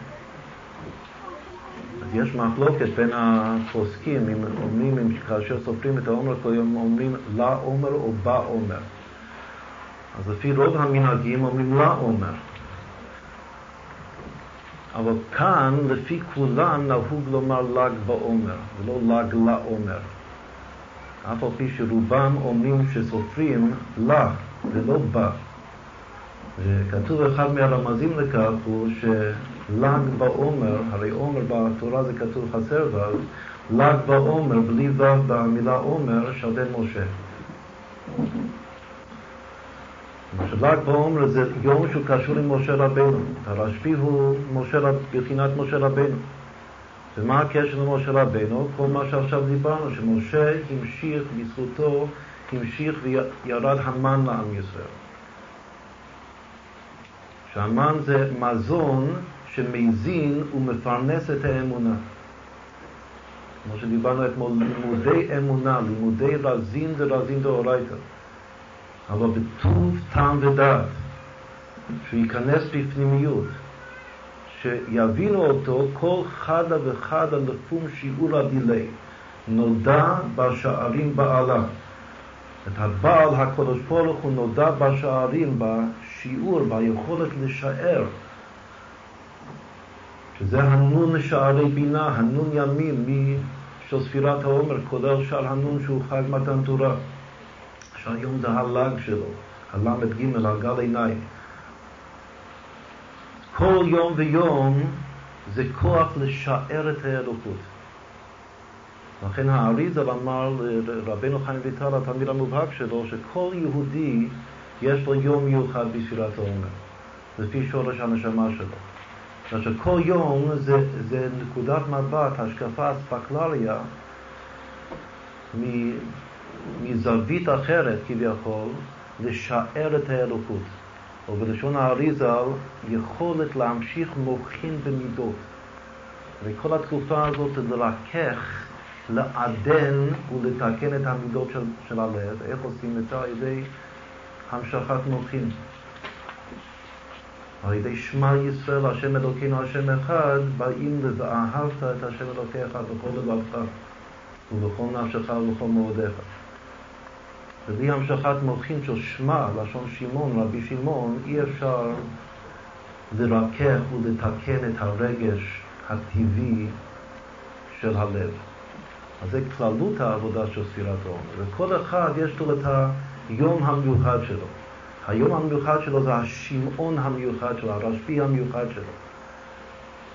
יש מחלוקת בין הפוסקים, אם אומרים, כאשר סופרים את העומר אומרים לעומר או בעומר. אז לפי רוב המנהגים אומרים לעומר. אבל כאן, לפי כולם, נהוג לומר ל"ג בעומר, ולא ל"ג לעומר. אף על פי שרובם אומרים שסופרים לה ולא בה. וכתוב אחד מהרמזים לכך הוא של"ג בעומר, הרי עומר בתורה זה כתוב חסר ו', ל"ג בעומר בלי ו' במילה עומר שווה משה. ל"ג בעומר זה יום שהוא קשור עם משה רבנו. הרשב"י הוא משה, בחינת משה רבנו. ומה הקשר למשה רבנו? כל מה שעכשיו דיברנו, שמשה המשיך, בזכותו המשיך וירד המן לעם ישראל. שהמן זה מזון שמזין ומפרנס את האמונה. כמו שדיברנו אתמול, לימודי אמונה, לימודי רזין ורזין דאורייתא. אבל בטוב טעם ודעת, שהוא ייכנס בפנימיות, שיבינו אותו כל חדה וחדה לפום שיעור הדילי. נודע בשערים בעלה. את הבעל הקדוש ברוך הוא נודע בשערים, בשיעור, ביכולת לשער. שזה הנון שערי בינה, הנון ימין של ספירת העומר, כולל שער הנון שהוא חג מתן תורה. שהיום זה הל"ג שלו, הל"ג, הגל עיניים. כל יום ויום זה כוח לשער את האלוקות. לכן האריזל אמר לרבנו חיים ויטל, התלמיד המובהק שלו, שכל יהודי יש לו יום מיוחד בספירת העומר, לפי שורש הנשמה שלו. אומרת שכל יום זה, זה נקודת מבט, השקפה, אספקלריה, מזווית אחרת כביכול, לשער את האלוקות. או בלשון האריזל, יכולת להמשיך מוחין במידות. וכל התקופה הזאת זה לרכך, לעדן ולתקן את המידות של, של הלב. איך עושים את זה? על ידי המשכת מוחין. על ידי שמע ישראל, השם אלוקינו, השם אחד, באים ל"ואהבת את השם אלוקיך בכל לבבך ובכל נפשך ובכל מאודיך". ובלי המשכת מוחין של שמע, לשון שמעון, רבי שמעון, אי אפשר לרכך ולתקן את הרגש הטבעי של הלב. אז זה כללות העבודה של ספירת העומר. וכל אחד יש לו את היום המיוחד שלו. היום המיוחד שלו זה השמעון המיוחד שלו, הרשב"י המיוחד שלו.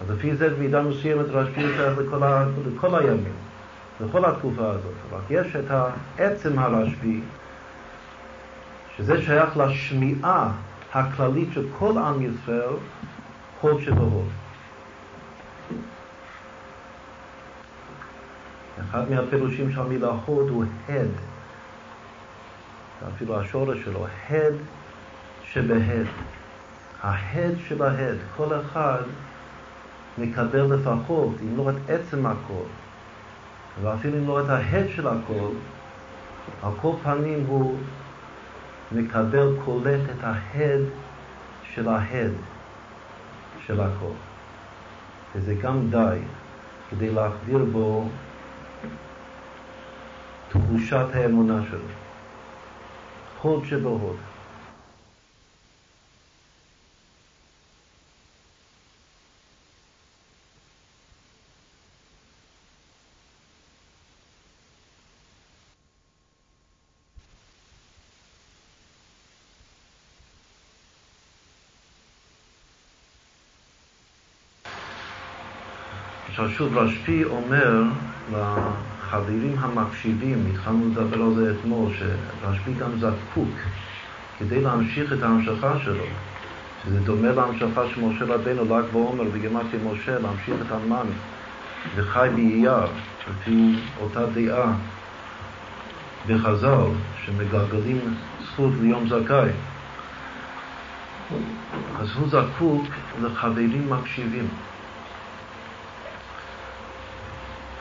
אז לפי זה במידה מסוימת רשב"י שייך לכל, לכל הימים, לכל התקופה הזאת. רק יש את העצם הרשב"י שזה שייך לשמיעה הכללית של כל עם ישראל, הוד שבהוד. אחד מהפירושים של המילה הוד הוא הד, אפילו השורש שלו, הד שבהד. ההד של ההד, כל אחד מקבל לפחות, אם לא את עצם הכל, ואפילו אם לא את ההד של הכל, על כל פנים הוא מקבל, קולט את ההד של ההד של הכל. וזה גם די כדי להחדיר בו תחושת האמונה שלו. הוד שבהוד. עכשיו שוב, רשפי אומר לחברים המקשיבים, התחלנו לדבר על זה אתמול, שרשפי גם זקוק כדי להמשיך את ההמשכה שלו, זה דומה להמשכה של משה רבנו, ל"ג בעומר בגימטיה משה, להמשיך את המן וחי באייר, לפי אותה דעה בחז"ל, שמגלגלים זכות ליום זכאי. אז הוא זקוק לחברים מקשיבים.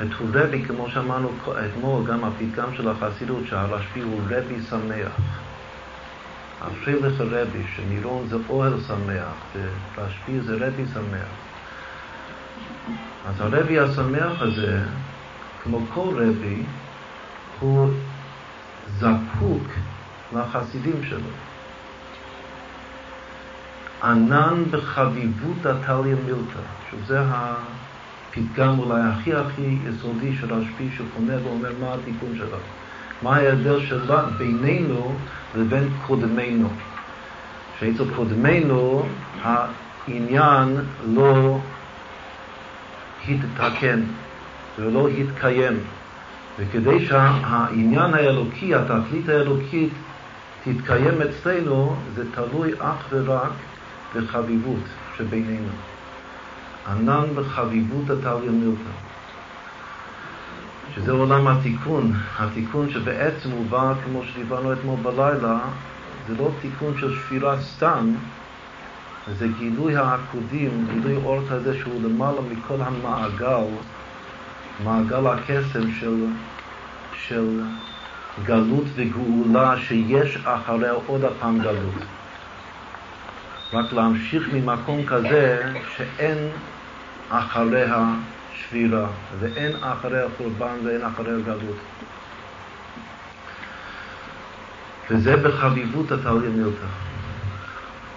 את רבי, כמו שאמרנו אתמול, גם הפתגם של החסידות, שהרשב"י הוא רבי שמח. אשרי לך רבי, שנירון זה אוהל שמח, ורשב"י זה רבי שמח. אז הרבי השמח הזה, כמו כל רבי, הוא זקוק לחסידים שלו. ענן בחביבות הטליה מילתא, שזה הפתגם אולי הכי הכי יסודי של רשב"י שפונה ואומר מה התיקון שלו. מה ההבדל שלה בינינו לבין קודמינו. שאצל קודמינו העניין לא התתקן ולא התקיים. וכדי שהעניין האלוקי, התכלית האלוקית, תתקיים אצלנו, זה תלוי אך ורק בחביבות שבינינו. ענן בחביבות הטליה מילתא. שזה עולם התיקון, התיקון שבעצם הוא בא, כמו שדיברנו אתמול בלילה, זה לא תיקון של שפירה סתם, זה גילוי העקודים, גילוי אור כזה שהוא למעלה מכל המעגל, מעגל הקסם של, של גלות וגאולה שיש אחריה עוד הפעם גלות. רק להמשיך ממקום כזה שאין אחריה שבירה, ואין אחריה חורבן ואין אחריה גלות. וזה בחביבות הטליה מילתא.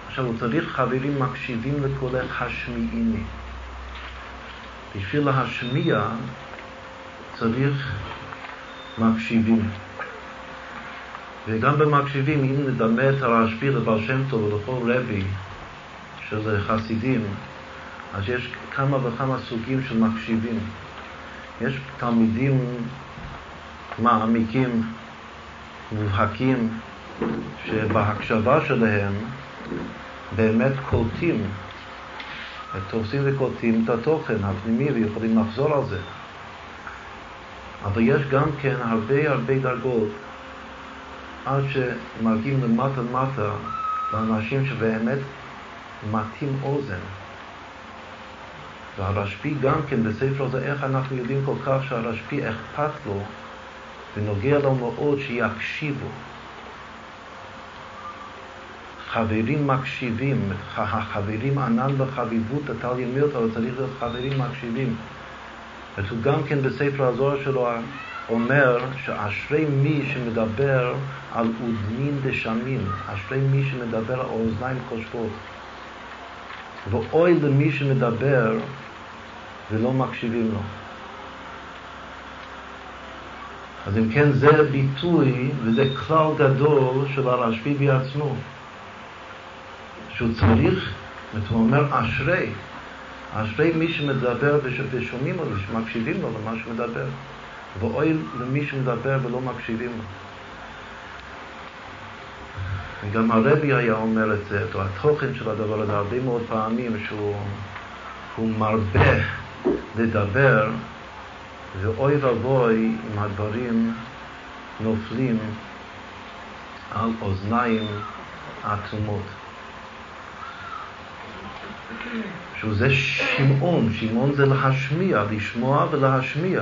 עכשיו, הוא צריך חברים מקשיבים לקולך השמיעיני. בשביל להשמיע צריך מקשיבים. וגם במקשיבים, אם נדמה את הרשב"י לבר שם טוב ולכל רבי של חסידים, אז יש כמה וכמה סוגים של מקשיבים. יש תלמידים מעמיקים, מובהקים, שבהקשבה שלהם באמת קולטים, תופסים וקולטים את התוכן הפנימי ויכולים לחזור על זה. אבל יש גם כן הרבה הרבה דרגות עד שמגיעים למטה למטה לאנשים שבאמת מטים אוזן. והרשב"י גם כן בספר הזה, איך אנחנו יודעים כל כך שהרשב"י אכפת לו ונוגע לו מאוד שיקשיבו. חברים מקשיבים, החברים ענן בחביבות הטל ימיות, אבל צריך להיות חברים מקשיבים. הוא גם כן בספר הזוהר שלו אומר שאשרי מי שמדבר על אודנין דשמין, אשרי מי שמדבר על אוזניים חושבות. ואוי למי שמדבר ולא מקשיבים לו. אז אם כן זה ביטוי וזה כלל גדול של הרשב"י בעצמו, שהוא צריך, הוא אומר אשרי, אשרי מי שמדבר ושומעים לו, שמקשיבים לו למה שהוא מדבר, ואוי למי שמדבר ולא מקשיבים לו. וגם הרבי היה אומר את זה, או התוכן של הדבר הזה הרבה מאוד פעמים, שהוא מרבה לדבר, ואוי ואבוי אם הדברים נופלים על אוזניים אטומות. שזה שמעון, שמעון זה להשמיע, לשמוע ולהשמיע.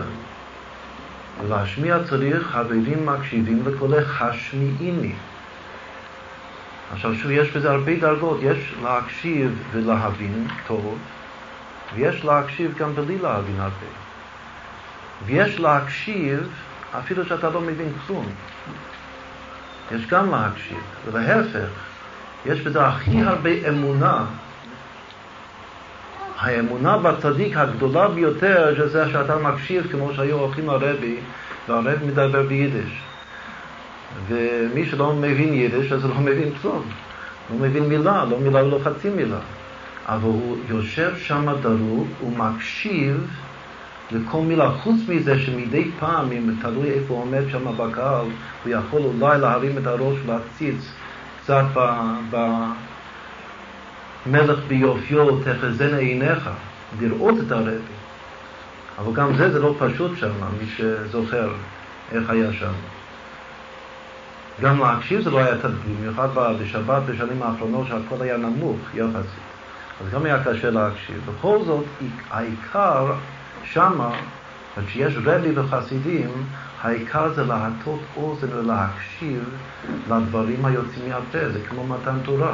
ולהשמיע צריך חברים מקשיבים לקולך השמיעיני. עכשיו שוב, יש בזה הרבה דרגות, יש להקשיב ולהבין טוב, ויש להקשיב גם בלי להבין הרבה. ויש להקשיב אפילו שאתה לא מבין כלום. יש גם להקשיב, ולהפך, יש בזה הכי הרבה אמונה. האמונה בצדיק הגדולה ביותר זה שאתה מקשיב כמו שהיו הולכים לרבי, והרבי מדבר ביידיש. ומי שלא מבין יידיש אז הוא לא מבין כלום. הוא מבין מילה, לא מילה ולא חצי מילה. אבל הוא יושב שם דרוך, ומקשיב לכל מילה. חוץ מזה שמדי פעם, אם תלוי איפה הוא עומד שם בקהל, הוא יכול אולי להרים את הראש ולהציץ קצת ב, ב, מלך ביופיו תחזן עיניך, לראות את הרבי. אבל גם זה, זה לא פשוט שם, מי שזוכר איך היה שם. גם להקשיב זה לא היה תדגים, במיוחד בשבת בשנים האחרונות שהכל היה נמוך יחסית. אז גם היה קשה להקשיב. בכל זאת, העיקר שמה, כשיש רבי וחסידים, העיקר זה להטות אוזן ולהקשיב לדברים היוצאים מהפה, זה כמו מתן תורה.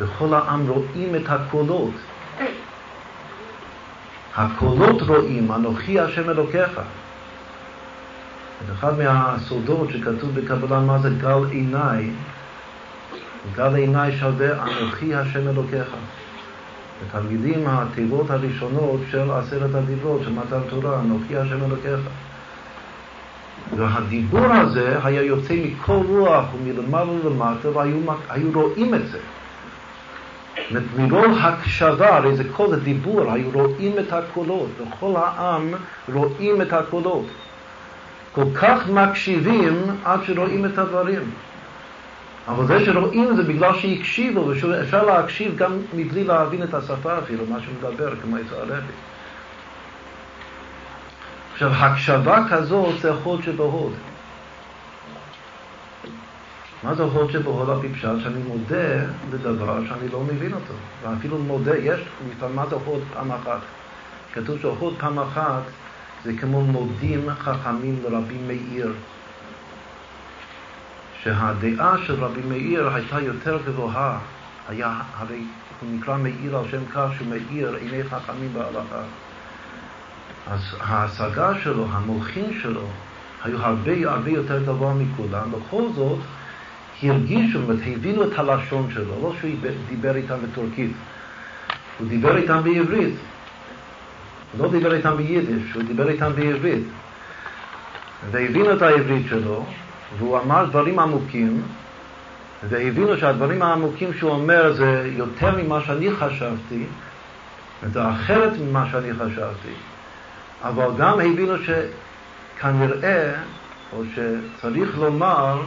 וכל העם רואים את הקולות. הקולות רואים, אנוכי השם אלוקיך. אחד מהסודות שכתוב בקבלה מה זה גל עיניי, גל עיניי שווה אנוכי השם אלוקיך. התלמידים התיבות הראשונות של עשרת הדיברות, של מתן תורה, אנוכי השם אלוקיך. והדיבור הזה היה יוצא מכל רוח ומלמעלה ולמטה והיו רואים את זה. מרוב הקשבה, הרי זה כל הדיבור, היו רואים את הקולות, וכל העם רואים את הקולות. כל כך מקשיבים עד שרואים את הדברים. אבל זה שרואים זה בגלל שהקשיבו, ואפשר להקשיב גם מבלי להבין את השפה אפילו, מה שמדבר, כמו את הרבי. עכשיו, הקשבה כזאת זה הוד שבהוד. מה זה הוד שבהוד הפיפשט? שאני מודה לדבר שאני לא מבין אותו. ואפילו מודה, יש, מה זה הוד פעם אחת? כתוב שהוד פעם אחת זה כמו מודים חכמים לרבי מאיר. שהדעה של רבי מאיר הייתה יותר גבוהה, היה, הרי הוא נקרא מאיר על שם כך שהוא מאיר עיני חכמים בהלכה. אז ההשגה שלו, המוחין שלו, היו הרבה הרבה יותר גבוה מכולם, בכל זאת הרגישו, הבינו את הלשון שלו, לא שהוא דיבר איתם בטורקית, הוא דיבר איתם בעברית. לא דיבר איתם ביידיש, הוא דיבר איתם בעברית. והבינו את העברית שלו, והוא אמר דברים עמוקים, והבינו שהדברים העמוקים שהוא אומר זה יותר ממה שאני חשבתי, זה אחרת ממה שאני חשבתי. אבל גם הבינו שכנראה, או שצריך לומר,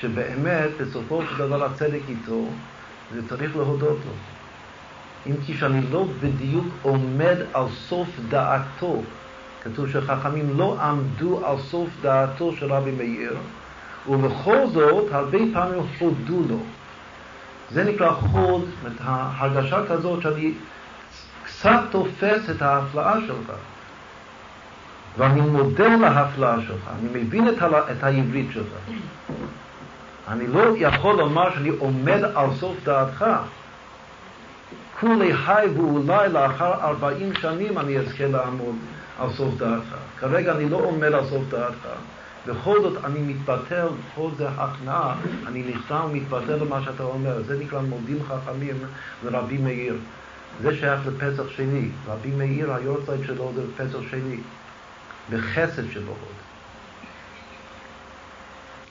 שבאמת בסופו של דבר הצדק איתו, וצריך להודות לו. אם כי שאני לא בדיוק עומד על סוף דעתו, כתוב שחכמים לא עמדו על סוף דעתו של רבי מאיר, ובכל זאת הרבה פעמים הודו לו. זה נקרא חוד, זאת ההרגשה כזאת שאני קצת תופס את ההפלאה שלך. ואני מודה להפלאה שלך, אני מבין את, ה- את העברית שלך. אני לא יכול לומר שאני עומד על סוף דעתך. כולי חי ואולי לאחר ארבעים שנים אני אזכה לעמוד על סוף דעתך. כרגע אני לא עומד על סוף דעתך. בכל זאת אני מתבטל, כל זה הכנעה, אני נכנע ומתבטל למה שאתה אומר. זה נקרא מודים חכמים לרבי מאיר. זה שייך לפסח שני. רבי מאיר, היורצייט שלו זה פסח שני. בחסד שבהוד.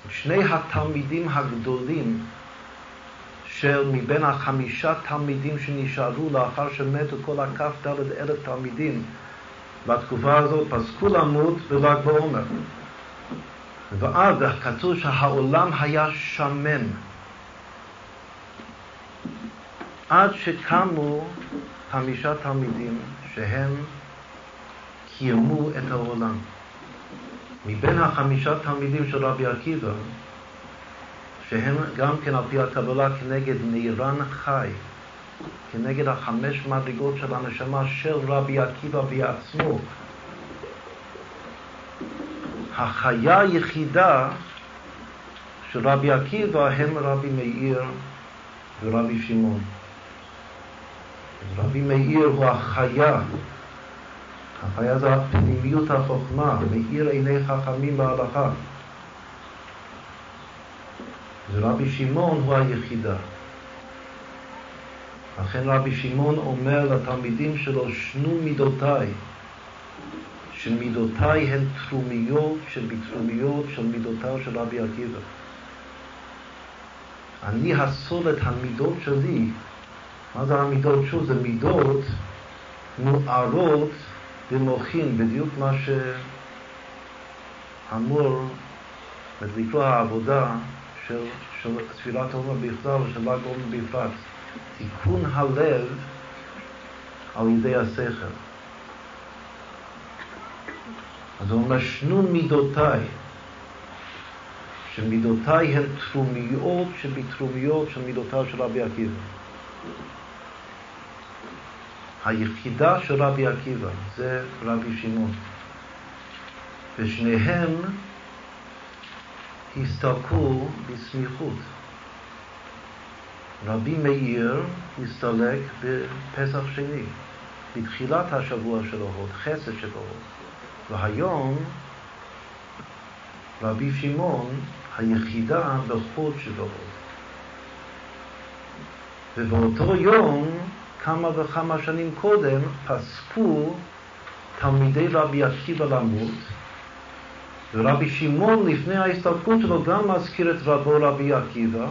שני התלמידים הגדולים של מבין החמישה תלמידים שנשארו לאחר שמתו כל הכ"ד אלף תלמידים בתקופה הזאת פסקו למות בל"ג בעומר. ואז כתוב שהעולם היה שמן עד שקמו חמישה תלמידים שהם קיימו את העולם. מבין החמישה תלמידים של רבי עקיבא, שהם גם כן על פי הקבלה כנגד נירן חי, כנגד החמש מדרגות של הנשמה של רבי עקיבא בעצמו. החיה היחידה של רבי עקיבא הם רבי מאיר ורבי שמעון. רבי מאיר הוא החיה החיה זה פנימיות החוכמה, מאיר עיני חכמים בהלכה. ורבי שמעון הוא היחידה. לכן רבי שמעון אומר לתלמידים שלו, שנו מידותיי, שמידותיי הן תרומיות שבתרומיות של מידותיו של רבי עקיבא. אני הסול את המידות שלי. מה זה המידות? שוב, זה מידות מוארות במוחין, בדיוק מה שאמור לקרוא העבודה של, ספירת עומר בכלל ושל ל"ג עומר בפרט. תיקון הלב על ידי השכל. אז הוא אומר, שנו מידותיי, שמידותיי הן תרומיות שבתרומיות של מידותיו של רבי עקיבא. היחידה של רבי עקיבא זה רבי שמעון. ושניהם הסתלקו בסמיכות. רבי מאיר הסתלק בפסח שני, בתחילת השבוע של אורות, חסד של אורות. והיום רבי שמעון היחידה בחוד של אורות. ובאותו יום, כמה וכמה שנים קודם, פסקו תלמידי רבי עקיבא למות, ורבי שמעון לפני ההסתלקות שלו גם מזכיר את רבו רבי עקיבא,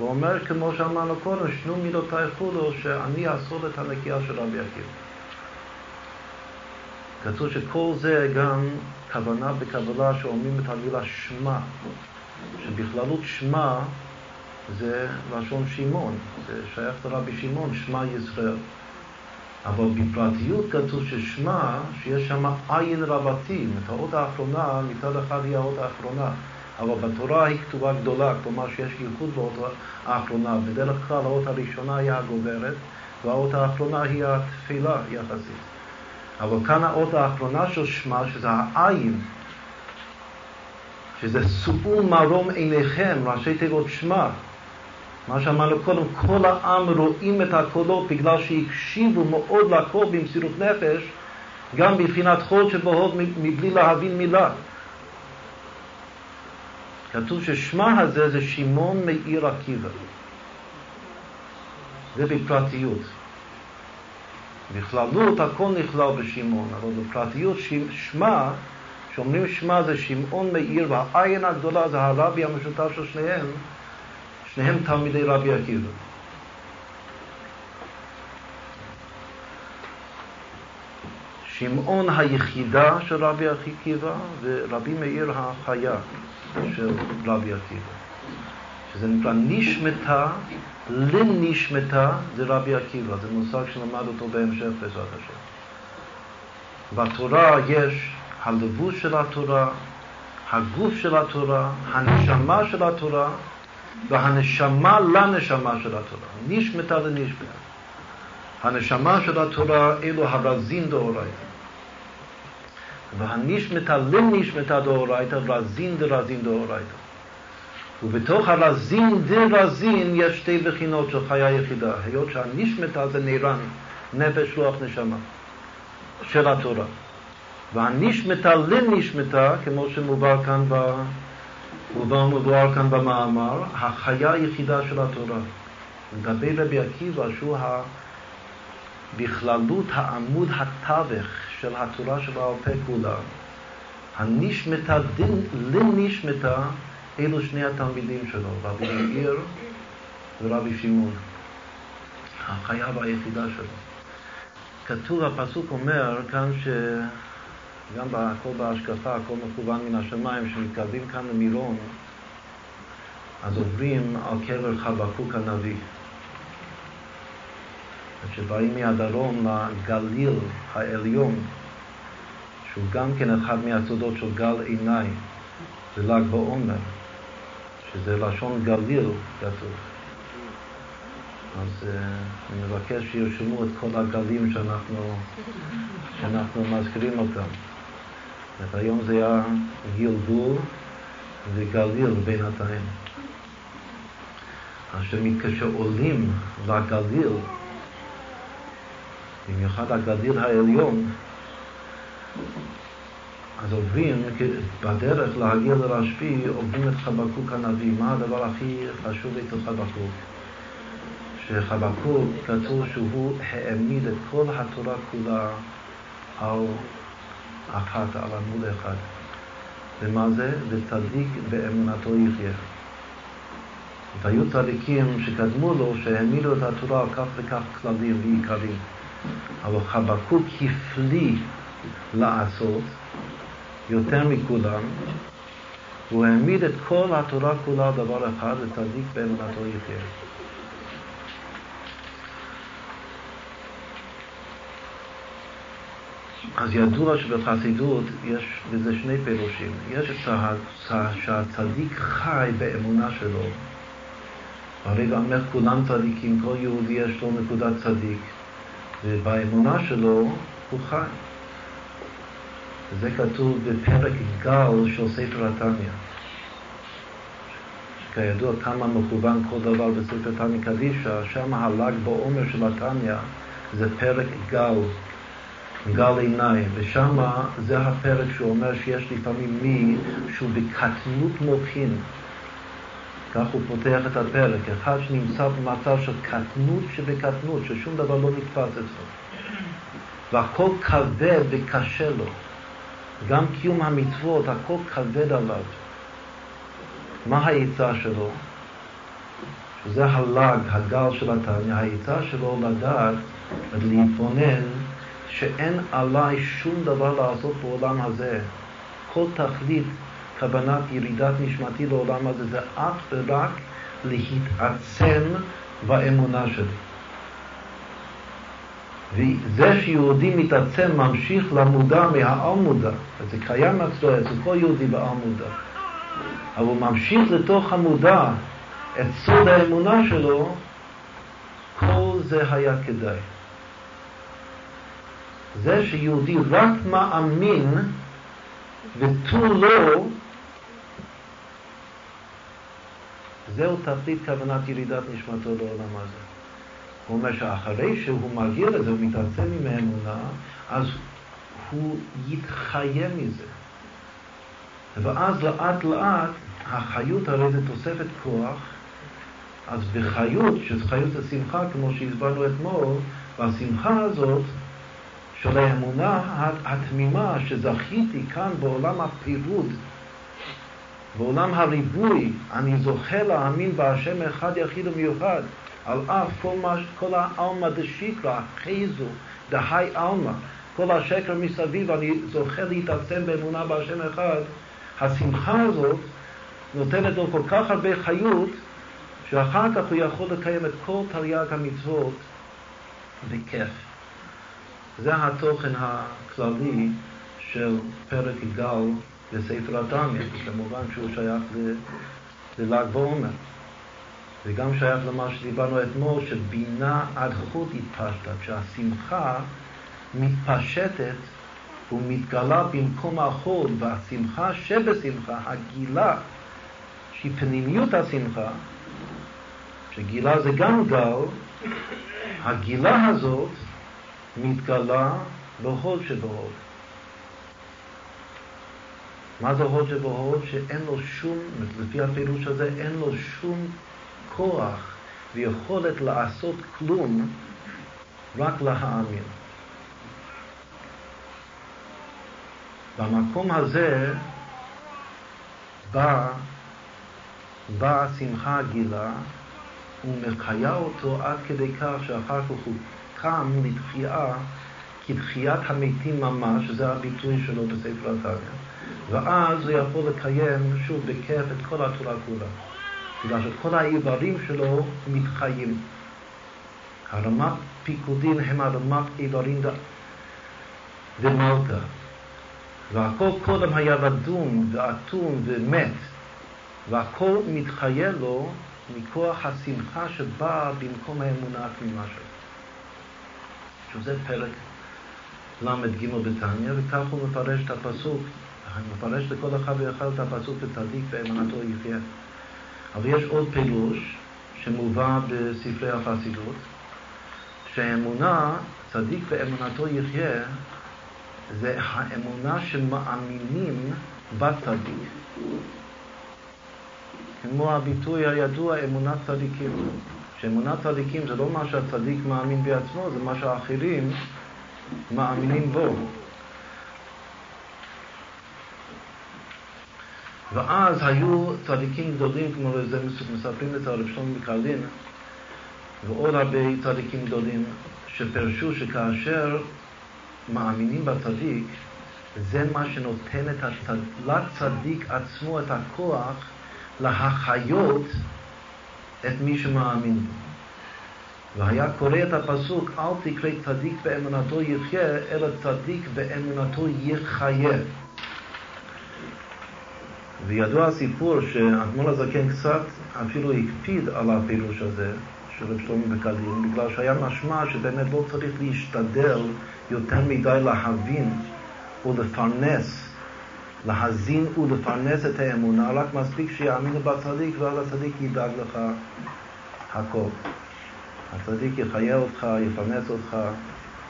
ואומר, כמו שאמרנו קודם, שנו מילותיי חולו, שאני אעשור את הנקייה של רבי עקיבא. כתוב שכל זה גם כוונה בקבלה שאומרים את המילה שמע, שבכללות שמע זה לשון שמעון, זה שייך לרבי שמעון, שמע ישראל. אבל בפרטיות כתוב ששמע, שיש שם עין רבתי, את האות האחרונה, מצד אחד היא האות האחרונה, אבל בתורה היא כתובה גדולה, כלומר שיש ייחוד באות האחרונה. בדרך כלל האות הראשונה היא הגוברת, והאות האחרונה היא התפילה יחסית. אבל כאן האות האחרונה של שמע, שזה העין, שזה שאו מרום עיניכם, ראשי תיבות שמע. מה שאמרנו קודם, כל העם רואים את הקולות בגלל שהקשיבו מאוד לקול במסירות נפש, גם בבחינת חול שבהוד מבלי להבין מילה. כתוב ששמה הזה זה שמעון מעיר עקיבא. זה בפרטיות. בכללות הכל נכלל בשמעון, אבל בפרטיות שמה, כשאומרים שמה זה שמעון מאיר והעין הגדולה זה הרבי המשותף של שניהם, שניהם תלמידי רבי עקיבא. שמעון היחידה של רבי עקיבא ורבי מאיר החיה של רבי עקיבא. שזה נקרא נשמתה לנשמתה זה רבי עקיבא, זה מושג שלמד אותו בהמשך בעזרת השם. בתורה יש הלבוש של התורה, הגוף של התורה, הנשמה של התורה והנשמה לנשמה של התורה. נשמתה לנשמתה. הנשמה של התורה אלו הרזין דאורייתא. והנשמתה לנשמתה דאורייתא, רזין דרזין דאורייתא. ובתוך הרזין דרזין יש שתי בחינות של חיה יחידה, היות שהנשמתה זה נירן, נפש, רוח, נשמה, של התורה. והנשמתה לנשמתה, כמו שמובא כאן, ב... מבואר כאן במאמר, החיה היחידה של התורה. לגבי רבי עקיבא, שהוא ה... בכללות העמוד התווך של התורה שבעל פה כולה. הנשמתה לנשמתה אלו שני התלמידים שלו, רבי מאיר ורבי שמעון, החיה והיחידה שלו. כתוב, הפסוק אומר כאן שגם הכל בהשקפה, הכל מכוון מן השמיים, שמתקרבים כאן למירון, אז עוברים על קבר חבקוק הנביא. כשבאים מהדרום לגליל העליון, שהוא גם כן אחד מהסודות של גל עיניי, זה ל"ג בעומר. שזה לשון גליל כתוב. אז uh, אני מבקש שירשמו את כל הגלים שאנחנו, שאנחנו מזכירים אותם. היום זה היה גלגול וגליל בינתיים. אז כשעולים לגליל, במיוחד הגליל העליון, אז עוברים, בדרך להגיע לרשב"י, עוברים את חבקוק הנביא. מה הדבר הכי חשוב אצל חבקוק? שחבקוק כתוב שהוא העמיד את כל התורה כולה על אחת, על עמוד אחד. ומה זה? וצדיק באמונתו יחיה. והיו צדיקים שקדמו לו שהעמידו את התורה על כך וכך כללים ועיקרים. אבל חבקוק הפליא לעשות יותר מכולם, הוא העמיד את כל התורה כולה דבר אחד, וצדיק באמונתו יחיה. אז ידוע שבחסידות יש לזה שני פירושים. יש את שהצדיק חי באמונה שלו. הרי גם איך כולם צדיקים, כל יהודי יש לו נקודת צדיק, ובאמונה שלו הוא חי. וזה כתוב בפרק גל של ספר התניא. כידוע כמה מכוון כל דבר בספר תניא קדישא, שם הל"ג בעומר של התניא זה פרק גל, גל עיניים, ושם זה הפרק שהוא אומר שיש לפעמים מי שהוא בקטנות מוחין. כך הוא פותח את הפרק, אחד שנמצא במצב של קטנות שבקטנות, ששום דבר לא נתפס אצלו. והכל כבד וקשה לו. גם קיום המצוות, הכל כבד עליו. מה העצה שלו? שזה הלג, הגל של התניא, העצה שלו לדעת ולהתבונן שאין עליי שום דבר לעשות בעולם הזה. כל תכלית כוונת ירידת נשמתי לעולם הזה זה אך ורק להתעצם באמונה שלי. וזה שיהודי מתעצם ממשיך למודע מהעל מודע, וזה קיים אצלו, אצל כל יהודי בעל מודע. אבל הוא ממשיך לתוך המודע את סוד האמונה שלו, כל זה היה כדאי. זה שיהודי רק מאמין ותו לא, זהו תכלית כוונת ירידת נשמתו לעולם הזה. הוא אומר שאחרי שהוא מגיע לזה, הוא מתעצם עם האמונה, אז הוא יתחיה מזה. ואז לאט לאט החיות הרי זה תוספת כוח, אז בחיות, שזה חיות השמחה, כמו שהסברנו אתמול, והשמחה הזאת של האמונה התמימה שזכיתי כאן בעולם הפירוד, בעולם הריבוי, אני זוכה להאמין בהשם אחד יחיד ומיוחד, על אף כל, מה, כל העלמא דשיקרא, חייזו, דהי עלמא, כל השקר מסביב, אני זוכה להתעצם באמונה בהשם אחד, השמחה הזאת נותנת לו כל כך הרבה חיות, שאחר כך הוא יכול לקיים את כל תרי"ג המצוות בכיף. זה התוכן הכללי של פרק גל בספר התניא, כמובן שהוא שייך לל"ג בעומר. וגם שייך למה שדיברנו אתמול, שבינה עד חוט התפשטה, כשהשמחה מתפשטת ומתגלה במקום החול, והשמחה שבשמחה, הגילה, שהיא פנימיות השמחה, שגילה זה גם גל, הגילה הזאת מתגלה בהוד שבהוד. מה זה הוד שבהוד? שאין לו שום, לפי הפירוש הזה, אין לו שום כוח ויכולת לעשות כלום, רק להאמין. במקום הזה באה בא השמחה הגילה ומחיה אותו עד כדי כך שאחר כך הוא קם לתחייה כתחיית המתים ממש, שזה הביטוי שלו בספר התניא. ואז הוא יכול לקיים שוב בכיף את כל התורה כולה. בגלל שכל האיברים שלו מתחיים. הרמת פיקודין הם הרמת איברים דמלכה. והכל קודם היה רדום ואטום ומת, והכל מתחיה לו מכוח השמחה שבאה במקום האמונה התמימה שלו. שזה פרק ל"ג בתניא, וכך הוא מפרש את הפסוק, מפרש לכל אחד ואחד את הפסוק וצדיק באמונתו יחיה. אבל יש עוד פירוש שמובא בספרי החסידות, שהאמונה, צדיק באמונתו יחיה, זה האמונה שמאמינים בצדיק. כמו הביטוי הידוע אמונת צדיקים. שאמונת צדיקים זה לא מה שהצדיק מאמין בעצמו, זה מה שהאחרים מאמינים בו. ואז היו צדיקים גדולים, כמו זה מספרים את הרב שלמה מקרלין, ועוד הרבה צדיקים גדולים, שפרשו שכאשר מאמינים בצדיק, זה מה שנותן הצד... לצדיק עצמו את הכוח להחיות את מי שמאמין בו. והיה קורא את הפסוק, אל תקרא צדיק באמונתו יחיה, אלא צדיק באמונתו יחיה. וידוע הסיפור שאדמו"ר הזקן קצת אפילו הקפיד על הפירוש הזה של רב שלמה בקדים, בגלל שהיה משמע שבאמת לא צריך להשתדל יותר מדי להבין ולפרנס, להזין ולפרנס את האמונה, רק מספיק שיאמינו בצדיק ואז הצדיק ידאג לך הכל. הצדיק יחיה אותך, יפרנס אותך,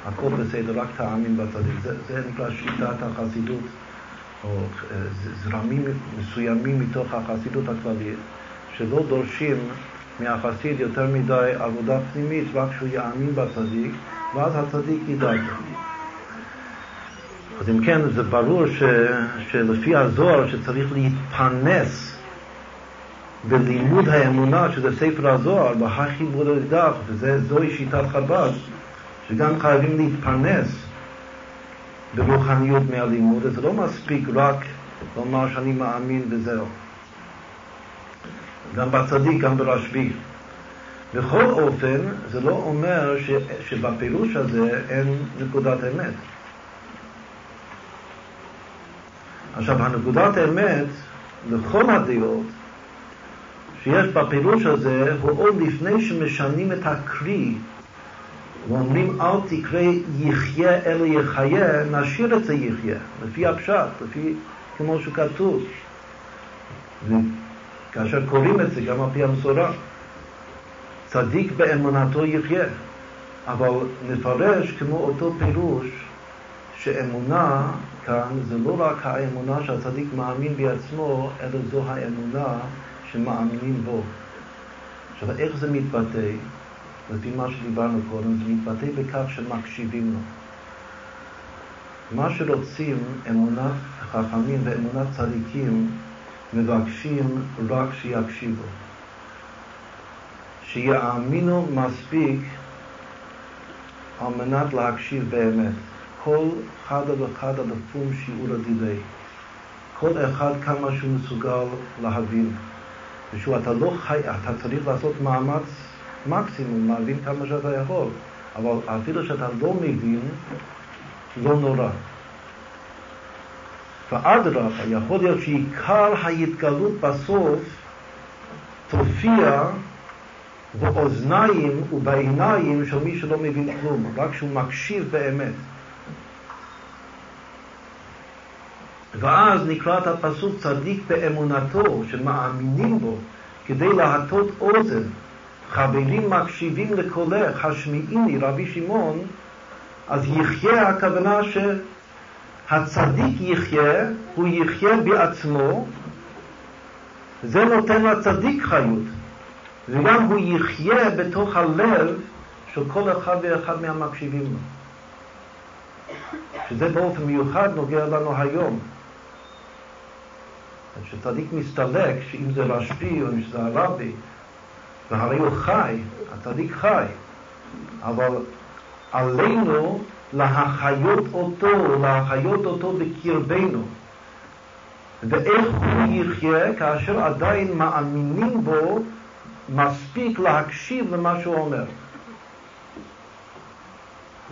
הכל בסדר, רק תאמין בצדיק. זה, זה נקרא שיטת החסידות, או אה, זרמים מסוימים מתוך החסידות הכללית, שלא דורשים מהחסיד יותר מדי עבודה פנימית, רק שהוא יאמין בצדיק, ואז הצדיק ידאג. אז אם כן, זה ברור ש, שלפי הזוהר שצריך להתפרנס בלימוד האמונה, שזה ספר הזוהר, בהחיבור לדף, וזוהי שיטת חב"ד, שגם חייבים להתפרנס ברוחניות מהלימוד, זה לא מספיק רק לומר שאני מאמין וזהו. גם בצדיק, גם ברשב"י. בכל אופן, זה לא אומר ש, שבפירוש הזה אין נקודת אמת. עכשיו, הנקודת האמת, לכל הדעות, שיש בפירוש הזה, הוא עוד לפני שמשנים את הקרי ואומרים אל תקרא יחיה אלא יחיה, נשאיר את זה יחיה, לפי הפשט, לפי כמו שכתוב. כאשר קוראים את זה גם על פי המסורה, צדיק באמונתו יחיה. אבל נפרש כמו אותו פירוש שאמונה כאן זה לא רק האמונה שהצדיק מאמין בעצמו, אלא זו האמונה שמאמינים בו. עכשיו, איך זה מתבטא? לפי מה שדיברנו קודם, זה מתבטא בכך שמקשיבים לו. מה שרוצים אמונת חכמים ואמונת צדיקים, מבקשים רק שיקשיבו. שיאמינו מספיק על מנת להקשיב באמת. כל אחד ואחד לפום שיעור הדילי. כל אחד כמה שהוא מסוגל להבין. ושהוא, אתה לא חי, אתה צריך לעשות מאמץ מקסימום, להבין כמה שאתה יכול. אבל אפילו שאתה לא מבין, לא נורא. ואדרבה, יכול להיות שעיקר ההתגלות בסוף תופיע באוזניים ובעיניים של מי שלא מבין כלום, רק שהוא מקשיב באמת. ואז נקרא את הפסוק צדיק באמונתו, שמאמינים בו, כדי להטות אוזן. חברים מקשיבים לקולך, השמיעיני, רבי שמעון, אז יחיה הכוונה שהצדיק יחיה, הוא יחיה בעצמו, זה נותן לצדיק חיות, וגם הוא יחיה בתוך הלב של כל אחד ואחד מהמקשיבים לו. שזה באופן מיוחד נוגע לנו היום. כשצדיק מסתלק, שאם זה רשב"י או אם זה הרבי, והרי הוא חי, הצדיק חי, אבל עלינו להחיות אותו, להחיות אותו בקרבנו. ואיך הוא יחיה כאשר עדיין מאמינים בו מספיק להקשיב למה שהוא אומר.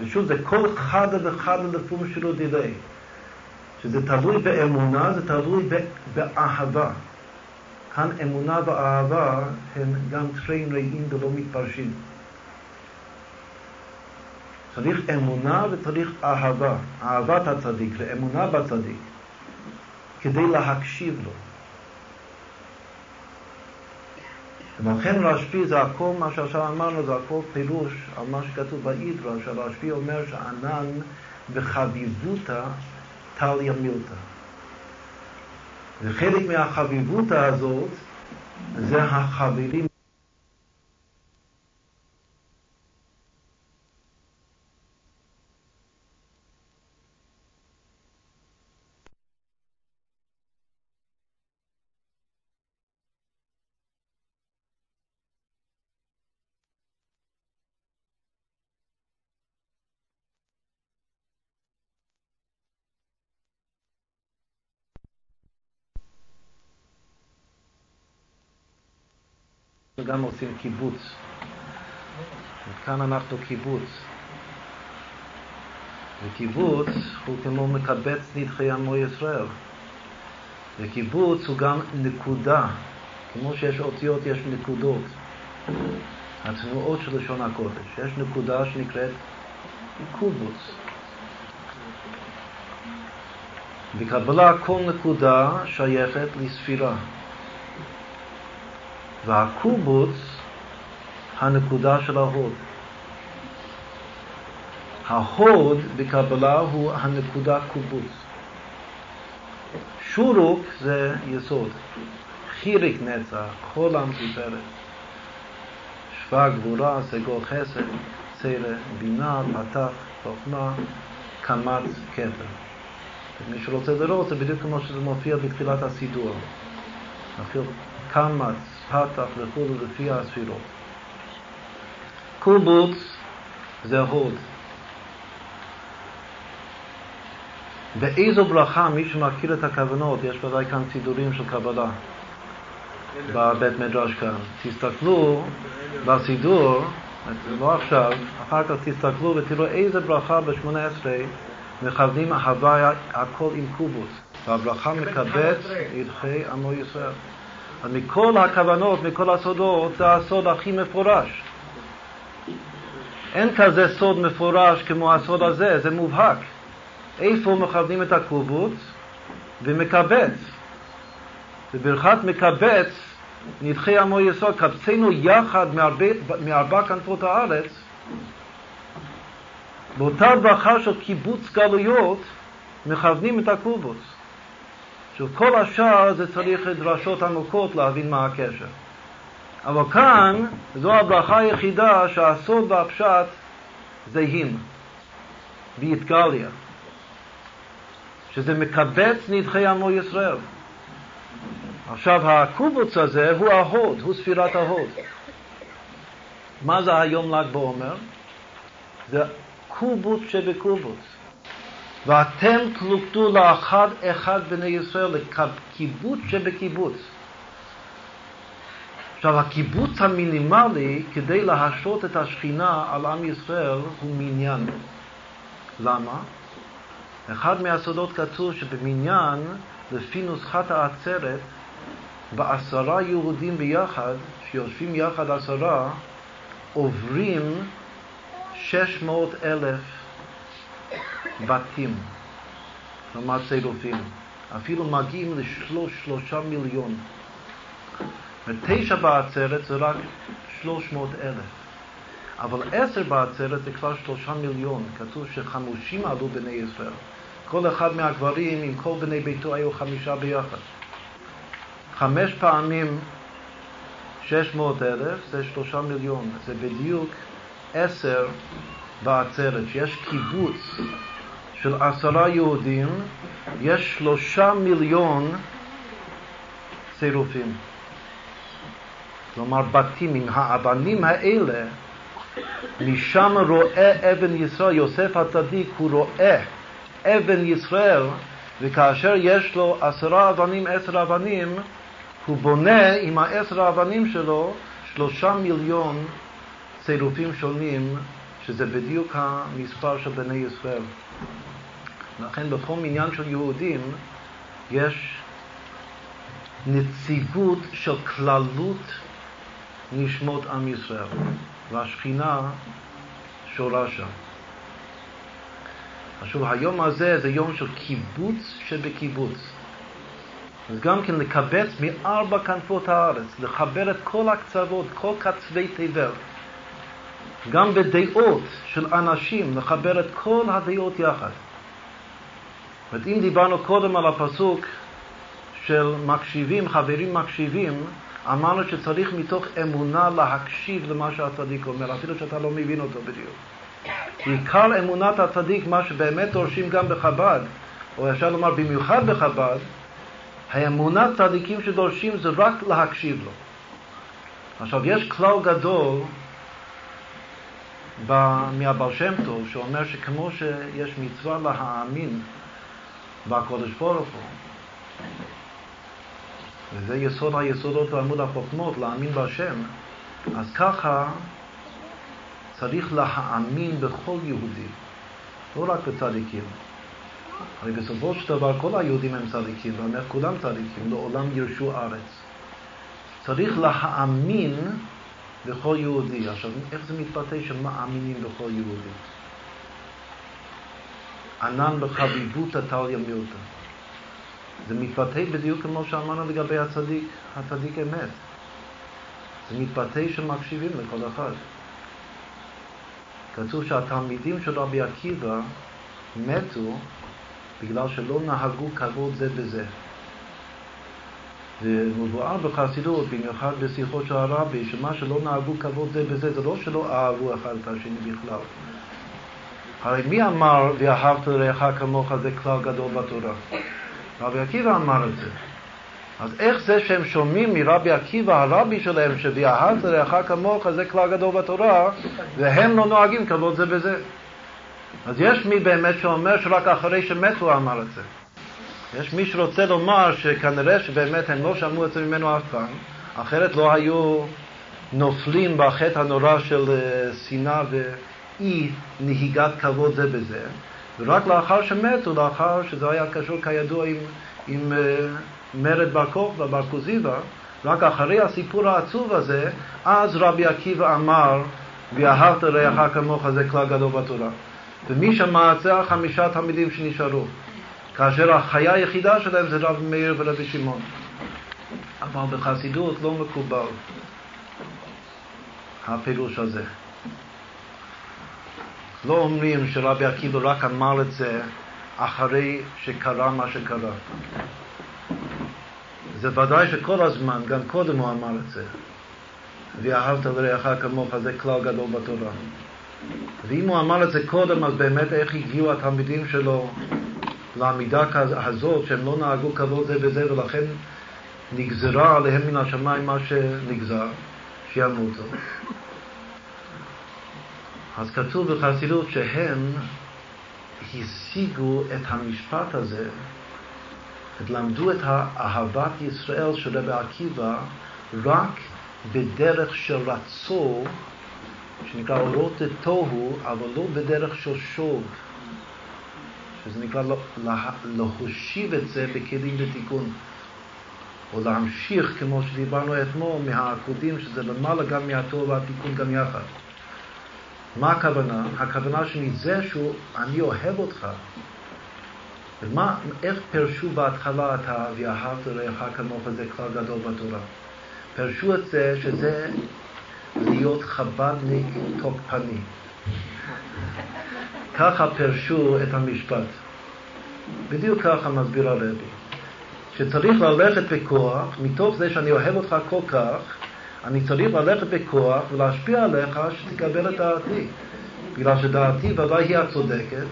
ושוב, זה כל אחד ואחד לפום שלו דילי. שזה תלוי באמונה, זה תלוי באהבה. כאן אמונה ואהבה הם גם טרין רעים ולא מתפרשים. צריך אמונה וצריך אהבה, אהבת הצדיק ואמונה בצדיק, כדי להקשיב לו. ולכן רשב"י זה הכל מה שעכשיו אמרנו, זה הכל פירוש על מה שכתוב באידרא, שרשב"י אומר שענן בחביבותא טליה מילתא. וחלק מהחביבותא הזאת זה החברים גם עושים קיבוץ כאן אנחנו קיבוץ. וקיבוץ הוא כמו מקבץ נדחי עמו ישראל. וקיבוץ הוא גם נקודה, כמו שיש אותיות יש נקודות. התנועות של לשון הקודש. יש נקודה שנקראת קובוץ. בקבלה כל נקודה שייכת לספירה. והקובוץ, הנקודה של ההוד. ההוד בקבלה הוא הנקודה קובוץ. שורוק זה יסוד. חיריק נצח, חולם תפארת. שווה גבורה, סגול חסד, צרה, בינה, פתח, חוכמה, קמץ, כתר. מי שרוצה לראות, זה בדיוק כמו שזה מופיע בתחילת הסידור. קמץ, וכו' לפי הספירות. קובוץ זה הוד. באיזו ברכה, מי שמכיר את הכוונות, יש ודאי כאן סידורים של קבלה בבית מדרש כאן. תסתכלו בסידור, לא עכשיו, אחר כך תסתכלו ותראו איזה ברכה ב-18 מכוונים אהבה הכל עם קובוס. והברכה מקבץ ידחי עמו ישראל. אז מכל הכוונות, מכל הסודות, זה הסוד הכי מפורש. אין כזה סוד מפורש כמו הסוד הזה, זה מובהק. איפה מכוונים את הקובוץ? ומקבץ. בברכת מקבץ, נדחי עמו יסוד, קבצנו יחד מארבע, מארבע כנפות הארץ, באותה ברכה של קיבוץ גלויות, מכוונים את הקובוץ. עכשיו, כל השאר זה צריך דרשות עמוקות להבין מה הקשר. אבל כאן, זו הברכה היחידה שהסוד והפשט זהים, באתגליה. שזה מקבץ נדחי עמו ישראל. עכשיו, הקובוץ הזה הוא ההוד, הוא ספירת ההוד. מה זה היום ל"ג בעומר? זה קובוץ שבקובוץ. ואתם תלוכדו לאחד אחד בני ישראל, לקיבוץ שבקיבוץ. עכשיו, הקיבוץ המינימלי כדי להשרות את השכינה על עם ישראל הוא מניין. למה? אחד מהסודות כתוב שבמניין, לפי נוסחת העצרת, בעשרה יהודים ביחד, שיושבים יחד עשרה, עוברים שש מאות אלף בתים, כלומר צירופים. אפילו מגיעים לשלושה מיליון. ותשע בעצרת זה רק שלוש מאות אלף. אבל עשר בעצרת זה כבר שלושה מיליון. כתוב שחמושים עלו בני ישראל. כל אחד מהגברים עם כל בני ביתו היו חמישה ביחד. חמש פעמים שש מאות אלף זה שלושה מיליון. זה בדיוק עשר בעצרת. שיש קיבוץ של עשרה יהודים, יש שלושה מיליון צירופים. כלומר בתים עם האבנים האלה, משם רואה אבן ישראל, יוסף הצדיק, הוא רואה אבן ישראל, וכאשר יש לו עשרה אבנים, עשר אבנים, הוא בונה עם העשר האבנים שלו שלושה מיליון צירופים שונים, שזה בדיוק המספר של בני ישראל. לכן בכל מניין של יהודים יש נציגות של כללות נשמות עם ישראל, והשכינה שורה שם. עכשיו, היום הזה זה יום של קיבוץ שבקיבוץ. אז גם כן לקבץ מארבע כנפות הארץ, לחבר את כל הקצוות, כל קצווי תבל. גם בדעות של אנשים, לחבר את כל הדעות יחד. זאת אם דיברנו קודם על הפסוק של מקשיבים, חברים מקשיבים, אמרנו שצריך מתוך אמונה להקשיב למה שהצדיק אומר, אפילו שאתה לא מבין אותו בדיוק. עיקר אמונת הצדיק, מה שבאמת דורשים גם בחב"ד, או אפשר לומר במיוחד בחב"ד, האמונת צדיקים שדורשים זה רק להקשיב לו. עכשיו, יש כלל גדול מהבר שם טוב, שאומר שכמו שיש מצווה להאמין בקודש ברוך הוא, וזה יסוד היסודות ועמוד החוכמות, להאמין בהשם, אז ככה צריך להאמין בכל יהודי, לא רק בצדיקים. הרי בסופו של דבר כל היהודים הם צדיקים, ואומר כולם צדיקים, לעולם ירשו ארץ. צריך להאמין בכל יהודי. עכשיו, איך זה מתבטא שמאמינים בכל יהודי? ענן בחביבות הטליה מילתא. זה מתבטא בדיוק כמו שאמרנו לגבי הצדיק, הצדיק אמת. זה מתבטא שמקשיבים לכל אחד. כתוב שהתלמידים של רבי עקיבא מתו בגלל שלא נהגו כבוד זה בזה. ומבואר בחסידות, במיוחד בשיחות של הרבי, שמה שלא נהגו כבוד זה בזה, זה לא שלא אהבו אחד את השני בכלל. הרי מי אמר ואהבת לרעך כמוך זה כלל גדול בתורה? רבי עקיבא אמר את זה. אז איך זה שהם שומעים מרבי עקיבא, הרבי שלהם, ש"ואהבת לרעך כמוך" זה כלל גדול בתורה, והם לא נוהגים כבוד זה בזה. אז יש מי באמת שאומר שרק אחרי שמתו אמר את זה. יש מי שרוצה לומר שכנראה שבאמת הם לא שמעו את זה ממנו אף פעם, אחרת לא היו נופלים בחטא הנורא של אה, שנאה ואי נהיגת כבוד זה בזה, ורק לאחר שמתו, לאחר שזה היה קשור כידוע עם, עם אה, מרד בר כוכבא, בר כוזיבא, רק אחרי הסיפור העצוב הזה, אז רבי עקיבא אמר, ואהבת רעך כמוך זה כלל גדול בתורה. ומי שמע את זה החמישה תלמידים שנשארו, כאשר החיה היחידה שלהם זה רבי מאיר ורבי שמעון. אבל בחסידות לא מקובל הפירוש הזה. לא אומרים שרבי עקיבא רק אמר את זה אחרי שקרה מה שקרה. זה ודאי שכל הזמן, גם קודם הוא אמר את זה. ואהבת לרעך כמוך, זה כלל גדול בתורה. ואם הוא אמר את זה קודם, אז באמת איך הגיעו התלמידים שלו לעמידה הזאת, שהם לא נהגו כבוד זה בזה, ולכן נגזרה עליהם מן השמיים מה שנגזר, שימותו. אז כתוב בחסידות שהם השיגו את המשפט הזה, למדו את אהבת ישראל של רבי עקיבא רק בדרך של רצו שנקרא אורות תוהו, אבל לא בדרך של שוב, שזה נקרא לה, להושיב את זה בכלים לתיקון, או להמשיך, כמו שדיברנו אתמול, מהעקודים, שזה למעלה גם מהתוהו והתיקון גם יחד. מה הכוונה? הכוונה שלי זה שהוא, אני אוהב אותך. ומה, איך פרשו בהתחלה את ה"ואהבת לרעך כמוך" זה כלל גדול בתורה? פרשו את זה שזה להיות חב"דניק תוקפני. ככה פירשו את המשפט. בדיוק ככה מסביר הרבי. שצריך ללכת בכוח, מתוך זה שאני אוהב אותך כל כך, אני צריך ללכת בכוח ולהשפיע עליך שתקבל את דעתי. בגלל שדעתי ודאי היא הצודקת,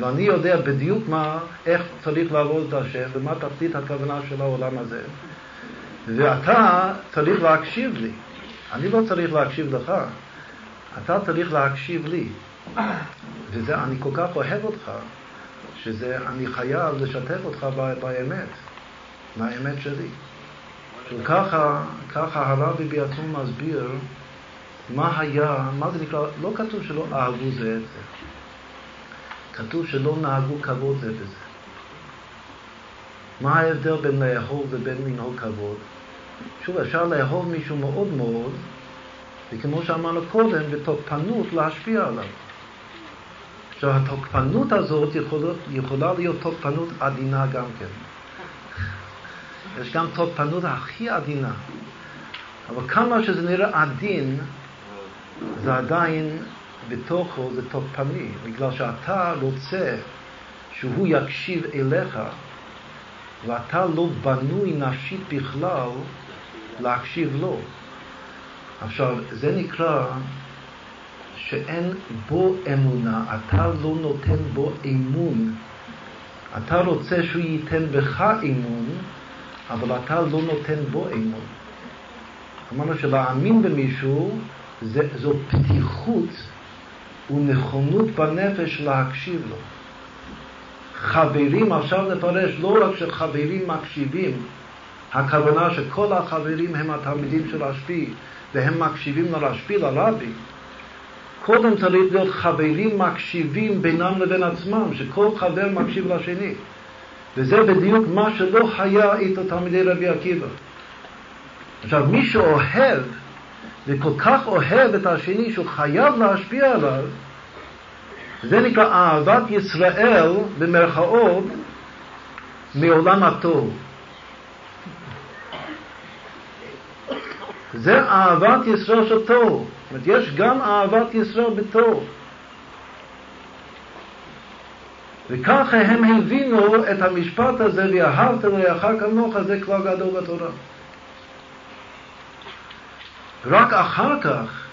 ואני יודע בדיוק מה, איך צריך לעבוד את השם ומה תחתית הכוונה של העולם הזה. ואתה צריך להקשיב לי. אני לא צריך להקשיב לך, אתה צריך להקשיב לי. וזה, אני כל כך אוהב אותך, שזה, אני חייב לשתף אותך באמת, מהאמת שלי. ככה, ככה הרבי בעצמו מסביר מה היה, מה זה נקרא, לא כתוב שלא אהבו זה את זה, כתוב שלא נהגו כבוד זה בזה. מה ההבדל בין לאהוב ובין לנהוג כבוד? שוב, אפשר לאהוב מישהו מאוד מאוד, וכמו שאמרנו קודם, בתוקפנות להשפיע עליו. עכשיו, התוקפנות הזאת יכולה, יכולה להיות תוקפנות עדינה גם כן. יש גם תוקפנות הכי עדינה. אבל כמה שזה נראה עדין, זה עדיין בתוכו זה תוקפני, בגלל שאתה רוצה שהוא יקשיב אליך, ואתה לא בנוי נפשית בכלל להקשיב לו. עכשיו, זה נקרא שאין בו אמונה, אתה לא נותן בו אמון. אתה רוצה שהוא ייתן בך אמון, אבל אתה לא נותן בו אמון. אמרנו שלהאמין במישהו זה, זו פתיחות ונכונות בנפש להקשיב לו. חברים, עכשיו נפרש, לא רק שחברים מקשיבים, הכוונה שכל החברים הם התלמידים של רשב"י והם מקשיבים לרשב"י, לרבי, קודם צריך להיות חברים מקשיבים בינם לבין עצמם, שכל חבר מקשיב לשני. וזה בדיוק מה שלא היה איתו תלמידי רבי עקיבא. עכשיו, מי שאוהב, וכל כך אוהב את השני שהוא חייב להשפיע עליו, זה נקרא אהבת ישראל, במרכאות, מעולם הטוב. זה אהבת ישראל של טוב. זאת אומרת, יש גם אהבת ישראל בטוב. וככה הם הבינו את המשפט הזה, ואהבת לרעך כמוך, זה כבר גדול בתורה. רק אחר כך,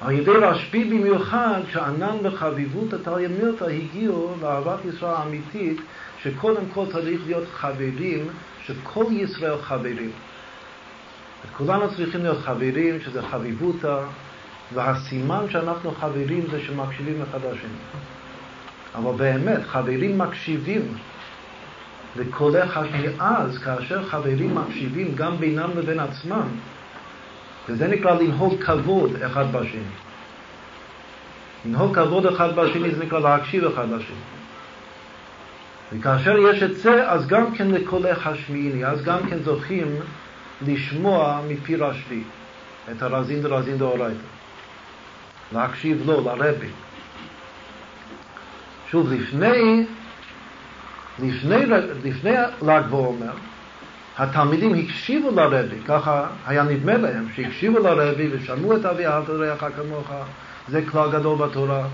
על ידי רשב"י במיוחד, שענן וחביבות התריה הגיעו לאהבת ישראל האמיתית, שקודם כל צריך להיות חברים, שכל ישראל חברים. כולנו צריכים להיות חברים, שזה חביבותא, והסימן שאנחנו חברים זה שמקשיבים אחד לשני. אבל באמת, חברים מקשיבים לקולך השני אז, כאשר חברים מקשיבים גם בינם לבין עצמם, וזה נקרא לנהוג כבוד אחד בשני. לנהוג כבוד אחד בשני זה נקרא להקשיב אחד לשני. וכאשר יש את זה, אז גם כן לקולך השמיעיני, אז גם כן זוכים לשמוע מפי רשב"י את הרזין דרזין דאורייתא. להקשיב לו, לרבי. שוב, לפני, לפני, לפני ל"ג בעומר, התלמידים הקשיבו לרבי, ככה היה נדמה להם, שהקשיבו לרבי ושמעו את אבי אהבת רעך כמוך, זה כלל גדול בתורה.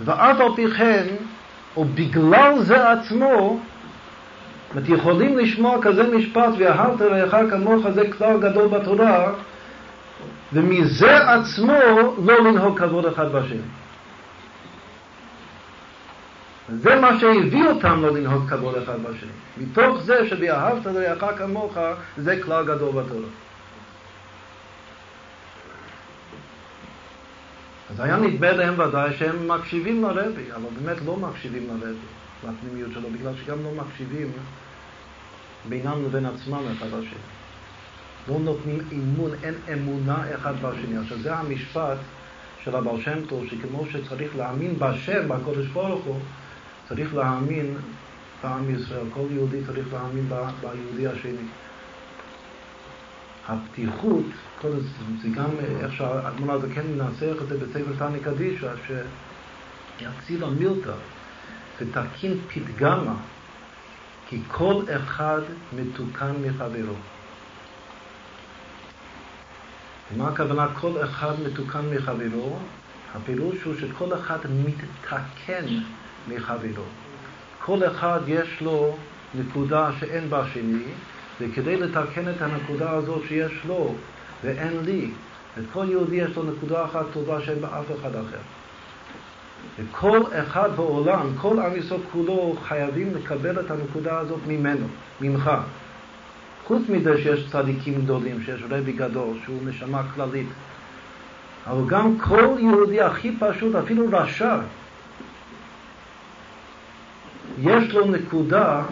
ואף על פי כן, ובגלל זה עצמו, זאת יכולים לשמוע כזה משפט, ואהבת רעך כמוך זה כלל גדול בתורה, ומזה עצמו לא לנהוג כבוד אחד בשני. זה מה שהביא אותם לא לנהוג כבוד אחד בשני. מתוך זה שבאהבת לרעך כמוך, זה כלל גדול בתורה. אז היה נדמה להם ודאי שהם מקשיבים לרבי, אבל באמת לא מקשיבים לרבי, לפנימיות שלו, בגלל שגם לא מקשיבים בינם לבין עצמם אחד לשני. לא נותנים אמון, אין אמונה אחד בשני. עכשיו זה המשפט של הבעל שם טוב, שכמו שצריך להאמין בשם, בקודש ברוך הוא, צריך להאמין בעם ישראל. כל יהודי צריך להאמין ביהודי השני. הפתיחות, כל זה, זה גם איך שהאדמון הזה כן מנסח את זה בספר תניא קדישא, שיציל המילתא ותקין פתגמה, כי כל אחד מתוקן מחברו. מה הכוונה כל אחד מתוקן מחברו? הפירוש הוא שכל אחד מתתקן מחברו. כל אחד יש לו נקודה שאין בה שני, וכדי לתקן את הנקודה הזאת שיש לו ואין לי, לכל יהודי יש לו נקודה אחת טובה שאין בה אף אחד אחר. וכל אחד בעולם, כל עם ישראל כולו, חייבים לקבל את הנקודה הזאת ממנו, ממך. חוץ מזה שיש צדיקים גדולים, שיש רבי גדול, שהוא נשמה כללית. אבל גם כל יהודי הכי פשוט, אפילו רשע, יש לו נקודה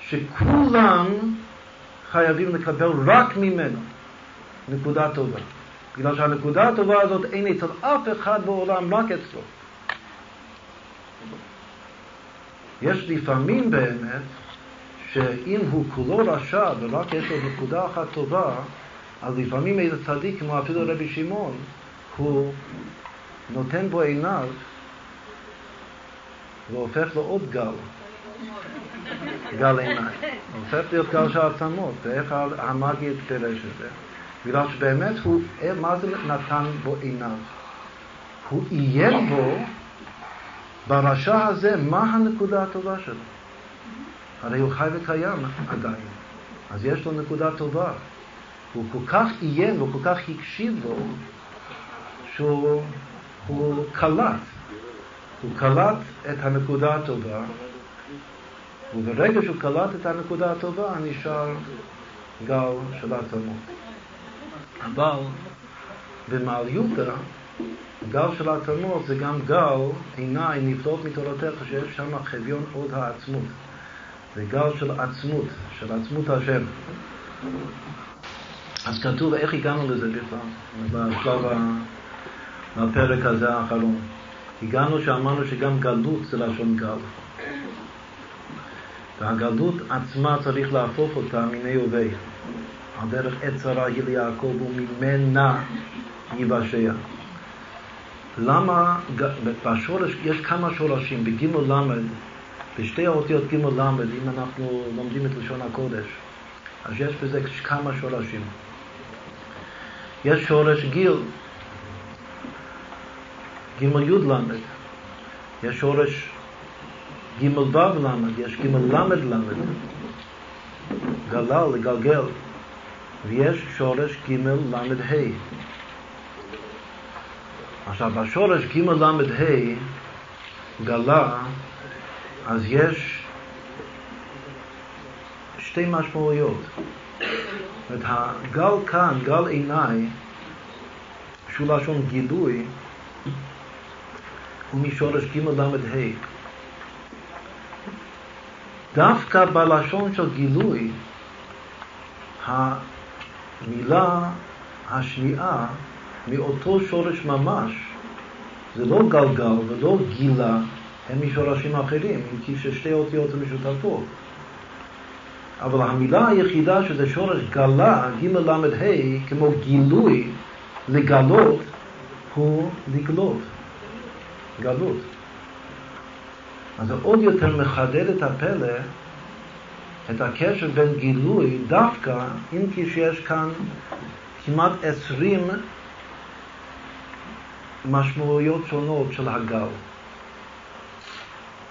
שכולם חייבים לקבל רק ממנו נקודה טובה. בגלל שהנקודה הטובה הזאת אין אצל אף אחד בעולם, רק אצלו. יש לפעמים באמת שאם הוא כולו רשע ורק יש לו נקודה אחת טובה, אז לפעמים איזה צדיק, כמו אפילו רבי שמעון, הוא נותן בו עיניו והופך לו עוד גל, גל עיניים. הוא הופך להיות גל של עצמות, ואיך המאגי פירש את זה? בגלל שבאמת הוא, מה זה נתן בו עיניו? הוא עיין בו ברשע הזה, מה הנקודה הטובה שלו? הרי הוא חי וקיים עדיין. אז יש לו נקודה טובה. הוא כל כך עיין וכל כך הקשיב לו, שהוא קלט. הוא קלט את הנקודה הטובה, וברגע שהוא קלט את הנקודה הטובה, נשאר גל של התלמוד. אבל במעליותא, גל של התלמוד זה גם גל עיניי נפלאות מתורתך, שיש שם חביון עוד העצמות. זה גל של עצמות, של עצמות השם. אז כתוב איך הגענו לזה בכלל, בשלב ה... מהפרק הזה האחרון. הגענו שאמרנו שגם גלות זה לשון גל. והגלות עצמה צריך להפוך אותה מיני הווה. על דרך עת צרה היא ליעקב וממנה יבשע. למה, בשורש, יש כמה שורשים, בג' ל', בשתי האותיות ג' ל', אם אנחנו לומדים את לשון הקודש, אז יש בזה כמה שורשים. יש שורש גיל, ג' י' ל', יש שורש ג' ו' ל', יש ג' ל' ל', גלל לגלגל, ויש שורש ג' ל' ה'. עכשיו, בשורש ג' ל' ה', גלה, אז יש שתי משמעויות. זאת הגל כאן, גל עיניי, שהוא לשון גילוי, הוא משורש ג' ל' ה'. דווקא בלשון של גילוי, המילה השנייה מאותו שורש ממש, זה לא גלגל ולא גילה, הם משורשים אחרים, אם כי ששתי אותיות משותפות. אבל המילה היחידה שזה שורש גלה, ג' ל' ה', כמו גילוי, לגלות, הוא לגלות, גלות. אז זה עוד יותר מחדד את הפלא, את הקשר בין גילוי דווקא, אם כי שיש כאן כמעט עשרים משמעויות שונות של הגל.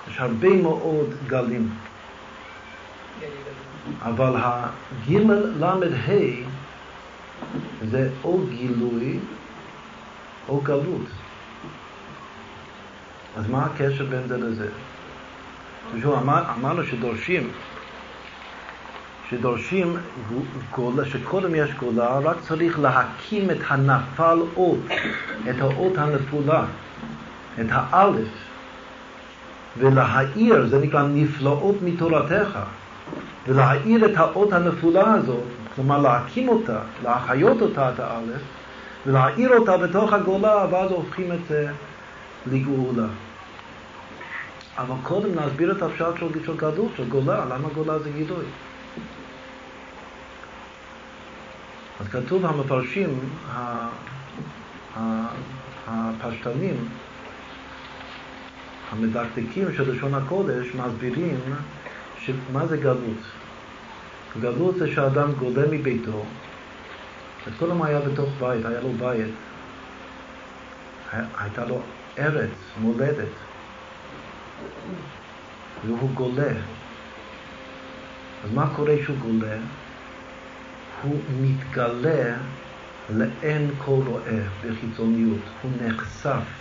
יש הרבה מאוד גלים. אבל הג' ל' ה' זה או גילוי או גלות. אז מה הקשר בין זה לזה? אמר, אמרנו שדורשים, שדורשים גולה, שקודם יש גולה, רק צריך להקים את הנפל אות, את האות הנפולה, את האלף, ולהאיר, זה נקרא נפלאות מתורתך. ולהאיר את האות הנפולה הזאת, כלומר להקים אותה, להחיות אותה, את האלף, ולהאיר אותה בתוך הגולה, ואז הופכים את זה לגאולה. אבל קודם נסביר את הפשט של, של של גולה, למה גולה זה גילוי. אז כתוב המפרשים, הפשטנים, המדקדקים של לשון הקודש, מסבירים מה זה גלות? גלות זה שאדם גולה מביתו, וקודם היה בתוך בית, היה לו בית, הייתה לו ארץ, מולדת, והוא גולה. אז מה קורה כשהוא גולה? הוא מתגלה לאין כל רואה בחיצוניות, הוא נחשף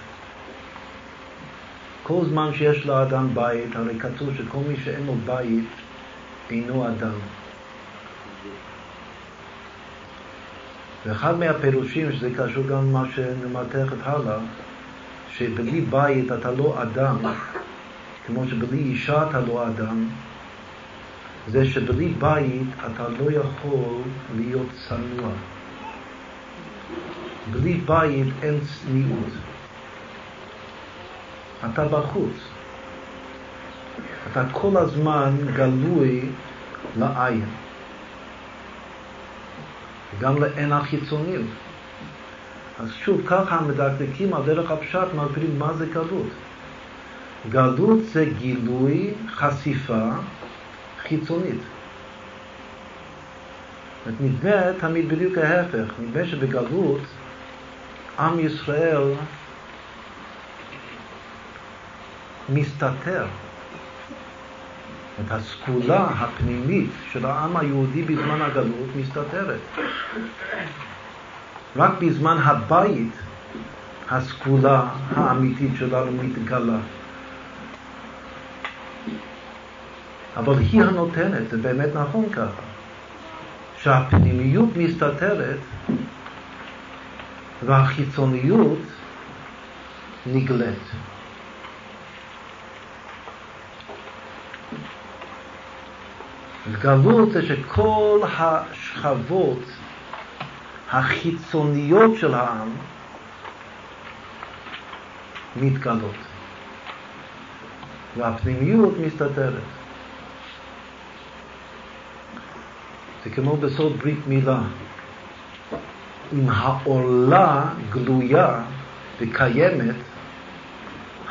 כל זמן שיש לאדם בית, הרי כתוב שכל מי שאין לו בית אינו אדם. ואחד מהפירושים, שזה קשור גם למה שנמתחת הלאה, שבלי בית אתה לא אדם, כמו שבלי אישה אתה לא אדם, זה שבלי בית אתה לא יכול להיות צנוע. בלי בית אין צניעות. אתה בחוץ. אתה כל הזמן גלוי לעין. גם לעין החיצוניות. אז שוב, ככה המדקדקים על דרך הפשט מסבירים מה זה גלות. גלות זה גילוי, חשיפה חיצונית. נדמה תמיד בדיוק ההפך, נדמה שבגלות עם ישראל מסתתר. את הסגולה הפנימית של העם היהודי בזמן הגלות מסתתרת. רק בזמן הבית הסגולה האמיתית שלנו מתגלה. אבל היא הנותנת, זה באמת נכון ככה, שהפנימיות מסתתרת והחיצוניות נגלית. גלות זה שכל השכבות החיצוניות של העם מתגלות. והפנימיות מסתתרת. זה כמו בסוד ברית מילה. אם העולה גלויה וקיימת,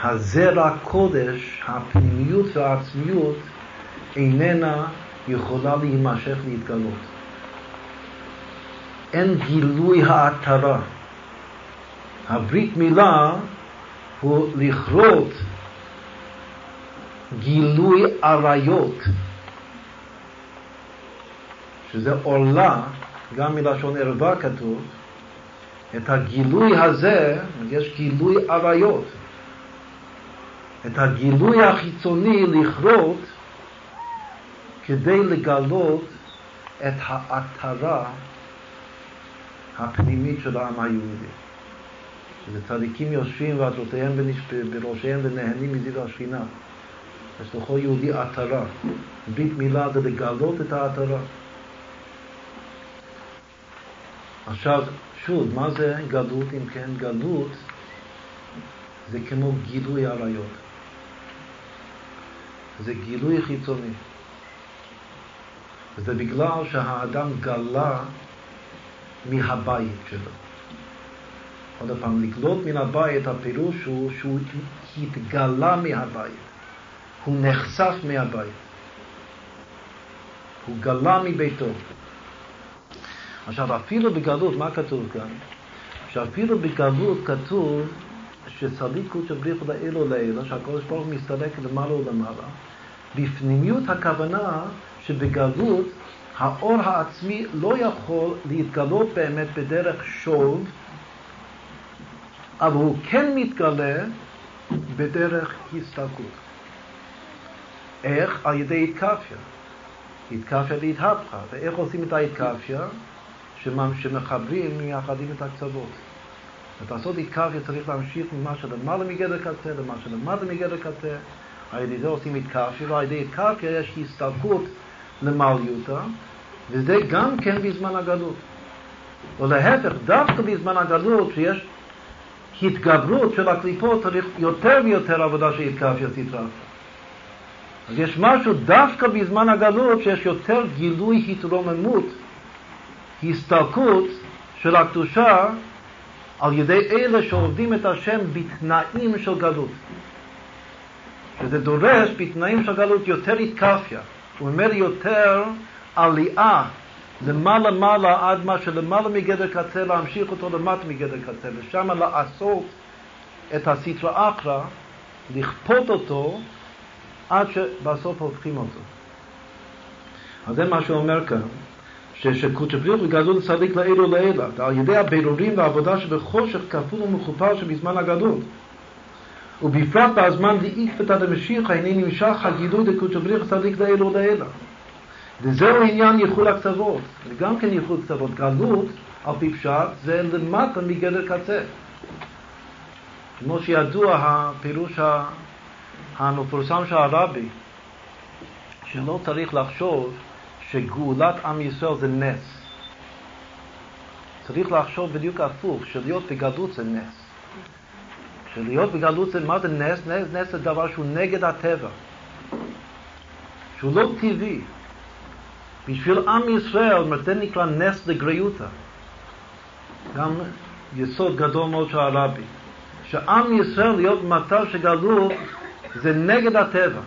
הזרע קודש, הפנימיות והעצמיות, איננה יכולה להימשך להתגלות. אין גילוי העטרה. הברית מילה הוא לכרות גילוי עריות, שזה עולה, גם מלשון ערווה כתוב, את הגילוי הזה, יש גילוי עריות, את הגילוי החיצוני לכרות כדי לגלות את העטרה הפנימית של העם היהודי. צדיקים יושבים ועטרותיהם בראשיהם ונהנים מזיו השכינה. יש לכל יהודי עטרה. ברית מילה זה לגלות את העטרה. עכשיו, שוב, מה זה גלות אם כן? גלות זה כמו גילוי עריות. זה גילוי חיצוני. וזה בגלל שהאדם גלה מהבית שלו. עוד פעם, לגלות מן הבית, הפירוש הוא שהוא התגלה מהבית. הוא נחשף מהבית. הוא גלה מביתו. עכשיו, אפילו בגלות, מה כתוב כאן? שאפילו בגלות כתוב שצדיקות שבריחו לאלו לאלו, שהקודש ברוך הוא מסתלק למעלה ולמעלה. בפנימיות הכוונה שבגלות האור העצמי לא יכול להתגלות באמת בדרך שוב, אבל הוא כן מתגלה בדרך הסתלקות. איך? על ידי התקפיה. התקפיה להתהפכה. ואיך עושים את ההתקפיה? שמחברים, מייחדים את הקצוות. לעשות התקפיה צריך להמשיך ממה שלמעלה מגדר קצה למה שלמטה מגדר קצה. על ידי זה עושים התקפיה, ועל ידי התקפיה יש הסתלקות למעליותה, וזה גם כן בזמן הגלות. ולהפך, דווקא בזמן הגלות, שיש התגברות של הקליפות, צריך יותר ויותר עבודה של התקפיה סטרא. אז יש משהו דווקא בזמן הגלות שיש יותר גילוי התרוממות, הסתלקות של הקדושה על ידי אלה שעובדים את השם בתנאים של גלות. שזה דורש בתנאים של גלות יותר התקפיה. הוא אומר יותר עלייה למעלה מעלה עד מה שלמעלה מגדר קצה להמשיך אותו למטה מגדר קצה ושם לעשות את הסטרא אחרא, לכפות אותו עד שבסוף הופכים אותו. אז זה מה אומר כאן, שכותבריך וגדול צדיק לעילו לעילה, על ידי הבירורים והעבודה שבחושך כפול ומכופל שבזמן הגדול. ובפרט בזמן דאיקפתא דמשיחא, הנה נמשך הגילוי דקותבריך צדיק לעילו לעילה. וזהו עניין ייחוד הקצוות, וגם כן ייחוד קצוות. גלות, על פי פשט, זה למטה מגדר קצה. כמו שידוע הפירוש המפורסם של הרבי, שלא צריך לחשוב שגאולת עם ישראל זה נס. צריך לחשוב בדיוק הפוך, שלהיות בגלות זה נס. שלהיות בגלות זה, מה זה נס? נס, נס זה דבר שהוא נגד הטבע. שהוא לא טבעי. בשביל עם ישראל, זה נקרא נס לגריותא. גם יסוד גדול מאוד של הרבי. שעם ישראל להיות במצב של גלות זה נגד הטבע.